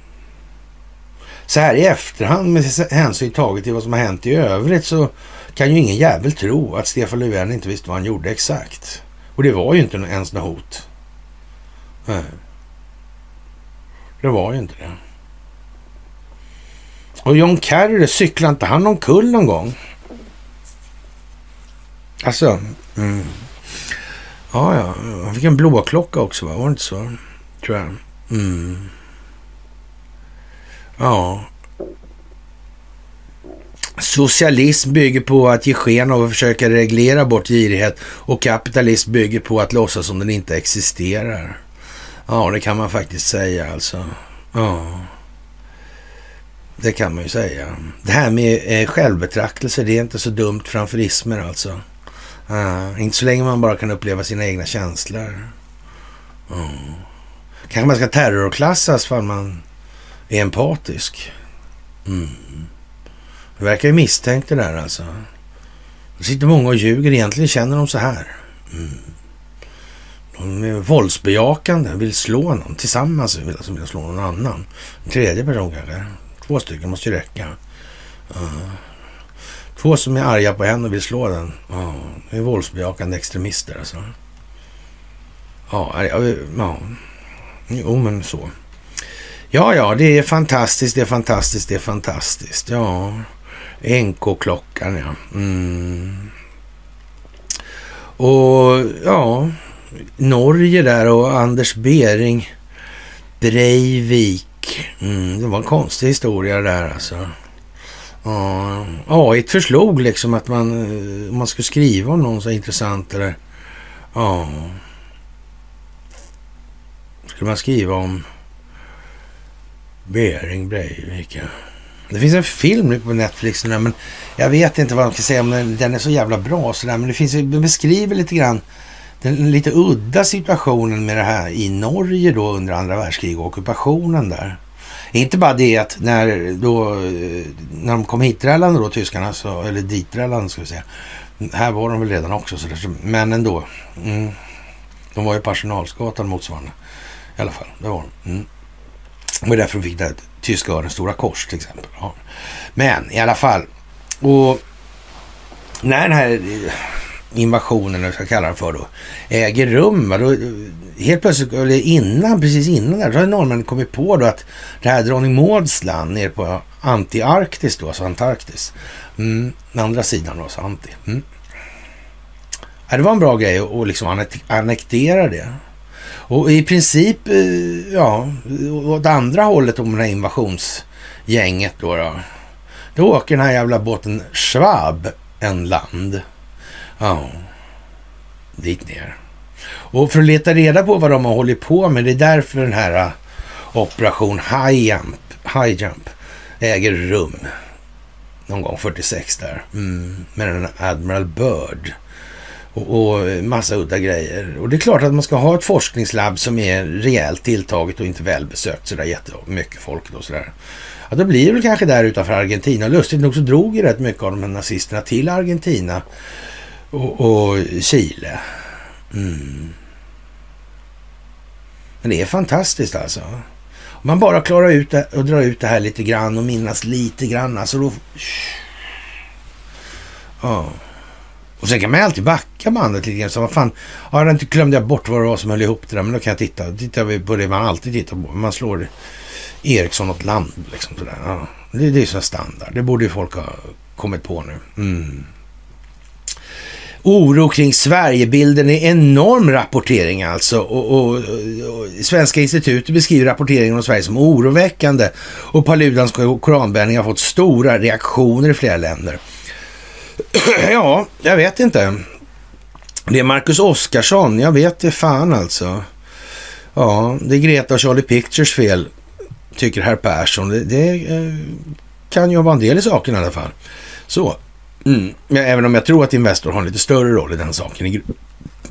så här i efterhand med hänsyn taget till vad som har hänt i övrigt så kan ju ingen jävel tro att Stefan Löfven inte visste vad han gjorde exakt. Och det var ju inte ens något hot. Nej. Det var ju inte det. Och John Kerry, cyklade inte han omkull någon gång? Alltså, mm. ja, ja, han fick en blåklocka också, va? var det inte så? Tror jag. Mm. Ja. Socialism bygger på att ge sken av att försöka reglera bort girighet och kapitalism bygger på att låtsas som den inte existerar. Ja, det kan man faktiskt säga alltså. Ja. Det kan man ju säga. Det här med eh, självbetraktelse, det är inte så dumt framför ismer alltså. Uh, inte så länge man bara kan uppleva sina egna känslor. Uh. Kanske man ska terrorklassas för man är empatisk. Mm. Det verkar ju misstänkt det där alltså. Det sitter många och ljuger. Egentligen känner de så här. Mm. De är våldsbejakande, vill slå någon tillsammans, vill, de vill slå någon annan. En tredje person kanske. Två stycken måste ju räcka. Uh. Två som är arga på en och vill slå den. Ja, det är våldsbejakande extremister alltså. Ja, ja, ja. Jo, men så. Ja, ja, det är fantastiskt, det är fantastiskt, det är fantastiskt. Ja, NK-klockan, ja. Mm. Och ja, Norge där och Anders Bering Breivik. Mm, det var en konstig historia där alltså. Ja, AI förslog liksom att man, eh, om man skulle skriva om någon så intressant eller ja. Skulle man skriva om Bering Breivik, ja. Det finns en film nu på Netflix, där, men jag vet inte vad man ska säga om den. Den är så jävla bra sådär, men det finns, den beskriver lite grann den lite udda situationen med det här i Norge då under andra världskriget och ockupationen där. Inte bara det att när, då, när de kom hiträllande då, tyskarna, så, eller diträllande ska vi säga. Här var de väl redan också, så där, men ändå. Mm, de var ju på Arsenalsgatan motsvarande. I alla fall, det var de. Mm. Det var därför de fick det här tyska örens stora kors till exempel. Ja. Men i alla fall. Och när den här eh, invasionen, eller vad jag ska kalla den för då, äger rum. Då, helt plötsligt, eller innan, precis innan där, då har norrmännen kommit på då att det här Dronning Mauds land nere på Antarktis då, alltså Antarktis. Mm, andra sidan då, alltså Anti. Mm. Ja, det var en bra grej att liksom annektera det. Och i princip, eh, ja, åt andra hållet om det här invasionsgänget då, då. Då åker den här jävla båten Schwab en land. Ja, dit ner. Och för att leta reda på vad de har hållit på med, det är därför den här eh, operation High Jump, High Jump äger rum. Någon gång 46 där. Mm, med den Admiral Bird. Och, och massa udda grejer. Och det är klart att man ska ha ett forskningslabb som är rejält tilltaget och inte välbesökt sådär jättemycket folk då sådär. Ja, då blir det väl kanske där utanför Argentina. Lustigt nog så drog ju rätt mycket av de här nazisterna till Argentina och, och Chile. Mm. Men det är fantastiskt alltså. Om man bara klarar ut det och drar ut det här lite grann och minnas lite grann. Alltså då... Ja. Och sen kan man alltid backa bandet lite grann. Så vad fan, ja, inte glömde jag bort vad det var som höll ihop det där. Men då kan jag titta. Då tittar vi på det man alltid tittar på. Man slår Ericsson åt land. Liksom sådär. Ja. Det, det är så standard. Det borde ju folk ha kommit på nu. Mm oro kring Sverigebilden är enorm rapportering alltså. Och, och, och, Svenska institutet beskriver rapporteringen om Sverige som oroväckande. Och Paludans koranbränning har fått stora reaktioner i flera länder. ja, jag vet inte. Det är Marcus Oskarsson, jag vet det fan alltså. Ja, det är Greta och Charlie Pictures fel, tycker herr Persson. Det, det eh, kan ju vara en del i saken i alla fall. Så, Mm. Även om jag tror att Investor har en lite större roll i den saken i,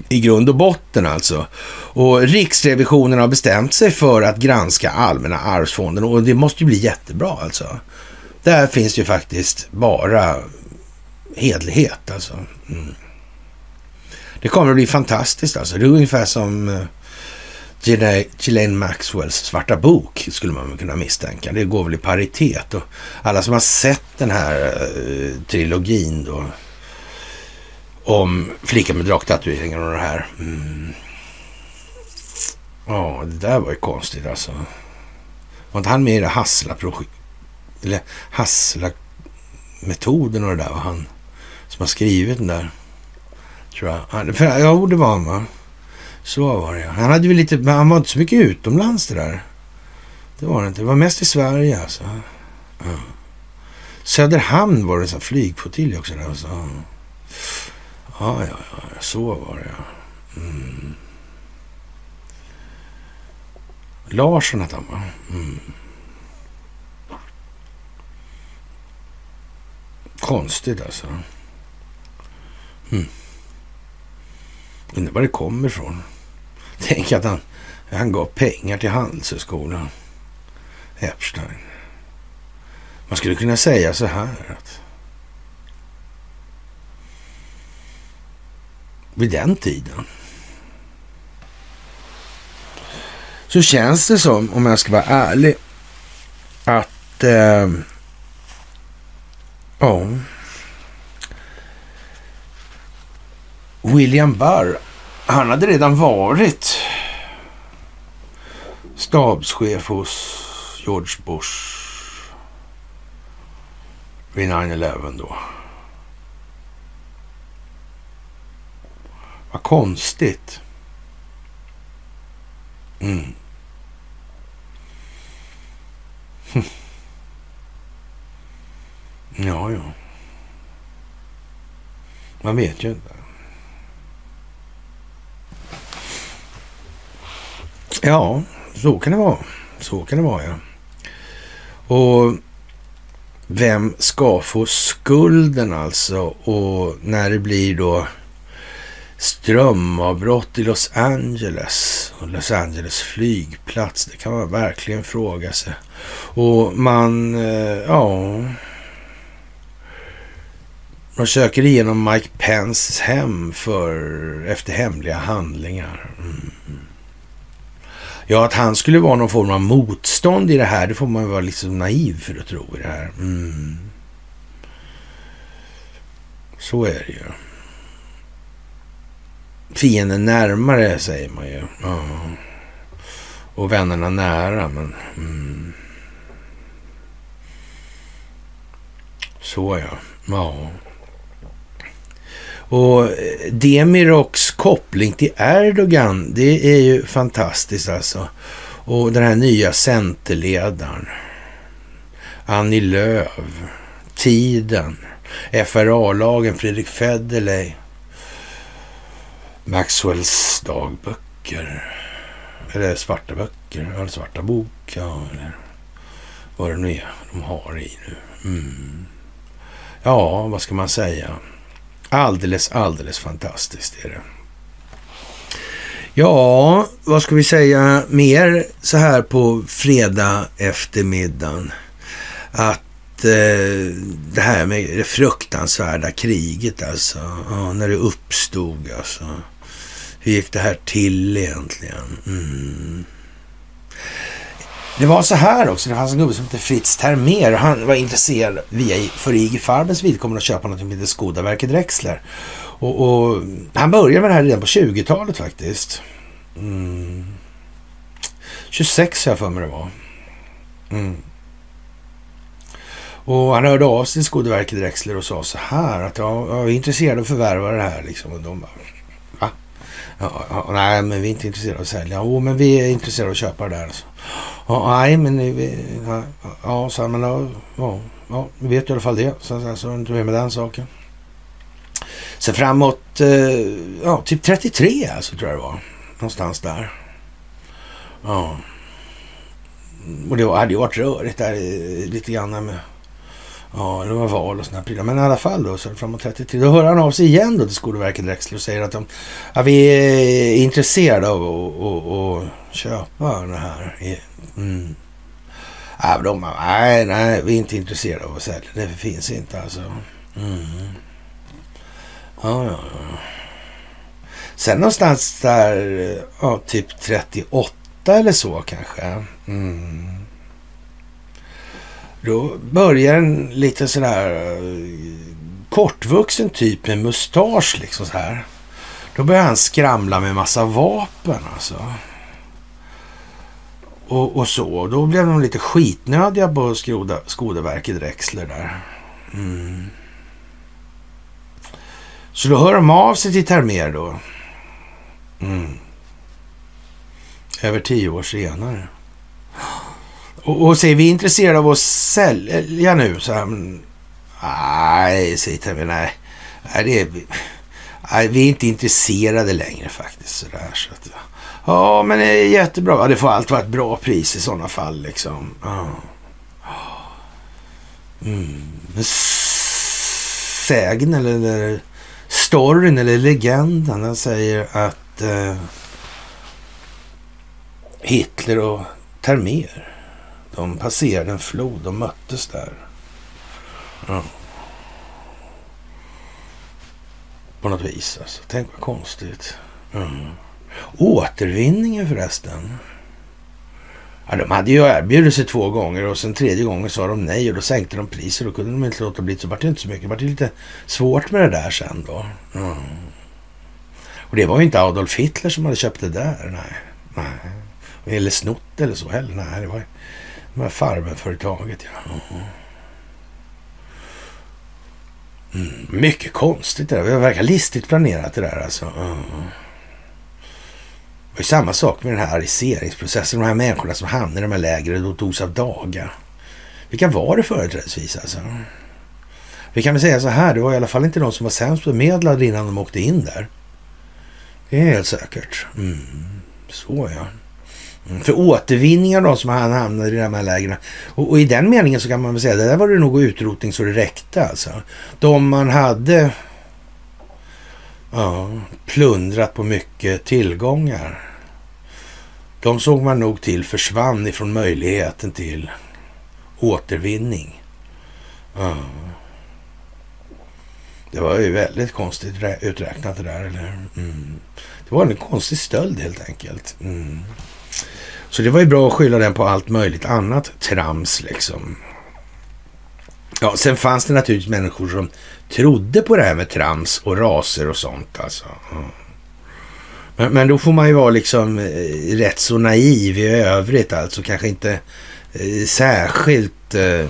i grund och botten alltså. Och Riksrevisionen har bestämt sig för att granska Allmänna arvsfonden och det måste ju bli jättebra alltså. Där finns ju faktiskt bara hedlighet alltså. Mm. Det kommer att bli fantastiskt alltså. Det är ungefär som eh, Ghislaine Maxwells svarta bok skulle man kunna misstänka. Det går väl i paritet. Och alla som har sett den här uh, trilogin då om flickan med draktatueringar och det här. Mm. Ja, det där var ju konstigt alltså. Var inte han med i det hassla eller Hassla-metoden och det där? Var han som har skrivit den där? Tror jag. Ja, det var han va? Så var det Han hade väl lite, men han var inte så mycket utomlands det där. Det var det inte. Det var mest i Sverige alltså. Ja. Söderhamn var det en flygflottilj också där. Alltså. Ja, ja, ja, så var det ja. Mm. Larsson hette han va? Mm. Konstigt alltså. Mm. Undrar var det kommer ifrån. Tänk att han Han gav pengar till Handelshögskolan. Epstein. Man skulle kunna säga så här att vid den tiden så känns det som, om jag ska vara ärlig, att eh, ja, William Barr, han hade redan varit stabschef hos George Bush vid 9-11 då. Vad konstigt. Mm. Ja, ja. Man vet ju inte. Ja, så kan det vara. Så kan det vara, ja. Och vem ska få skulden alltså? Och när det blir då strömavbrott i Los Angeles och Los Angeles flygplats. Det kan man verkligen fråga sig. Och man, eh, ja... Man söker igenom Mike Pence hem för, efter hemliga handlingar. Mm. Ja, att han skulle vara någon form av motstånd i det här, det får man vara liksom naiv för att tro i det här. Mm. Så är det ju. Fienden närmare, säger man ju. Ja. Och vännerna nära, men... Mm. Så ja. Ja. Och eh, Demiroks koppling till Erdogan, det är ju fantastiskt alltså. Och den här nya centerledaren, Annie Lööf, Tiden, FRA-lagen, Fredrik Federley, Maxwells dagböcker. Eller svarta böcker, eller svarta bok, ja, eller vad det nu är de har i nu. Mm. Ja, vad ska man säga? Alldeles, alldeles fantastiskt är det. Ja, vad ska vi säga mer så här på fredag eftermiddagen? Att eh, det här med det fruktansvärda kriget alltså, ja, när det uppstod alltså. Hur gick det här till egentligen? Mm. Det var så här också, det fanns en gubbe som hette Fritz Termer och han var intresserad via, för IG Farbens vidkommande att köpa något som heter Skodaverket Drexler. Och, och, han började med det här redan på 20-talet faktiskt. Mm. 26 har jag för mig det var. Mm. Och han hörde av sig till Skodaverket Drexler och sa så här att jag, jag är intresserad av att förvärva det här liksom. Och de bara. Ja, ja, nej, men vi är inte intresserade av att sälja. Jo, men vi är intresserade av att köpa det där. Alltså. Ja, nej, men vi, ja, ja, så, men ja, ja, ja, vi vet i alla fall det. Så, så, så inte med den saken. Sen framåt, eh, ja, typ 33 alltså tror jag det var. Någonstans där. Ja. Och det hade ju varit rörigt där lite grann med Ja, det var val och sådana prylar. Men i alla fall då, så framåt 33. Då hör han av sig igen då till Skolverket Drexler och säger att de, ja, vi är intresserade av att köpa det här. Mm. Ja, de nej, nej, vi är inte intresserade av att sälja. Det finns inte alltså. Mm. Ja, ja, ja. Sen någonstans där, ja, typ 38 eller så kanske. Mm. Då börjar en lite sådär eh, kortvuxen typ med mustasch liksom så här. Då börjar han skramla med massa vapen alltså. Och, och så. Då blev de lite skitnödiga på Skoda, Skodaverket Drexler där. Mm. Så då hör de av sig till Termer då. Mm. Över tio år senare. Och, och säger vi är intresserade av att sälja nu. Så här, nej, säger Termer, nej. nej, det är, nej, vi är inte intresserade längre faktiskt. Så där, så att, ja, men det är jättebra. Ja, det får allt vara ett bra pris i sådana fall liksom. Ja. Mm. Sägen eller, eller storyn eller legenden den säger att eh, Hitler och Termer. De passerade en flod, de möttes där. Ja. På något vis alltså. Tänk vad konstigt. Mm. Återvinningen förresten. Ja, de hade ju erbjudit sig två gånger och sen tredje gången sa de nej och då sänkte de priser. Då kunde de inte låta bli. Så vart det inte så mycket. Det vart lite svårt med det där sen då. Mm. Och det var ju inte Adolf Hitler som hade köpt det där. Nej. nej. Eller snott eller så heller. Nej, det var det var ja. Mm. Mycket konstigt det där. Det verkar listigt planerat det där alltså. Mm. Det var ju samma sak med den här ariseringsprocessen. De här människorna som hamnade i de här lägren och togs av daga. Vilka var det företrädesvis alltså? Vi kan väl säga så här, det var i alla fall inte de som var sämst bemedlade innan de åkte in där. Det är helt säkert. Mm. Så ja. Mm, för återvinning av de som hamnade i de här lägren. Och, och, i den meningen så kan man väl säga, det där var det nog utrotning så det räckte alltså. De man hade ja, plundrat på mycket tillgångar. De såg man nog till försvann ifrån möjligheten till återvinning. Ja. Det var ju väldigt konstigt uträknat det där. Eller? Mm. Det var en konstig stöld helt enkelt. Mm. Så det var ju bra att skylla den på allt möjligt annat trams liksom. Ja, sen fanns det naturligtvis människor som trodde på det här med trams och raser och sånt alltså. Men, men då får man ju vara liksom eh, rätt så naiv i övrigt alltså. Kanske inte eh, särskilt eh,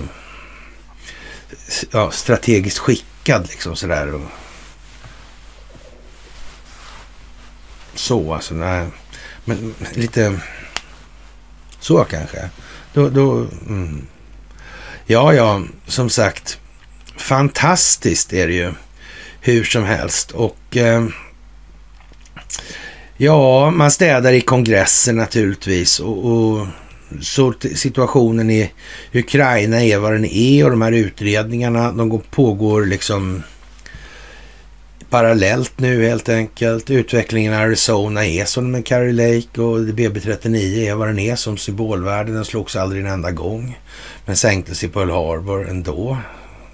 ja, strategiskt skickad liksom sådär. Och, så alltså, nej. Men lite så kanske. Då, då, mm. Ja, ja, som sagt. Fantastiskt är det ju. Hur som helst. Och eh, ja, man städar i kongressen naturligtvis. Och, och så situationen i Ukraina är vad den är och de här utredningarna de pågår liksom parallellt nu helt enkelt. Utvecklingen i Arizona är som med Carrie Lake och BB39 är vad den är som symbolvärde. Den slogs aldrig en enda gång. Men sänktes i Pearl Harbor ändå,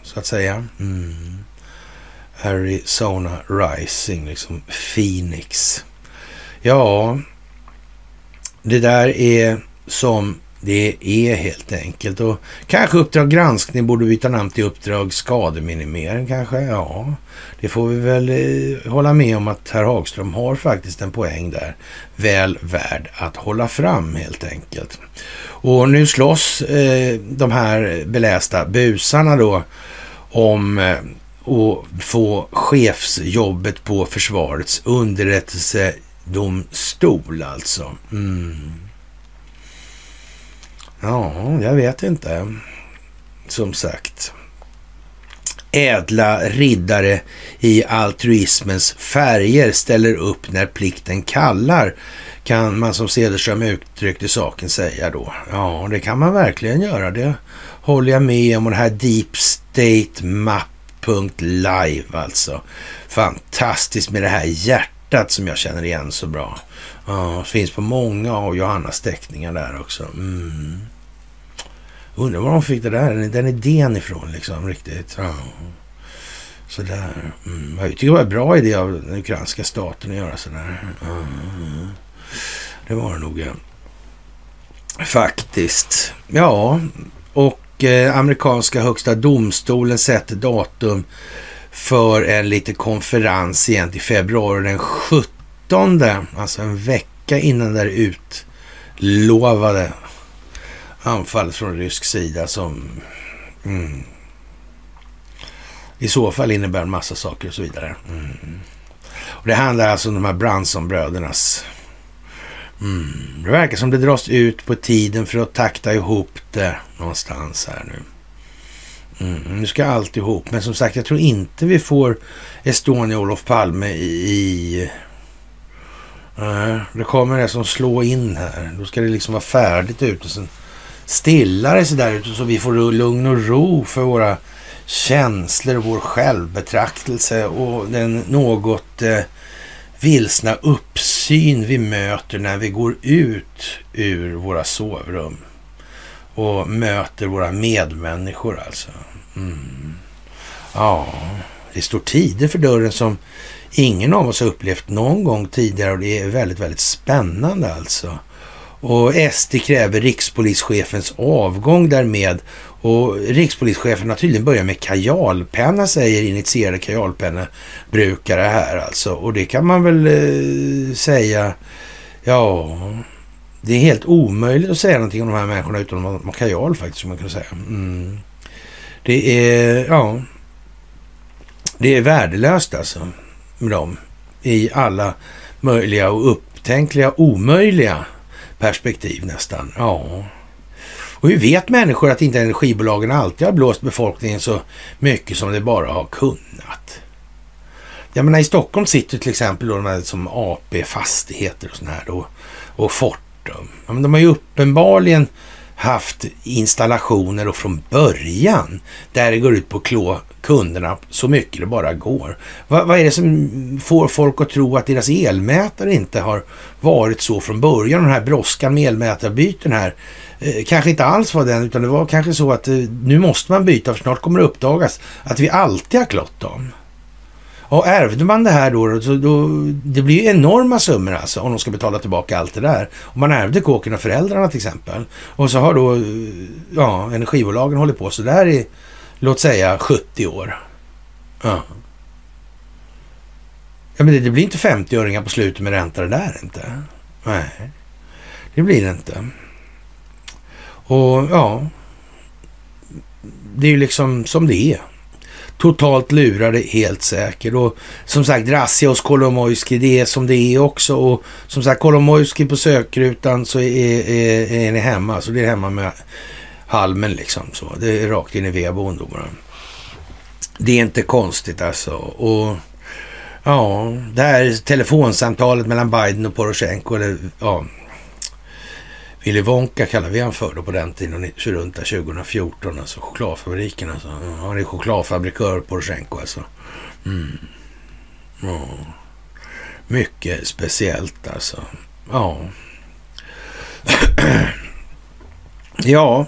så att säga. Mm. Arizona Rising, liksom Phoenix. Ja, det där är som det är helt enkelt. Och kanske Uppdrag granskning borde byta namn till Uppdrag skademinimering kanske. Ja, det får vi väl eh, hålla med om att herr Hagström har faktiskt en poäng där. Väl värd att hålla fram helt enkelt. Och nu slåss eh, de här belästa busarna då om eh, att få chefsjobbet på försvarets underrättelsedomstol alltså. Mm. Ja, jag vet inte. Som sagt. Ädla riddare i altruismens färger ställer upp när plikten kallar, kan man som Cederström uttryckte saken säga då. Ja, det kan man verkligen göra. Det håller jag med om. Och det här Deep State Map.live alltså. Fantastiskt med det här hjärtat som jag känner igen så bra. Ja, finns på många av Johannas teckningar där också. Mm. Undrar var de fick det där, den idén ifrån liksom riktigt. Ja. Sådär. Mm. Jag tycker det var en bra idé av den ukrainska staten att göra sådär. Mm. Det var det nog. Ja. Faktiskt. Ja, och eh, amerikanska högsta domstolen sätter datum för en liten konferens igen till februari den 17. Alltså en vecka innan det utlovade anfall från rysk sida som mm, i så fall innebär en massa saker och så vidare. Mm. Och Det handlar alltså om de här Bransonbrödernas Mm. Det verkar som det dras ut på tiden för att takta ihop det någonstans här nu. Mm. Nu ska allt ihop. Men som sagt, jag tror inte vi får Estonia och Olof Palme i... i uh, det kommer det som slå in här. Då ska det liksom vara färdigt ute. Sen stillare så där så vi får lugn och ro för våra känslor och vår självbetraktelse och den något eh, vilsna uppsyn vi möter när vi går ut ur våra sovrum och möter våra medmänniskor alltså. Mm. Ja, det står tider för dörren som ingen av oss har upplevt någon gång tidigare och det är väldigt, väldigt spännande alltså. Och SD kräver rikspolischefens avgång därmed. Och rikspolischefen har tydligen börjat med kajalpenna, säger initierade kajalpennebrukare här alltså. Och det kan man väl eh, säga, ja, det är helt omöjligt att säga någonting om de här människorna utan att ha kajal faktiskt, som man kan säga. Mm. Det är, ja, det är värdelöst alltså med dem i alla möjliga och upptänkliga omöjliga perspektiv nästan. Ja. Och hur vet människor att inte energibolagen alltid har blåst befolkningen så mycket som det bara har kunnat? Jag menar i Stockholm sitter till exempel då de här som AP Fastigheter och sådana här då, och Fortum. Ja, men de har ju uppenbarligen haft installationer och från början där det går ut på att klå kunderna så mycket det bara går. Va, vad är det som får folk att tro att deras elmätare inte har varit så från början? Den här brådskan med elmätarbyten här eh, kanske inte alls var den, utan det var kanske så att eh, nu måste man byta för snart kommer det uppdagas att vi alltid har klått dem. Och ärvde man det här då, så då, det blir ju enorma summor alltså om de ska betala tillbaka allt det där. Om man ärvde kåken av föräldrarna till exempel. Och så har då ja, energibolagen hållit på så där i, låt säga 70 år. Ja. Ja men det, det blir inte 50-öringar på slutet med ränta det där inte. Nej, det blir det inte. Och ja, det är ju liksom som det är totalt lurade, helt säkert. Och som sagt, Razzia hos Kolomojski, det är som det är också. Och som sagt, Kolomojski på sökrutan så är, är, är ni hemma. Så det är hemma med halmen liksom. Så det är rakt in i vedboden då bara. Det är inte konstigt alltså. Och ja, det här telefonsamtalet mellan Biden och Poroshenko, eller ja, Willy Wonka kallade vi han för då på den tiden, runt 2014, alltså chokladfabriken alltså. Han är chokladfabrikör Poroshenko alltså. Mm. Ja. Mycket speciellt alltså. Ja. ja,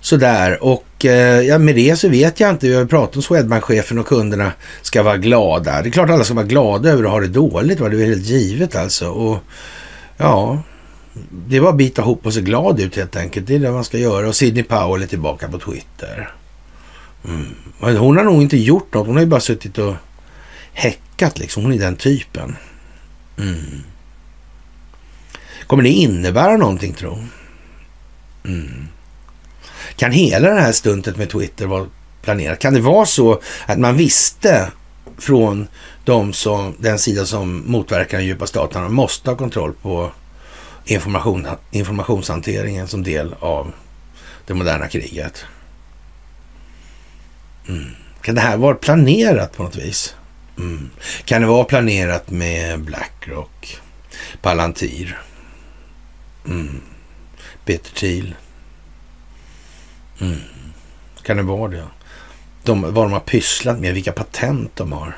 sådär. Och eh, ja, med det så vet jag inte. Vi har pratat om Swedbank-chefen och kunderna ska vara glada. Det är klart alla ska vara glada över att ha det dåligt. Va? Det är helt givet alltså. Och ja, det var att bita ihop och se glad ut helt enkelt. Det är det man ska göra. Och Sidney Powell är tillbaka på Twitter. Mm. Hon har nog inte gjort något. Hon har ju bara suttit och häckat liksom. Hon är den typen. Mm. Kommer det innebära någonting tro? Mm. Kan hela det här stuntet med Twitter vara planerat? Kan det vara så att man visste från de som, den sida som motverkar den djupa staten, att man måste ha kontroll på information, informationshanteringen som del av det moderna kriget. Mm. Kan det här vara planerat på något vis? Mm. Kan det vara planerat med Blackrock, Palantir, mm. Peter Thiel? Mm. Kan det vara det? De, vad de har pysslat med, vilka patent de har.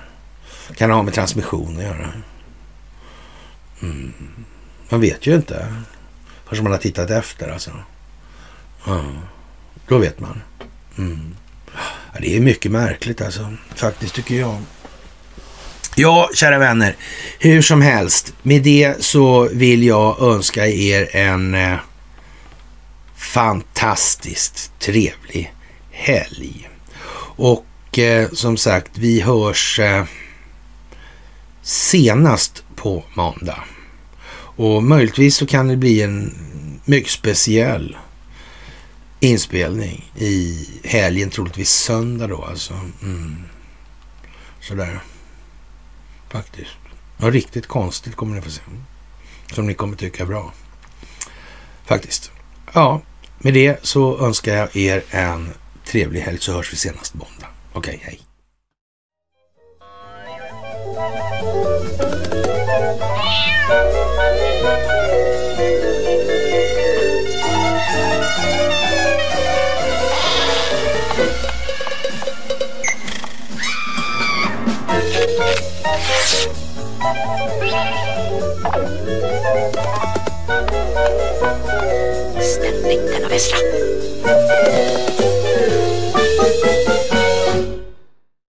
Kan det ha med transmission att göra? Mm. Man vet ju inte. Förrän man har tittat efter alltså. Ja, då vet man. Mm. Ja, det är mycket märkligt alltså. Faktiskt tycker jag. Ja, kära vänner. Hur som helst. Med det så vill jag önska er en eh, fantastiskt trevlig helg. Och eh, som sagt, vi hörs eh, senast på måndag. Och möjligtvis så kan det bli en mycket speciell inspelning i helgen, troligtvis söndag då alltså. Mm. Sådär. Faktiskt. Något riktigt konstigt kommer ni få se. Som ni kommer tycka är bra. Faktiskt. Ja, med det så önskar jag er en trevlig helg så hörs vi senast måndag. Okej, okay, hej. Thank Ständigt denna västra.